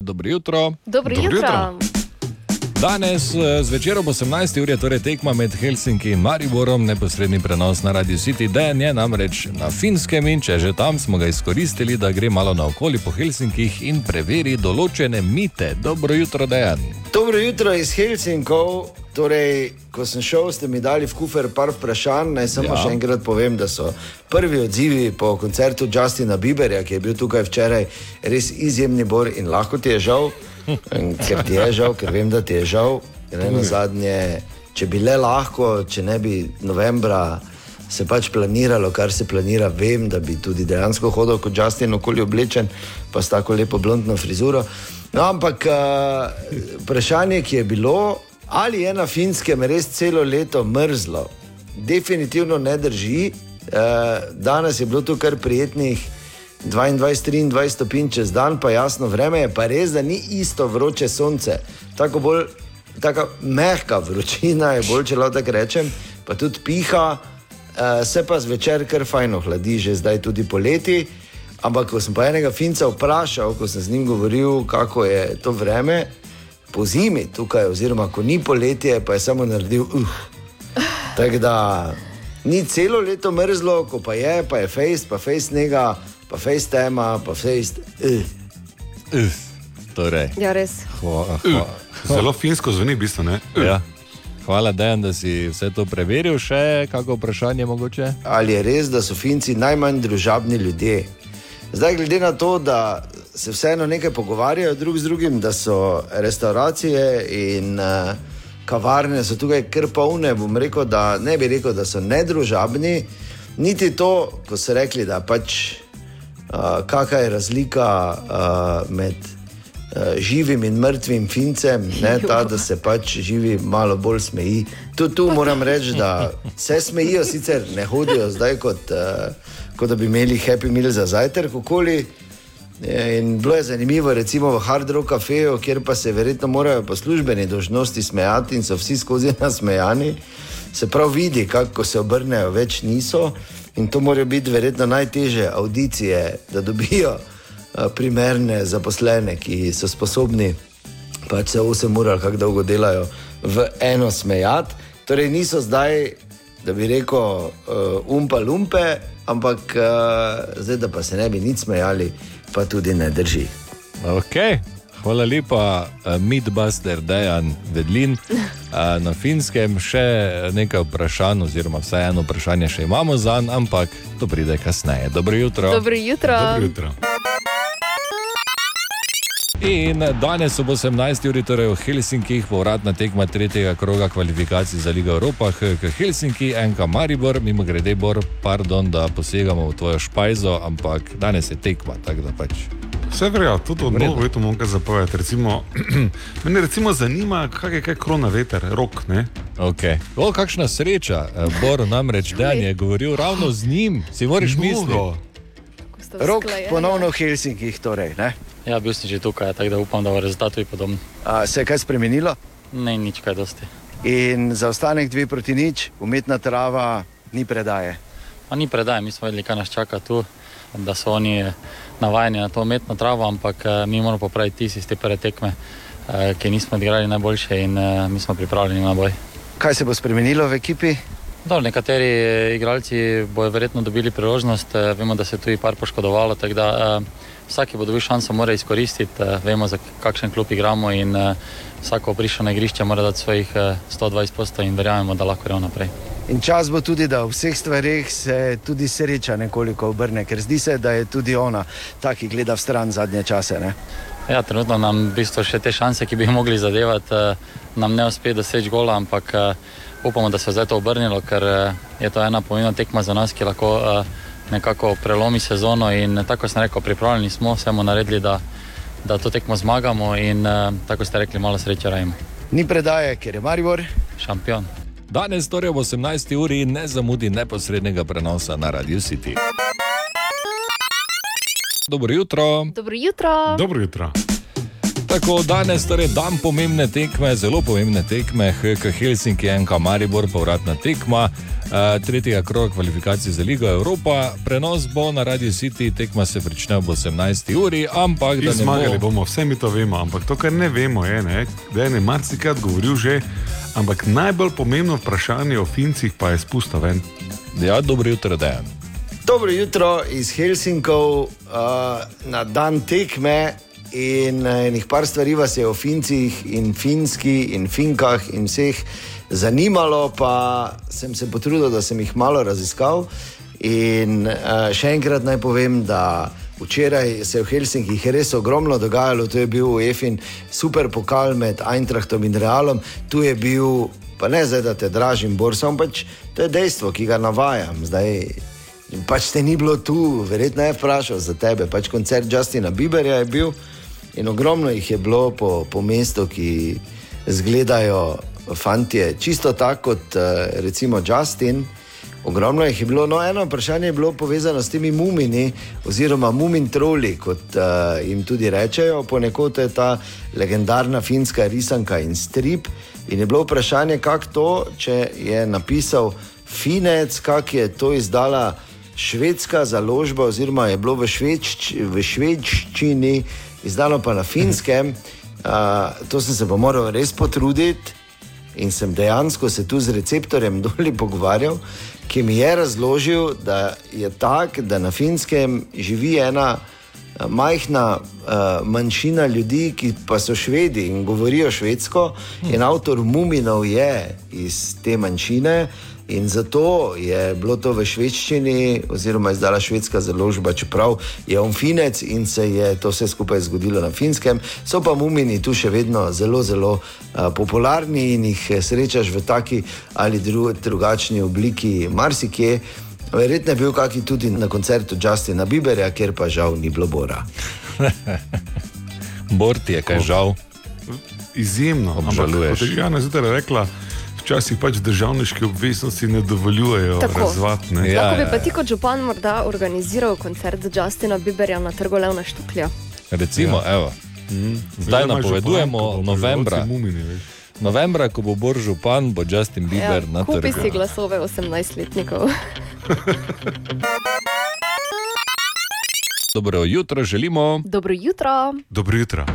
Dobro jutro. Dobro Dobro jutro. jutro. Danes eh, zvečer ob 18. uri je torej tekma med Helsinki in Mariborom, neposredni prenos na Radio City. Dan je namreč na finskem in če že tam smo ga izkoristili, da gre malo naokoli po Helsinkih in preveri določene mite. Dobro jutro, Dejan. Dobro jutro iz Helsinkov. Torej, ko sem šel, ste mi dali v kufer par vprašanj. Naj samo Ja. še enkrat povem, da so prvi odzivi po koncertu Justina Bieberja, ki je bil tukaj včeraj, res izjemni bor in lahko ti je žal, ker ti je žal, ker vem, da ti je žal. In eno zadnje, če bi le lahko, če ne bi novembra. Se pač planiralo, kar se planira, vem, da bi tudi dejansko hodil kot Justin, okoli oblečen, pa s tako lepo blondno frizuro. No, ampak uh, vprašanje, ki je bilo, ali je na finskem res celo leto mrzlo, definitivno ne drži. Uh, danes je bilo tu kar prijetnih 22-23 stopinj čez dan, pa jasno vreme je, pa res, da ni isto vroče sonce. Tako bolj, tako mehka vročina je bolj, če lahko tako rečem, pa tudi piha, uh, se pa zvečer kar fajno hladi, že zdaj tudi poleti. Ampak, ko sem pa enega finca vprašal, ko sem z njim govoril, kako je to vreme, po zimi tukaj, oziroma ko ni poletje, pa je samo naredil uh. Tako da ni celo leto mrzlo, ko pa je, pa je fejst, pa fejst snega, pa fejst tema, pa fejst. Uh. Uh. Torej. Ja, res. Hva, Zelo finsko zveni, v bistvu. Ne? Ja. Hvala, Dejan, da si vse to preveril. Še kako vprašanje mogoče? Ali je res, da so Finci najmanj družabni ljudje? Zdaj, glede na to, da se vseeno nekaj pogovarjajo drug z drugim, da so restauracije in uh, kavarne so tukaj kar polne, bom rekel, da ne bi rekel, da so nedružabni, niti to, ko so rekli, da pač uh, kakšna je razlika uh, med uh, živim in mrtvim fincem, ne, ta, da se pač živi malo bolj smeji. Tu, tu moram reči, da se smejijo, sicer ne hodijo zdaj kot, uh, kot da bi imeli happy meal za zajtrk, okoli. In bilo je zanimivo, recimo v Hard Rock kafeju, kjer pa se verjetno morajo po službeni dožnosti smejati in so vsi skozi nasmejani. Se prav vidi, kako se obrnejo, več niso. In to morajo biti verjetno najtežje audicije, da dobijo primerne zaposlene, ki so sposobni pač se 8 ur ali kako dolgo delajo v eno smejati. Torej niso zdaj, da bi rekel, uh, umpa lumpe, ampak uh, zdaj, da pa se ne bi nič smejali, pa tudi ne drži. Okay. Hvala lepa, uh, Midbuster, Dejan Vedlin. Uh, na finskem še nekaj vprašanj, oziroma vsaj eno vprašanje še imamo za njim, ampak to pride kasneje. Dobro jutro. Dobro jutro. Dobro jutro. In danes ob 18. uri, torej v Helsinkih, povratna tekma tretjega kroga kvalifikacij za Ligo Evropa, HK Helsinki, NK Maribor, mimo grede, Bor, pardon, da posegamo v tvojo špajzo, ampak danes je tekma, tako da pač. Vse verja, tudi od mnogo vetu mogo zapovedati. Recimo, mene recimo zanima, kak je kaj krona veter, rok, ne? Okay. O, kakšna sreča, Eh, Bor namreč Dan je govoril ravno z njim, si moraš misliti. Rok ponovno v Helsinkih, torej. Ne? Ja, bil sem že tukaj, tako da upam, da bo rezultat tudi podoben. A, se je kaj spremenilo? Ne, nič kaj dosti. In za ostanek dve proti nič, umetna trava ni predaje. Pa ni predaj, mi smo vedeli, kaj nas čaka tu, da so oni navajeni na to umetno travo, ampak eh, mi moramo popraviti tisti iz te prve tekme, eh, ki nismo odigrali najboljše in eh, mi smo pripravljeni na boj. Kaj se bo spremenilo v ekipi? Dobro, nekateri eh, igralci bodo verjetno dobili priložnost, eh, vemo, da se je tudi par poškodovalo, tako da eh, vsak, ki bo dobil šanso, mora izkoristiti, eh, vemo, za kakšen klub igramo in eh, vsako prišel na igrišče mora dati svojih eh, 120 postov in verjamemo, da lahko gremo naprej. In čas bo tudi, da v vseh stvarih se tudi sreča nekoliko obrne, ker zdi se, da je tudi ona ta, ki gleda v stran zadnje čase. Ne? Ja, trenutno nam v bistvu še te šanse, ki bi jih mogli zadevati, eh, nam ne uspe doseči gola, ampak eh, upamo, da se je zdaj to obrnilo, ker eh, je to ena pomembna tekma za nas, ki lahko eh, nekako prelomi sezono. In tako kot sem rekel, pripravljeni smo, vse bomo naredili, da, da to tekmo zmagamo in eh, tako ste rekli, malo sreče rajmo. Ni predaje, ker je Maribor. Šampion. Danes, torej ob 18. uri, ne zamudi neposrednega prenosa na Radio City. Dobro jutro. Dobro jutro. Dobro jutro. Tako danes, torej dan pomembne tekme, zelo pomembne tekme, HK Helsinki, NK Maribor, povratna tekma, uh, tretjega kroga kvalifikacij za Ligo Evropa. Prenos bo na Radio City, tekma se prične ob 18. uri, ampak da ne zmagali bo. bomo, vse mi to vemo, ampak to, kar ne vemo, je, ne, da je ne marsikrat govoril že, ampak najbolj pomembno vprašanje o Fincih pa je spustil ven. Ja, dobro jutro, Dejan. Dobro jutro iz Helsinkov uh, na dan tekme. In uh, enih par stvari vas je o Fincih in Finski in Finkah in vseh zanimalo, pa sem se potrudil, da sem jih malo raziskal. In uh, še enkrat naj povem, da včeraj se je v Helsinkih res ogromno dogajalo, to je bil EFIN super pokal med Eintrachtom in Realom, tu je bil, pa ne zdaj, da te dražim, Borsom, pač to je dejstvo, ki ga navajam. Zdaj, Pač te ni bilo tu, verjetno je vprašal za tebe. Pač koncert Justina Bieberja je bil in ogromno jih je bilo po, po mestu, ki izgledajo fantje, čisto tako kot eh, recimo Justin. Ogromno jih je bilo. No, eno vprašanje je bilo povezano s temi mumini, oziroma mumin troli, kot uh, jim tudi rečejo. Ponekod je ta legendarna finska risanka in strip. In je bilo vprašanje, kako to, če je napisal Finec, kako je to izdala švedska založba, oziroma je bilo v, švedč, v švedščini, izdano pa na finskem. Uh, to sem se pa moral res potruditi in sem dejansko se tu z receptorjem dolje pogovarjal, ki mi je razložil, da je tako, da na finskem živi ena majhna uh, manjšina ljudi, ki pa so švedi in govorijo švedsko, in avtor Muminov je iz te manjšine. In zato je bilo to v švedščini, oziroma izdala švedska založba, čeprav je on finec in se je to vse skupaj zgodilo na finskem. So pa mumini tu še vedno zelo, zelo uh, popularni in jih eh, srečaš v taki ali dru drugačni obliki, marsikje. Verjetno je bil kakšen tudi na koncertu Justina Bieberja, kjer pa žal ni bilo bora. Bort je kaj žal. Izjemno. Obžaluješ. Kot je Jana zjutraj rekla, včasih pač državniške obveznosti ne dovoljujejo Tako. razvatne. Ja, Lahko bi pa ti kot župan morda organiziral koncert Justina Bieberja na trgu Levna Štuklja. Recimo, Ja. evo. Zdaj Oziroma napovedujemo župan, novembra. Mumini. Novembra, ko bo Bor župan, bo Justin Bieber Ja, na kupi trgu. si glasove 18-letnikov. Dobro jutro, želimo. Dobro jutro. Dobro jutro.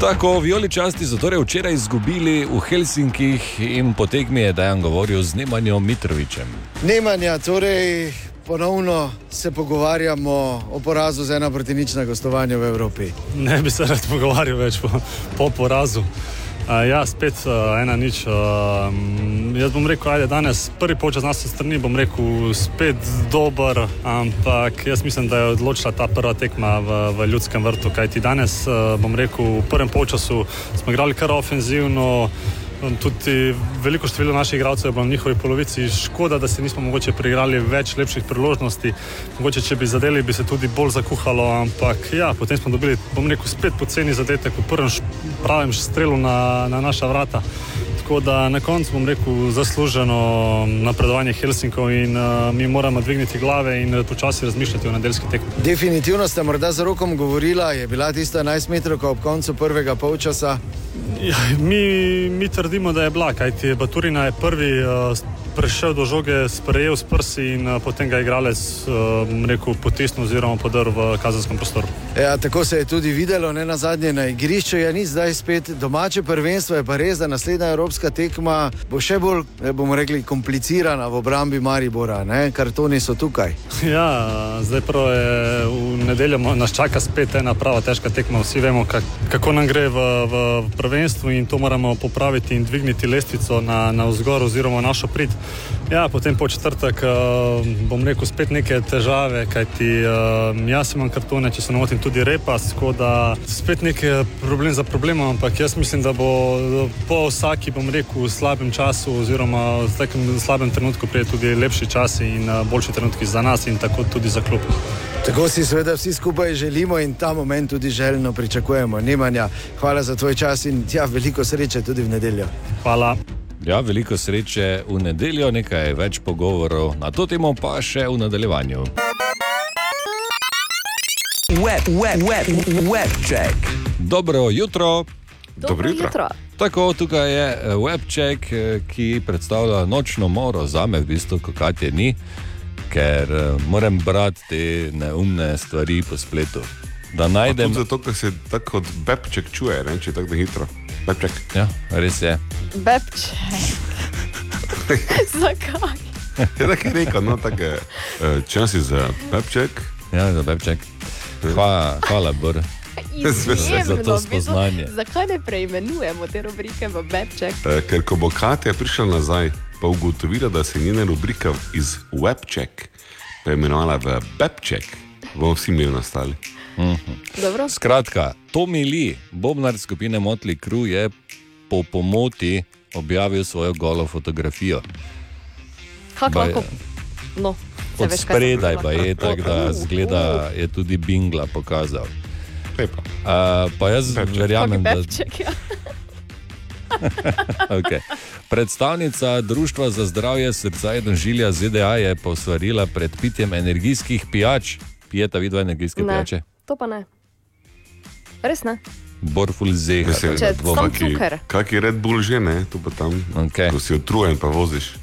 Tako, vijoličasti so torej včeraj izgubili v Helsinkih in potek mi je Dajan govoril z Nemanjo Mitrovičem. Nemanja, torej ponovno se pogovarjamo o porazu z ena proti nič na gostovanju v Evropi. Ne bi se rad pogovarjal več po, po porazu. Ja, spet uh, ena nič. Uh, jaz bom rekel, ajde, danes prvi polčas nas strani, bom rekel, spet dober, ampak jaz mislim, da je odločila ta prva tekma v, v ljudskem vrtu. Kajti danes, uh, bom rekel, v prvem polčasu smo igrali kar ofenzivno. Tudi veliko število naših igralcev je bilo v njihovi polovici. Škoda, da se nismo mogoče priigrali več lepših priložnosti. Mogoče, če bi zadeli, bi se tudi bolj zakuhalo, ampak ja, potem smo dobili, bom rekel, spet poceni zadetek v prvem pravem strelu na, na naša vrata. Tako da na koncu bom rekel zasluženo napredovanje Helsinkov in uh, mi moramo dvigniti glave in uh, počasi razmišljati o nedeljski tekmi. Definitivno ste morda z rokom govorila, je bila tista 11 metrov ob koncu prvega polčasa. Ja, mi, mi trdimo, da je bila, kajti Baturina je prvi uh, prišel do žoge, sprejel s prsi in uh, potem ga je igralec uh, rekel, potisnil oziroma podrl v kazenskem prostoru. Ja, tako se je tudi videlo, ne na zadnje na igrišču. Je ni zdaj spet domače prvenstvo, je pa res, da naslednja evropska tekma bo še bolj, eh, bomo rekli, komplicirana v obrambi Maribora. Ne? Kartoni so tukaj. Ja, zdaj prvo je v nedeljo nas čaka spet ena prava težka tekma. Vsi vemo, kak, kako nam gre v, v prvenstvu in to moramo popraviti in dvigniti lestvico na, na vzgor oziroma našo prid. Ja, potem po četrtek uh, bom rekel spet neke težave, kajti uh, jaz imam kartone, če se ne motim, tudi repas, tako da spet nekaj problem za problemom, ampak jaz mislim, da bo eh, po vsaki, bom rekel, slabem času oziroma v takem slabem trenutku prije tudi lepši časi in uh, boljši trenutki za nas in tako tudi za klub. Tako si seveda vsi skupaj želimo in ta moment tudi željno pričakujemo. Nemanja, hvala za tvoj čas in tja veliko sreče tudi v nedeljo. Hvala. Ja, veliko sreče v nedeljo, nekaj več pogovorov na to temo pa še v nadaljevanju. Web, web, web, web check. Dobro jutro. Dobro jutro. jutro. Tako, tukaj je eh, webček, eh, ki predstavlja nočno moro za me, v bistvu, ko Katje ni, ker eh, moram brati te neumne stvari po spletu. Da najdem. Zato, ker se tako kot bebček čuje, ne, če je tako hitro. Bebček. Ja, res je. Bebče. Zakaj? Je tako je rekel, no, tako je. eh, Čas je za bebček. Ja, za bebček. Hvala, hvala Bor. Izjemno, za to spoznanje. Zakaj ne preimenujemo te rubrike v Bebček? Eh, Ker ko bo Katja prišla nazaj, pa ugotovila, da se je njena rubrika iz Webček preimenovala v Bebček, bomo vsi mi nastali. Dobro. Skratka, Tomi Lee, bobnar skupine Motli Crew, je po pomoti objavil svojo golo fotografijo. Kako lahko? No, Od veš, spredaj pa je tako, da Uh, zgleda, je tudi Bingla pokazal. Lepo. Uh, pa jaz verjamem, da. Bebček, ja. Okay. Predstavnica Društva za zdravje srca in žilja ZDA je posvarila pred pitjem energijskih pijač. Pijeta vidva energijske Ne, pijače? to pa ne. Res ne. Borful zeha. Mislim, Če sam kaki- cuker. Kaki Red Bull že ne, tu pa tam. Okay. Ko si utrujen, pa voziš.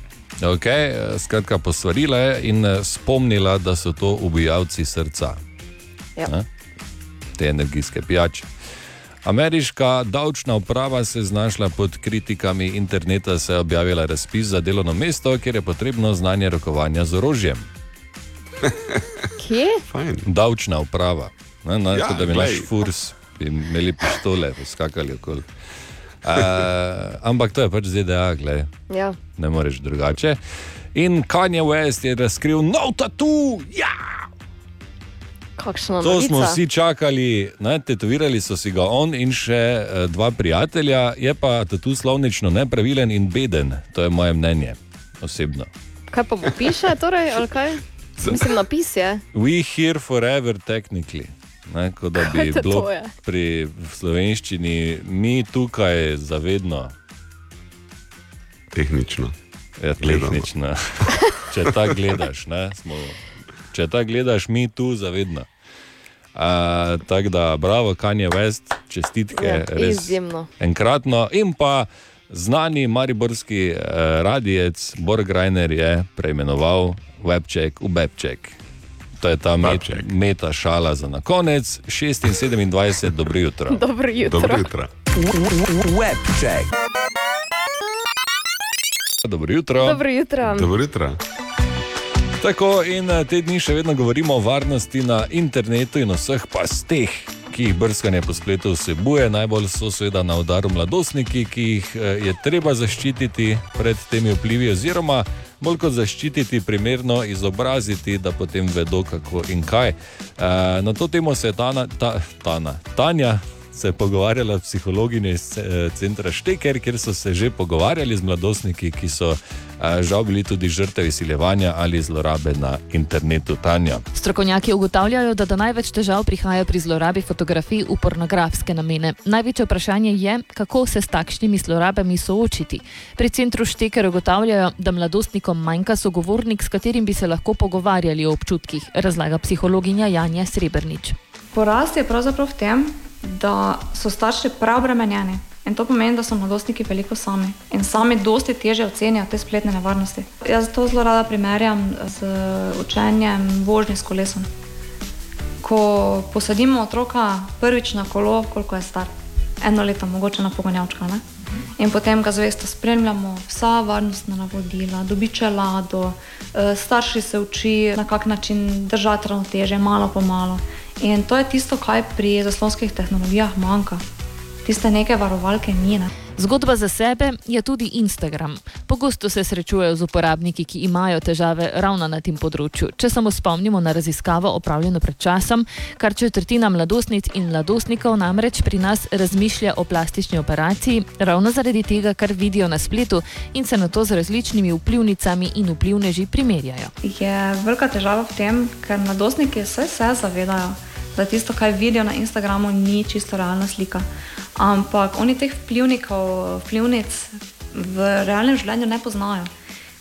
Okay, eh, skratka, posvarila je in eh, spomnila, da so to ubijalci srca. Ja. Ne? Te energijske pijače. Ameriška davčna uprava se je znašla pod kritikami interneta, saj je objavila razpis za delovno mesto, kjer je potrebno znanje rokovanja z orožjem. Kje? Fajn. Davčna uprava. Ne, ne, Ja, da bi naš furs, bi imeli pištole, skakali okoli. Uh, ampak to je pač ZDA, gledaj Ja. ne moreš drugače. In Kanye West je razkril nov tatu. Ja! Kakšna To novica? smo vsi čakali, ne, tetovirali so si ga on in še eh, dva prijatelja, je pa tatu slovnično nepravilen in beden. To je moje mnenje, osebno. Kaj pa piše, torej, ali kaj? Mislim, napis je. We here forever, technically. Ne, kot da bi bilo je? pri slovenščini, mi tukaj zavedno. Tehnično. Ja, tehnično. če tako gledaš, ne, smo, če tako gledaš, mi tu zavedno. Uh, Tako da, bravo, Kanye West, čestitke, Ja, res izjemno. enkratno. In pa znani mariborski uh, radijec Borg Reiner je preimenoval Webček v Webček. To je ta met, meta šala za na konec, 6 in 27, dobro jutro. Dobro jutro. Dobro jutro. Webček. Dobro jutro. Dobro jutro. Dobro jutro. Tako in eh, te dni še vedno govorimo o varnosti na internetu in vseh pasteh, ki jih brskanje po spletu vsebuje. Najbolj so seveda na udaru mladostniki, ki jih eh, je treba zaščititi pred temi vplivi, oziroma bolj kot zaščititi, primerno izobraziti, da potem vedo, kako in kaj. Eh, Na to temo se je Tana, ta, Tana, Tanja. Se je pogovarjala s psihologinjo iz eh, centra Šteker, kjer so se že pogovarjali z mladostniki, ki so žal bili tudi žrtve izsiljevanja ali zlorabe na internetu. Tanja. Strokovnjaki ugotavljajo, da do največ težav prihaja pri zlorabi fotografij v pornografske namene. Največje vprašanje je, kako se s takšnimi zlorabami soočiti. Pri centru Šteker ugotavljajo, da mladostnikom manjka sogovornik, s katerim bi se lahko pogovarjali o občutkih, razlaga psihologinja Janja Srebrnič. Porast je pravzaprav v tem, da so starši preobremenjeni. In to pomeni, da so mladostniki veliko sami in sami dosti teže ocenijo te spletne nevarnosti. Jaz to zelo rada primerjam z učenjem vožnje s kolesom. Ko posadimo otroka prvič na kolo, koliko je star, eno leto, mogoče na pogonjavčka. Ne? In potem ga zvesto spremljamo, vsa varnostna navodila, dobi čelado, eh, starši se uči, na kak način držati ravnoteže, malo po malo. In to je tisto, kar pri zaslonskih tehnologijah manjka. Tiste neke varovalke ni. Ne? Zgodba za sebe je tudi Instagram. Pogosto se srečujejo z uporabniki, ki imajo težave ravno na tem področju. Če samo spomnimo na raziskavo opravljeno pred časom, kar četrtina mladostnic in mladostnikov namreč pri nas razmišlja o plastični operaciji, ravno zaradi tega, kar vidijo na spletu in se na to z različnimi vplivnicami in vplivneži primerjajo. Je velika težava v tem, ker mladostniki vse se zavedajo, da tisto, kar vidijo na Instagramu, ni čisto realna slika. Ampak oni teh vplivnikov, vplivnic v realnem življenju ne poznajo.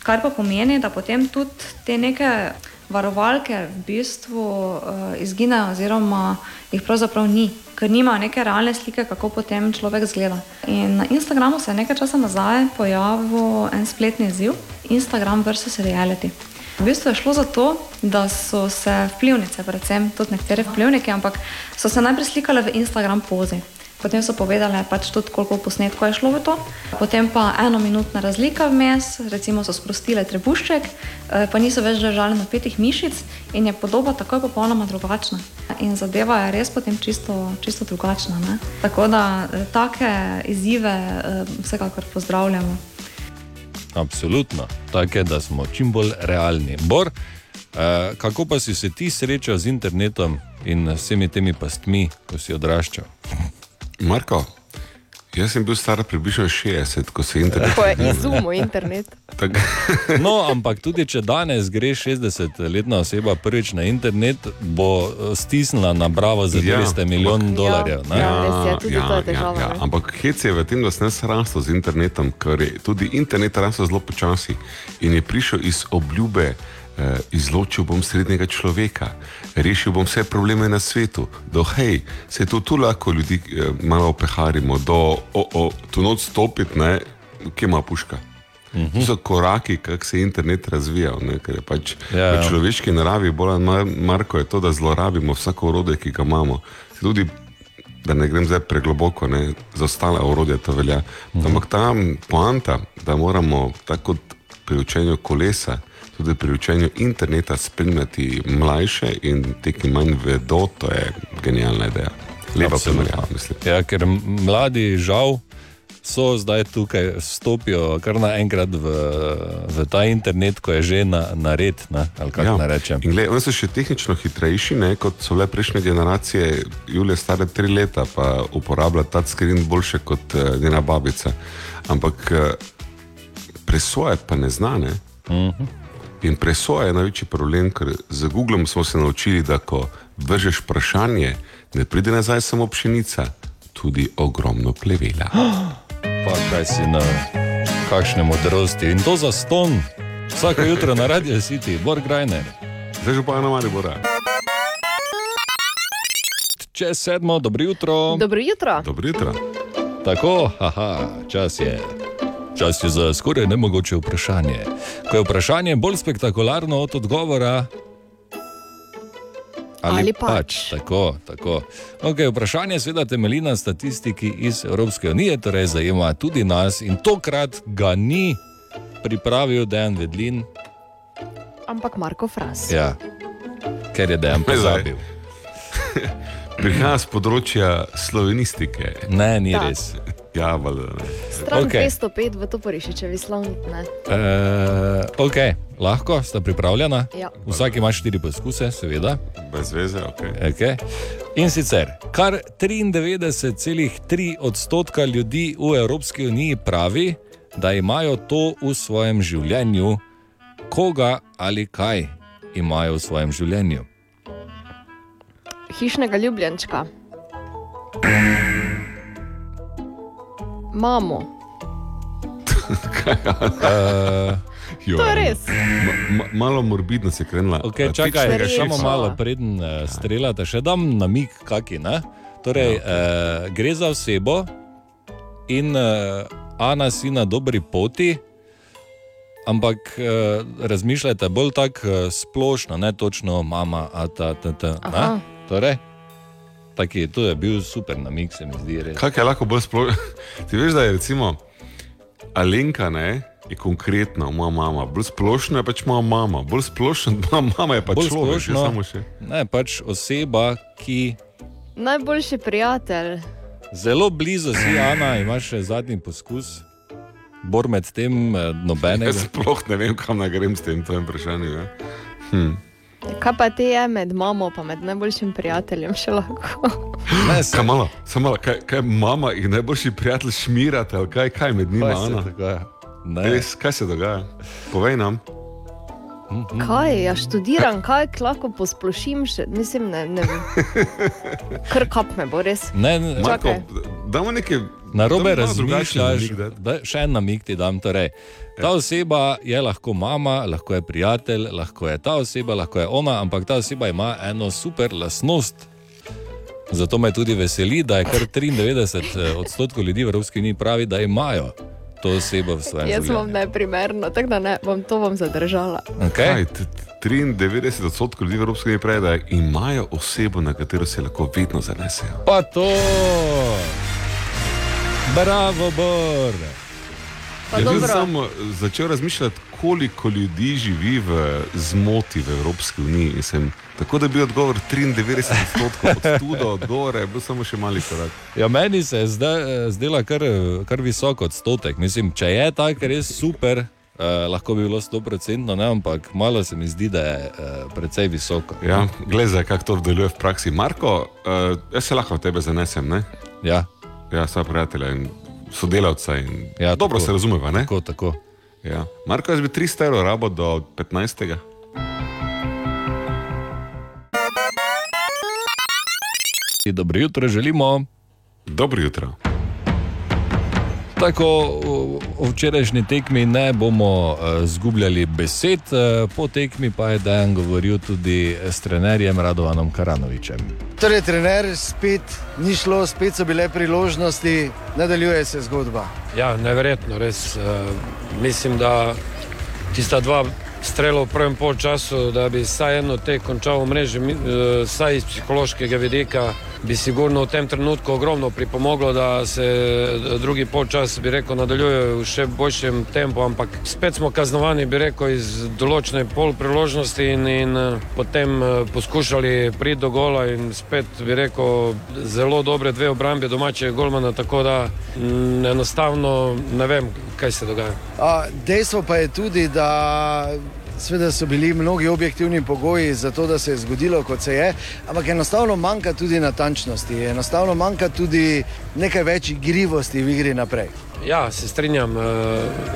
Kar pa pomeni, da potem tudi te neke varovalke v bistvu uh, izginejo, oziroma jih pravzaprav ni, ker nimajo neke realne slike, kako potem človek zgleda. In na Instagramu se je nekaj časa nazaj pojavil en spletni izziv: Instagram versus reality. V bistvu je šlo za to, da so se vplivnice, predvsem tudi nekatere vplivnike, ampak so se najprej slikale v Instagram pozi. Potem so povedali, pač tudi koliko posnetkov je šlo v to, potem pa eno minutna razlika vmes, recimo so sprostile trebušček, eh, pa niso več držali napetih mišic in je podoba takoj popolnoma drugačna. In zadeva je res potem čisto, čisto drugačna. Ne? Tako da eh, take izzive eh, vsekakor pozdravljamo. Absolutno, tako je, da smo čim bolj realni. Bor, kako pa si se ti srečal z internetom in vsemi temi pastmi, ko si odraščal? Marko, jaz sem bil star približno 60, ko se internet. Ko je izumil internet. No, ampak tudi če danes greš 60-letna oseba prvič na internet, bo eh, stisnila na bravo za 200 milijonov dolarjev. ne? ja. Ampak hec je v tem, da sem jaz rastel z internetom, ker je tudi internet rastel zelo počasi in je prišel iz obljube. Eh, Izločil bom srednjega človeka, rešil bom vse probleme na svetu, do hej, se tu, tu lahko ljudi eh, malo opeharimo, do o, o, tu noč stopiti, ne, kje ima puška. To so koraki, kako se je internet razvijal. Ne, je pač Ja, v ja. človeški naravi, bolj manj, Marko, je to, da zlorabimo vsako orodje, ki ga imamo. Tudi, da ne grem zdaj pregloboko, ne, za ostale orodje to velja. Mhm. Ampak ta poanta, da moramo, tako kot pri učenju kolesa, tudi pri učenju interneta spremljati mlajše in te, ki manj vedo, to je genialna ideja. Lepa Absolutno. primerjava, mislim. Ja, ker mladi žal so zdaj tukaj, stopijo kar naenkrat v, v ta internet, ko je že na, na red. Ne, kako ja. gled, oni so še tehnično hitrejši, ne, kot so bile prejšnje generacije. Julija stare tri leta, pa uporablja ta screen boljše kot uh, njena babica. Ampak uh, presoje pa ne znane. Uh -huh. In presoja je največji problem, ker z Googlom smo se naučili, da ko vržeš vprašanje, ne pride nazaj samo pšenica, tudi ogromno plevela. Pa kaj si na kakšne modrosti in to za ston, vsako jutro na Radio City, Bor Grajner. Zdaj že pa eno mali bora. Čez sedmo, dobro jutro. Dobro jutro. Dobro jutro. Tako, haha, čas je. Čas je za skoraj nemogoče vprašanje. Ko je vprašanje bolj spektakularno od odgovora, Ali pač. pač. Tako, tako. Okay, vprašanje seveda temelji na statistiki iz Evropske unije, torej zajema tudi nas in tokrat ga ni pripravil Dejan Vedlin, Ampak Marko Fras. ja, ker je Dejan pozabil. Prihaja z področja slovenistike. Ne, ni Da. res. Ja, valjda. Stran okay. 205 v to porišičevi slovnik. Ne? Uh, ok, lahko, sta pripravljena. Ja. Vsak ima štiri poskuse, seveda. Brez veze, ok. Okay. In sicer, kar 93,3 odstotka ljudi v Evropski uniji pravi, da imajo to v svojem življenju, koga ali kaj imajo v svojem življenju. Hišnega ljubljenčka. Mamo. Uh, Jo, To je res. Ma, ma, malo morbidno se je krenila. Okay, čakaj, čakaj, samo še- malo preden uh, streljate, še dam namig, kaki. Ne? Torej, uh, gre za osebo in uh, Ana si na dobri poti, ampak uh, razmišljate bolj tako uh, splošno, ne točno mama, a ta, ta, ta. Torej, taki, to je bil super namig, se mi zdi. Res. Kaj je lahko bolj splošno? Ti veš, da je recimo Alenka, ne? Je konkretna, moja mama, bolj splošno je pač moja mama, bolj splošno moja mama je pač Bolj človek, je splošno, samo še. ne, pač oseba, ki Najboljši prijatelj. Zelo blizu si, Ana, imaš še zadnji poskus, bor med tem eh, nobenega. Jaz sploh ne vem, kam naj grem s tem tvojim vprašanjem. ja. Hm. Kaj pa te je med mamo in med najboljšim prijateljem še lahko? Ne, Kaj, malo, samo malo, kaj, kaj mama in najboljši prijatelj šmirate, ali kaj, kaj med njima, Kaj se dogaja? Res, kaj se dogaja? Povej nam. Kaj, ja študiram, kaj lahko posplošim še, mislim, ne, ne vem. Kar kap me bo res. Ne, ne, Čakaj. Damo nekaj. Na robe razmišljaš. Da, še en namig ti dam. Torej, ta oseba je lahko mama, lahko je prijatelj, lahko je ta oseba, lahko je ona, ampak ta oseba ima eno super lasnost. Zato me tudi veseli, da je kar 93 odstotkov ljudi v Evropski uniji pravi, da imajo to osebo v svojem Jaz življenju. bom neprimerno, tako da ne, bom to bom zadržala. Okay. Kaj, t- t- 93 odstotkov ljudi v Evropski uniji pravi, da imajo osebo, na katero se lahko vedno zanesejo. Pa to! Bravo, Bor! Jaz sem začel razmišljati, koliko ljudi živi v zmoti v Evropski uniji. In sem, tako da bi odgovor 93 odstotkov, od tu do odgovora je bil samo še mali korak. Ja, meni se je zdaj, zdela kar, kar visok odstotek. Mislim, če je tako res super, eh, lahko bi bilo 100%, ne, ampak malo se mi zdi, da je eh, precej visoko. Ja, Glede, kako to deluje v praksi. Marko, uh, jaz se lahko v tebe zanesem. Ne? Ja. Ja, sva prijatelja in sodelavca. In Ja, dobro tako. se razumeva. Ne? Tako, tako. Ja. Marko, jaz bi 300 evrov rabo do 15. Dobro jutro želimo. Dobro jutro. Tako v- včerajšnji tekmi ne bomo uh, zgubljali besed, uh, po tekmi pa je Dejan govoril tudi s trenerjem Radovanom Karanovičem. Torej, trener, spet ni šlo, spet so bile priložnosti, nadaljuje se zgodba. Ja, neverjetno, res. Uh, mislim, da tista dva strela v prvem polčasu, da bi vsaj eno te končal v mreži, eh, vsaj iz psihološkega vidika, bi sigurno v tem trenutku ogromno pripomoglo, da se eh, drugi polčas, bi rekel, nadaljuje v še boljšem tempu, ampak spet smo kaznovani, bi rekel, iz določene pol priložnosti in, in eh, potem eh, poskušali priti do gola in spet, bi rekel, zelo dobre dve obrambe domačega golmana, tako da mm, enostavno ne vem, kaj se dogaja. A, dejstvo pa je tudi, da sveda so bili mnogi objektivni pogoji za to, da se je zgodilo, kot se je, ampak enostavno manjka tudi natančnosti, enostavno manjka tudi nekaj več igrivosti v igri naprej. Ja, se strinjam. eh,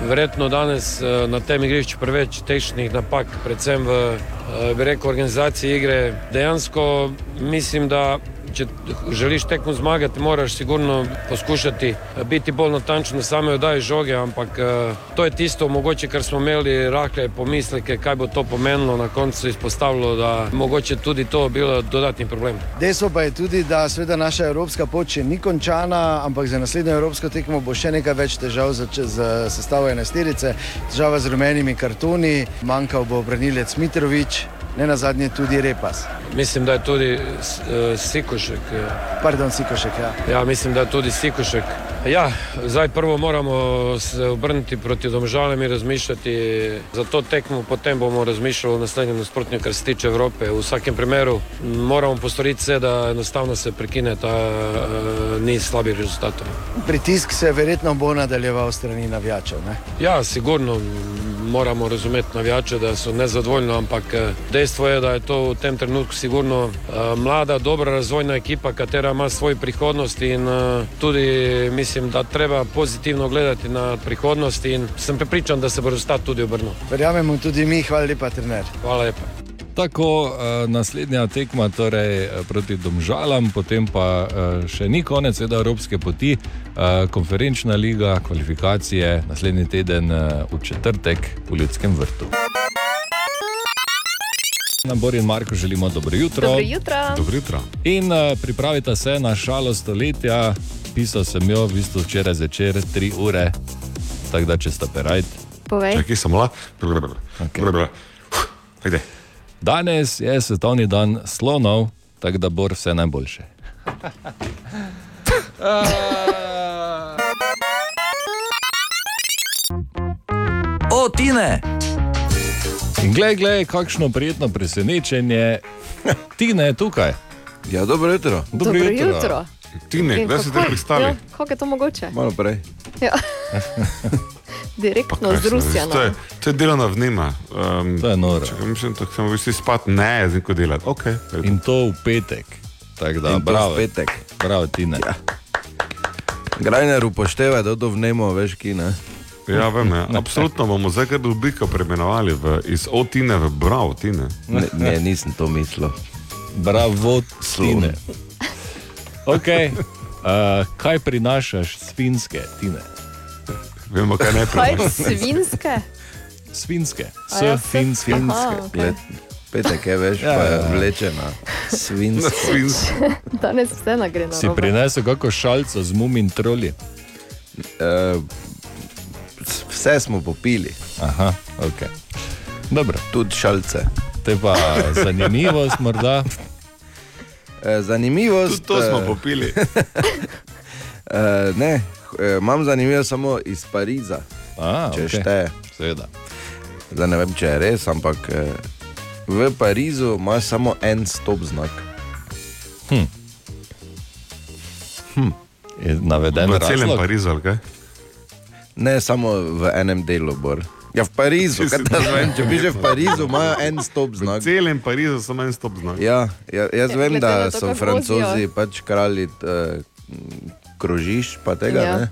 Verjetno danes eh, na tem igrišču preveč tehničnih napak, predvsem v eh, rekel, organizaciji igre. Dejansko mislim, da če želiš tekmo zmagati, moraš sigurno poskušati eh, biti bolj natančen na same oddaje žoge, ampak eh, to je tisto, mogoče, kar smo imeli rahle pomisleke, kaj bo to pomenilo. Na koncu se izpostavilo, da mogoče tudi to bilo dodatni problem. Dejstvo pa je tudi, da seveda naša evropska pot še ni končana, ampak za naslednjo evropsko tekmo bo še nekaj več težav za, za sestavo enajsterice, težava z rumenimi kartoni, manjkal bo branilec Mitrovič, ne na zadnje tudi Repas. Mislim, da je tudi eh, Sikošek. eh, Pardon, Sikošek, ja. Ja, mislim, da je tudi Sikošek. Ja, zdaj prvo moramo se obrniti proti domžalam in razmišljati za to tekmo, potem bomo razmišljali o naslednjem nasprotniku, kar se tiče Evrope. V vsakem primeru moramo postoriti vse, da enostavno se prekine ta uh, niz slabih rezultatov. Pritisk se verjetno bo nadaljeval strani navijačev. Ne? Ja, sigurno moramo razumeti navijače, da so nezadovoljni, ampak eh, dejstvo je, da je to v tem trenutku sigurno uh, mlada, dobra razvojna ekipa, katera ima svojo prihodnost in uh, tudi mislim, da treba pozitivno gledati na prihodnost in sem prepričan, da se bo rezultat tudi obrnil. Verjamemo tudi mi, hvala lepa, trener. Hvala lepa. Tako uh, naslednja tekma torej, eh, proti Domžalam, potem pa še ni konec seveda, Evropske poti, konferenčna liga, kvalifikacije naslednji teden v četrtek v Ljudskem vrtu. Na Bor in Marko želimo dobro jutro. Dobro jutro. Dobro jutro. In uh, pripravite se na šalo stoletja. Pisal sem jo v bistvu včeraj zvečer, tri ure, tako da če ste perajt. Povej. Čakaj, samo la. Okay. Danes je svetovni dan slonov, tako da bo vse najboljše. O, Tine! In glej, glej, kakšno prijetno presenečenje. Tine je tukaj. Ja, dobro jutro. Dobro Dobro jutro. jutro. Tine, In kdaj si kako- te pristali? Ja, kako je to mogoče? Malo prej. Ja. Direktno z Rusijo. To je, to je delovna vnema. Um, to je noro. Če, mislim, da samo vsi spati, ne, zdaj ko delati. Okay, In to v petek. Tako da, In to bravo. v petek. Bravo, Tine. Ja. Grajner upošteva, da to vnemo, veš, ki ne. Ja, vem, ja. Absolutno bomo zdaj kar rubriko preimenovali v- iz Otine v Bravo, Tine. Ne, ne, nisem to mislil. Bravo, Tine. Okay. Uh, kaj prinašaš s finske, Tine? Vemo, kaj ne Kaj svinske? Svinske, s ja, s- finske. Aha, okej. Petek je veš, Ja, pa je ja, ja. vlečena. Svinsko. Danes vse nagre na Si prinesel kako šalico z mumin troli? Uh, vse smo popili. Aha, ok. Dobro. Tudi šalce. Te pa zanimivost morda. Eh, Zanimivost. Tudi to smo eh, popili. eh, ne, eh, imam zanimivo samo iz Pariza. A, če okej. šteje. Seveda. Zdaj ne vem, če je res, ampak eh, v Parizu imaš samo en stop znak. Hm. Hm. Je naveden V celem? Parizu, ali kaj? Ne samo v enem delu, bor. Ja, v Parizu, kaj te vem, če bi že v Parizu, imajo en stop znak. V celem Parizu samo en stop znak. Ja, ja, jaz Ja, vem, glede da to, so francozi vozijo. pač kralji uh, krožišč, pa tega Ja. ne.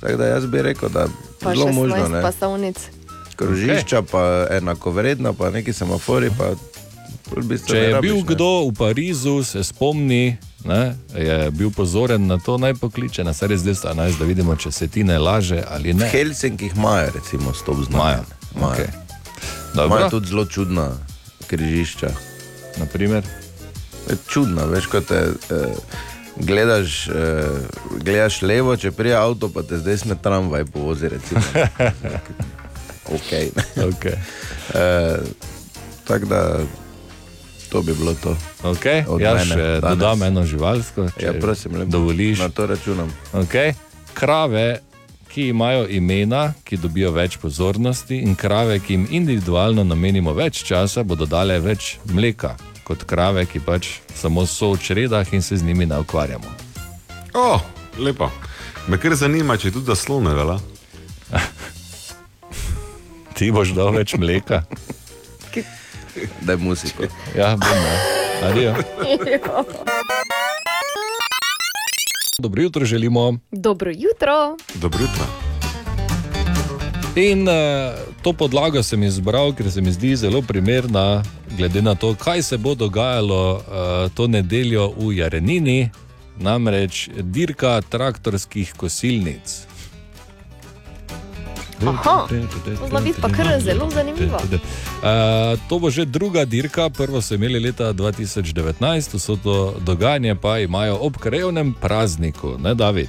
Tako da jaz bi rekel, da Pa zelo možno 16 ne. pasovnic. Krožišča, pa enakovredna, pa neki semafori, pa v bistvu Če je rabiš, bil ne. kdo v Parizu, se spomni, ne, je bil pozoren na to, naj pokliče na sredi 211, da vidimo, če se ti ne laže ali V ne. Helsinkih imajo, recimo, stop znak. Imajo. Okay. Tudi zelo čudna križišča. Naprimer? Čudna, veš, kot te. Eh, Gledaš, eh, gledaš levo, če prije avto, pa te zdaj sme tramvaj povozi. recimo. okay. Okay. Eh, Tako da to bi bilo to. Okay. Od Jaz mene še danes. dodam eno živalsko, če Ja, prosim, lepo. dovoliš. Na to računam. Okay. Krave, ki imajo imena, ki dobijo več pozornosti, in krave, ki jim individualno namenimo več časa, bodo dale več mleka kot krave, ki pač samo so v čredah in se z njimi ne ukvarjamo. O, lepo. Me kar zanima, če tudi za slone, vela. Ti boš dal več mleka. Da je muziko. Ja, bom, ne. Adijo. Dobro jutro želimo. Dobro jutro. Dobro jutro. In uh, to podlago sem izbral, ker se mi zdi zelo primerna, glede na to, kaj se bo dogajalo uh, to nedeljo v Jarenini, namreč dirka traktorskih kosilnic. Aha, to zna biti pa kar zelo zanimivo. Uh, to bo že druga dirka, prvo so imeli leta 2019, vso to dogajanje pa imajo ob krajevnem prazniku, ne David.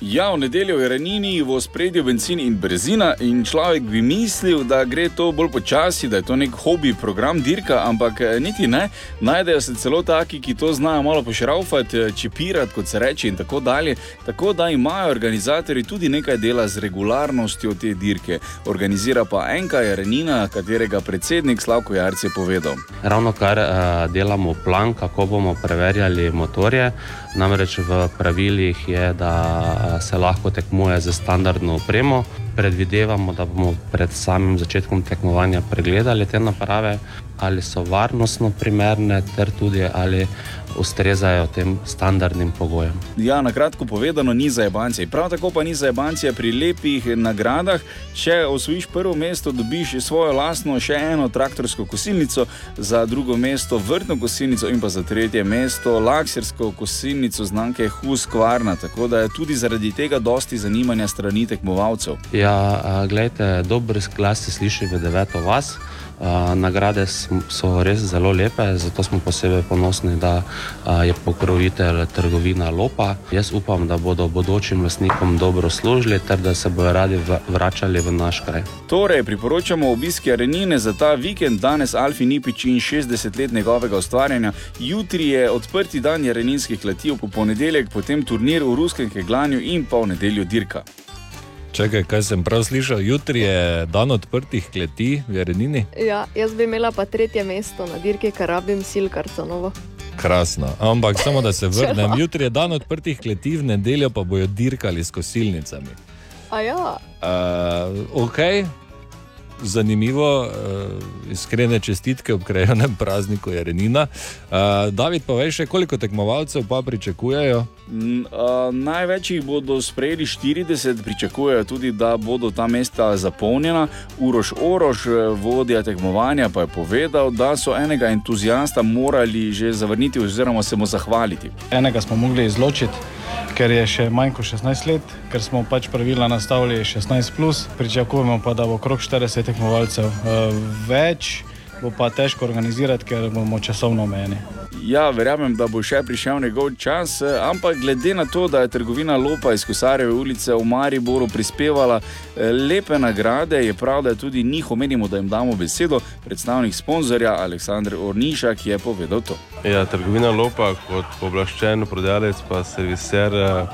Ja, v nedeljo je Renini v spredju benzin in brezina, in človek bi mislil, da gre to bolj počasi, da je to nek hobi program dirka, ampak eh, niti ne. Najdejo se celo taki, ki to znajo malo pošraufati, eh, čipirati, kot se reče, in tako dalje. Tako da imajo organizatori tudi nekaj dela z regularnostjo te dirke. Organizira pa enka je Renina, katerega predsednik Slavko Jarc je povedal. Ravno kar uh, delamo plan, kako bomo preverjali motorje. Namreč v pravilih je, da se lahko tekmuje z standardno opremo. Predvidevamo, da bomo pred samim začetkom tekmovanja pregledali te naprave, ali so varnostno primerne, ter tudi ali ustrezajo tem standardnim pogojem. Ja, na kratko povedano, ni za jebancije. Prav tako pa ni za jebancije pri lepih nagradah. Če osvojiš prvo mesto, dobiš svojo lastno še eno traktorsko kosilnico, za drugo mesto vrtno kosilnico in pa za tretje mesto laksersko kosilnico znamke Husqvarna. Tako da je tudi zaradi tega dosti zanimanja strani tekmovalcev. Ja, gledajte, dober glas se sliši v deveto vas. Uh, nagrade so res zelo lepe, zato smo posebej ponosni, da uh, je pokrovitelj trgovina Lopa. Jaz upam, da bodo bodočim lastnikom dobro služili ter da se bodo radi vračali v naš kraj. Torej, priporočamo obiske Arenine za ta vikend, danes Alfi Nipič in 60 let njegovega ustvarjanja. Jutri je odprti dan Areninskih letiv, po ponedeljek potem turnir v ruskem keglanju in pa v nedeljo dirka. Čakaj, kaj sem prav slišal, jutri je dan odprtih kleti v Jarenini. Ja, jaz bi imela pa tretje mesto na dirki, kar rabim silkarconovo. Krasno, ampak samo da se vrnem. Jutri je dan odprtih kleti, v nedeljo pa bojo dirkali s kosilnicami. A ja. Uh, ok, zanimivo, uh, iskrene čestitke ob krajovnem prazniku Jarenina. Uh, David, pa veš, koliko tekmovalcev pa pričakujejo? Mm, uh, največ jih bodo sprejeli 40, pričakujejo tudi, da bodo ta mesta zapolnjena. Uroš Oroš, vodja tekmovanja, pa je povedal, da so enega entuzijasta morali že zavrniti oziroma se mu zahvaliti. Enega smo mogli izločiti ker je še manj kot 16 let, ker smo pač pravila nastavili 16, plus, pričakujemo pa, da bo okrog 40 tekmovalcev. Eh, več bo pa težko organizirati, ker bomo časovno omejeni. Ja, verjamem, da bo še prišel njegov čas, eh, ampak glede na to, da je trgovina Lopa iz Kosarjeve ulice v Mariboru prispevala eh, lepe nagrade, je prav, da tudi njih omenimo, da jim damo besedo. Predstavnik sponzorja Aleksandr Ornišak je povedal to. Ja, trgovina Lopa kot povlaščen prodajalec pa serviser eh,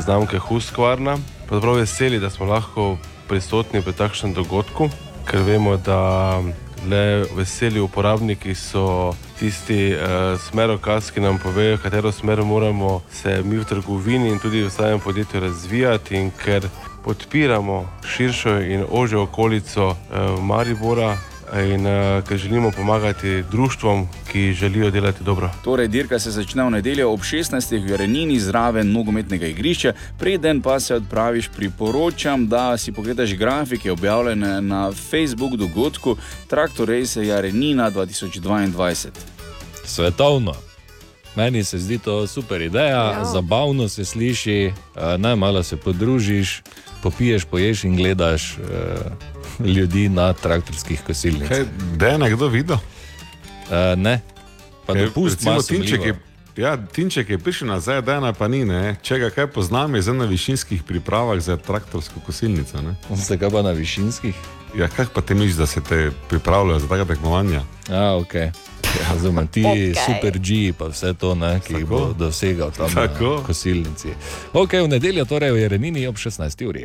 znamke Husqvarna. Prav veseli, da smo lahko prisotni pri takšnem dogodku, ker vemo, da le veseli uporabniki so tisti uh, smerokaz, ki nam povejo, katero smer moramo se mi v trgovini in tudi v samem podjetju razvijati. In ker podpiramo širšo in ožjo okolico uh, Maribora, in uh, ker želimo pomagati društvom, ki želijo delati dobro. Torej, dirka se začne v nedeljo ob 16. v Renini zraven nogometnega igrišča, preden pa se odpraviš, priporočam, da si pogledaš grafike objavljene na Facebook dogodku Traktor Race Jarenina 2022. Svetovno. Meni se zdi to super ideja, ja. zabavno se sliši, najmalo se podružiš, popiješ, poješ in gledaš. Uh, ljudi na traktorskih kosilnicah. Da je nekdo videl? Uh, ne, pa ne pustimo tinček. Ja, Tinček je prišel nazaj, da ena pa ni, ne. če ga kaj poznam, je zdaj na višinskih pripravah za traktorsko kosilnico. Zakaj pa na višinskih? Ja, kaj pa ti misliš, da se te pripravljajo za taka tekmovanja? Ja, ok. Razumem, ti okay. super G, pa vse to, ne, ki jih bo dosegal tam Tako. na kosilnici. Ok, v nedeljo torej v Jerenini ob 16. uri.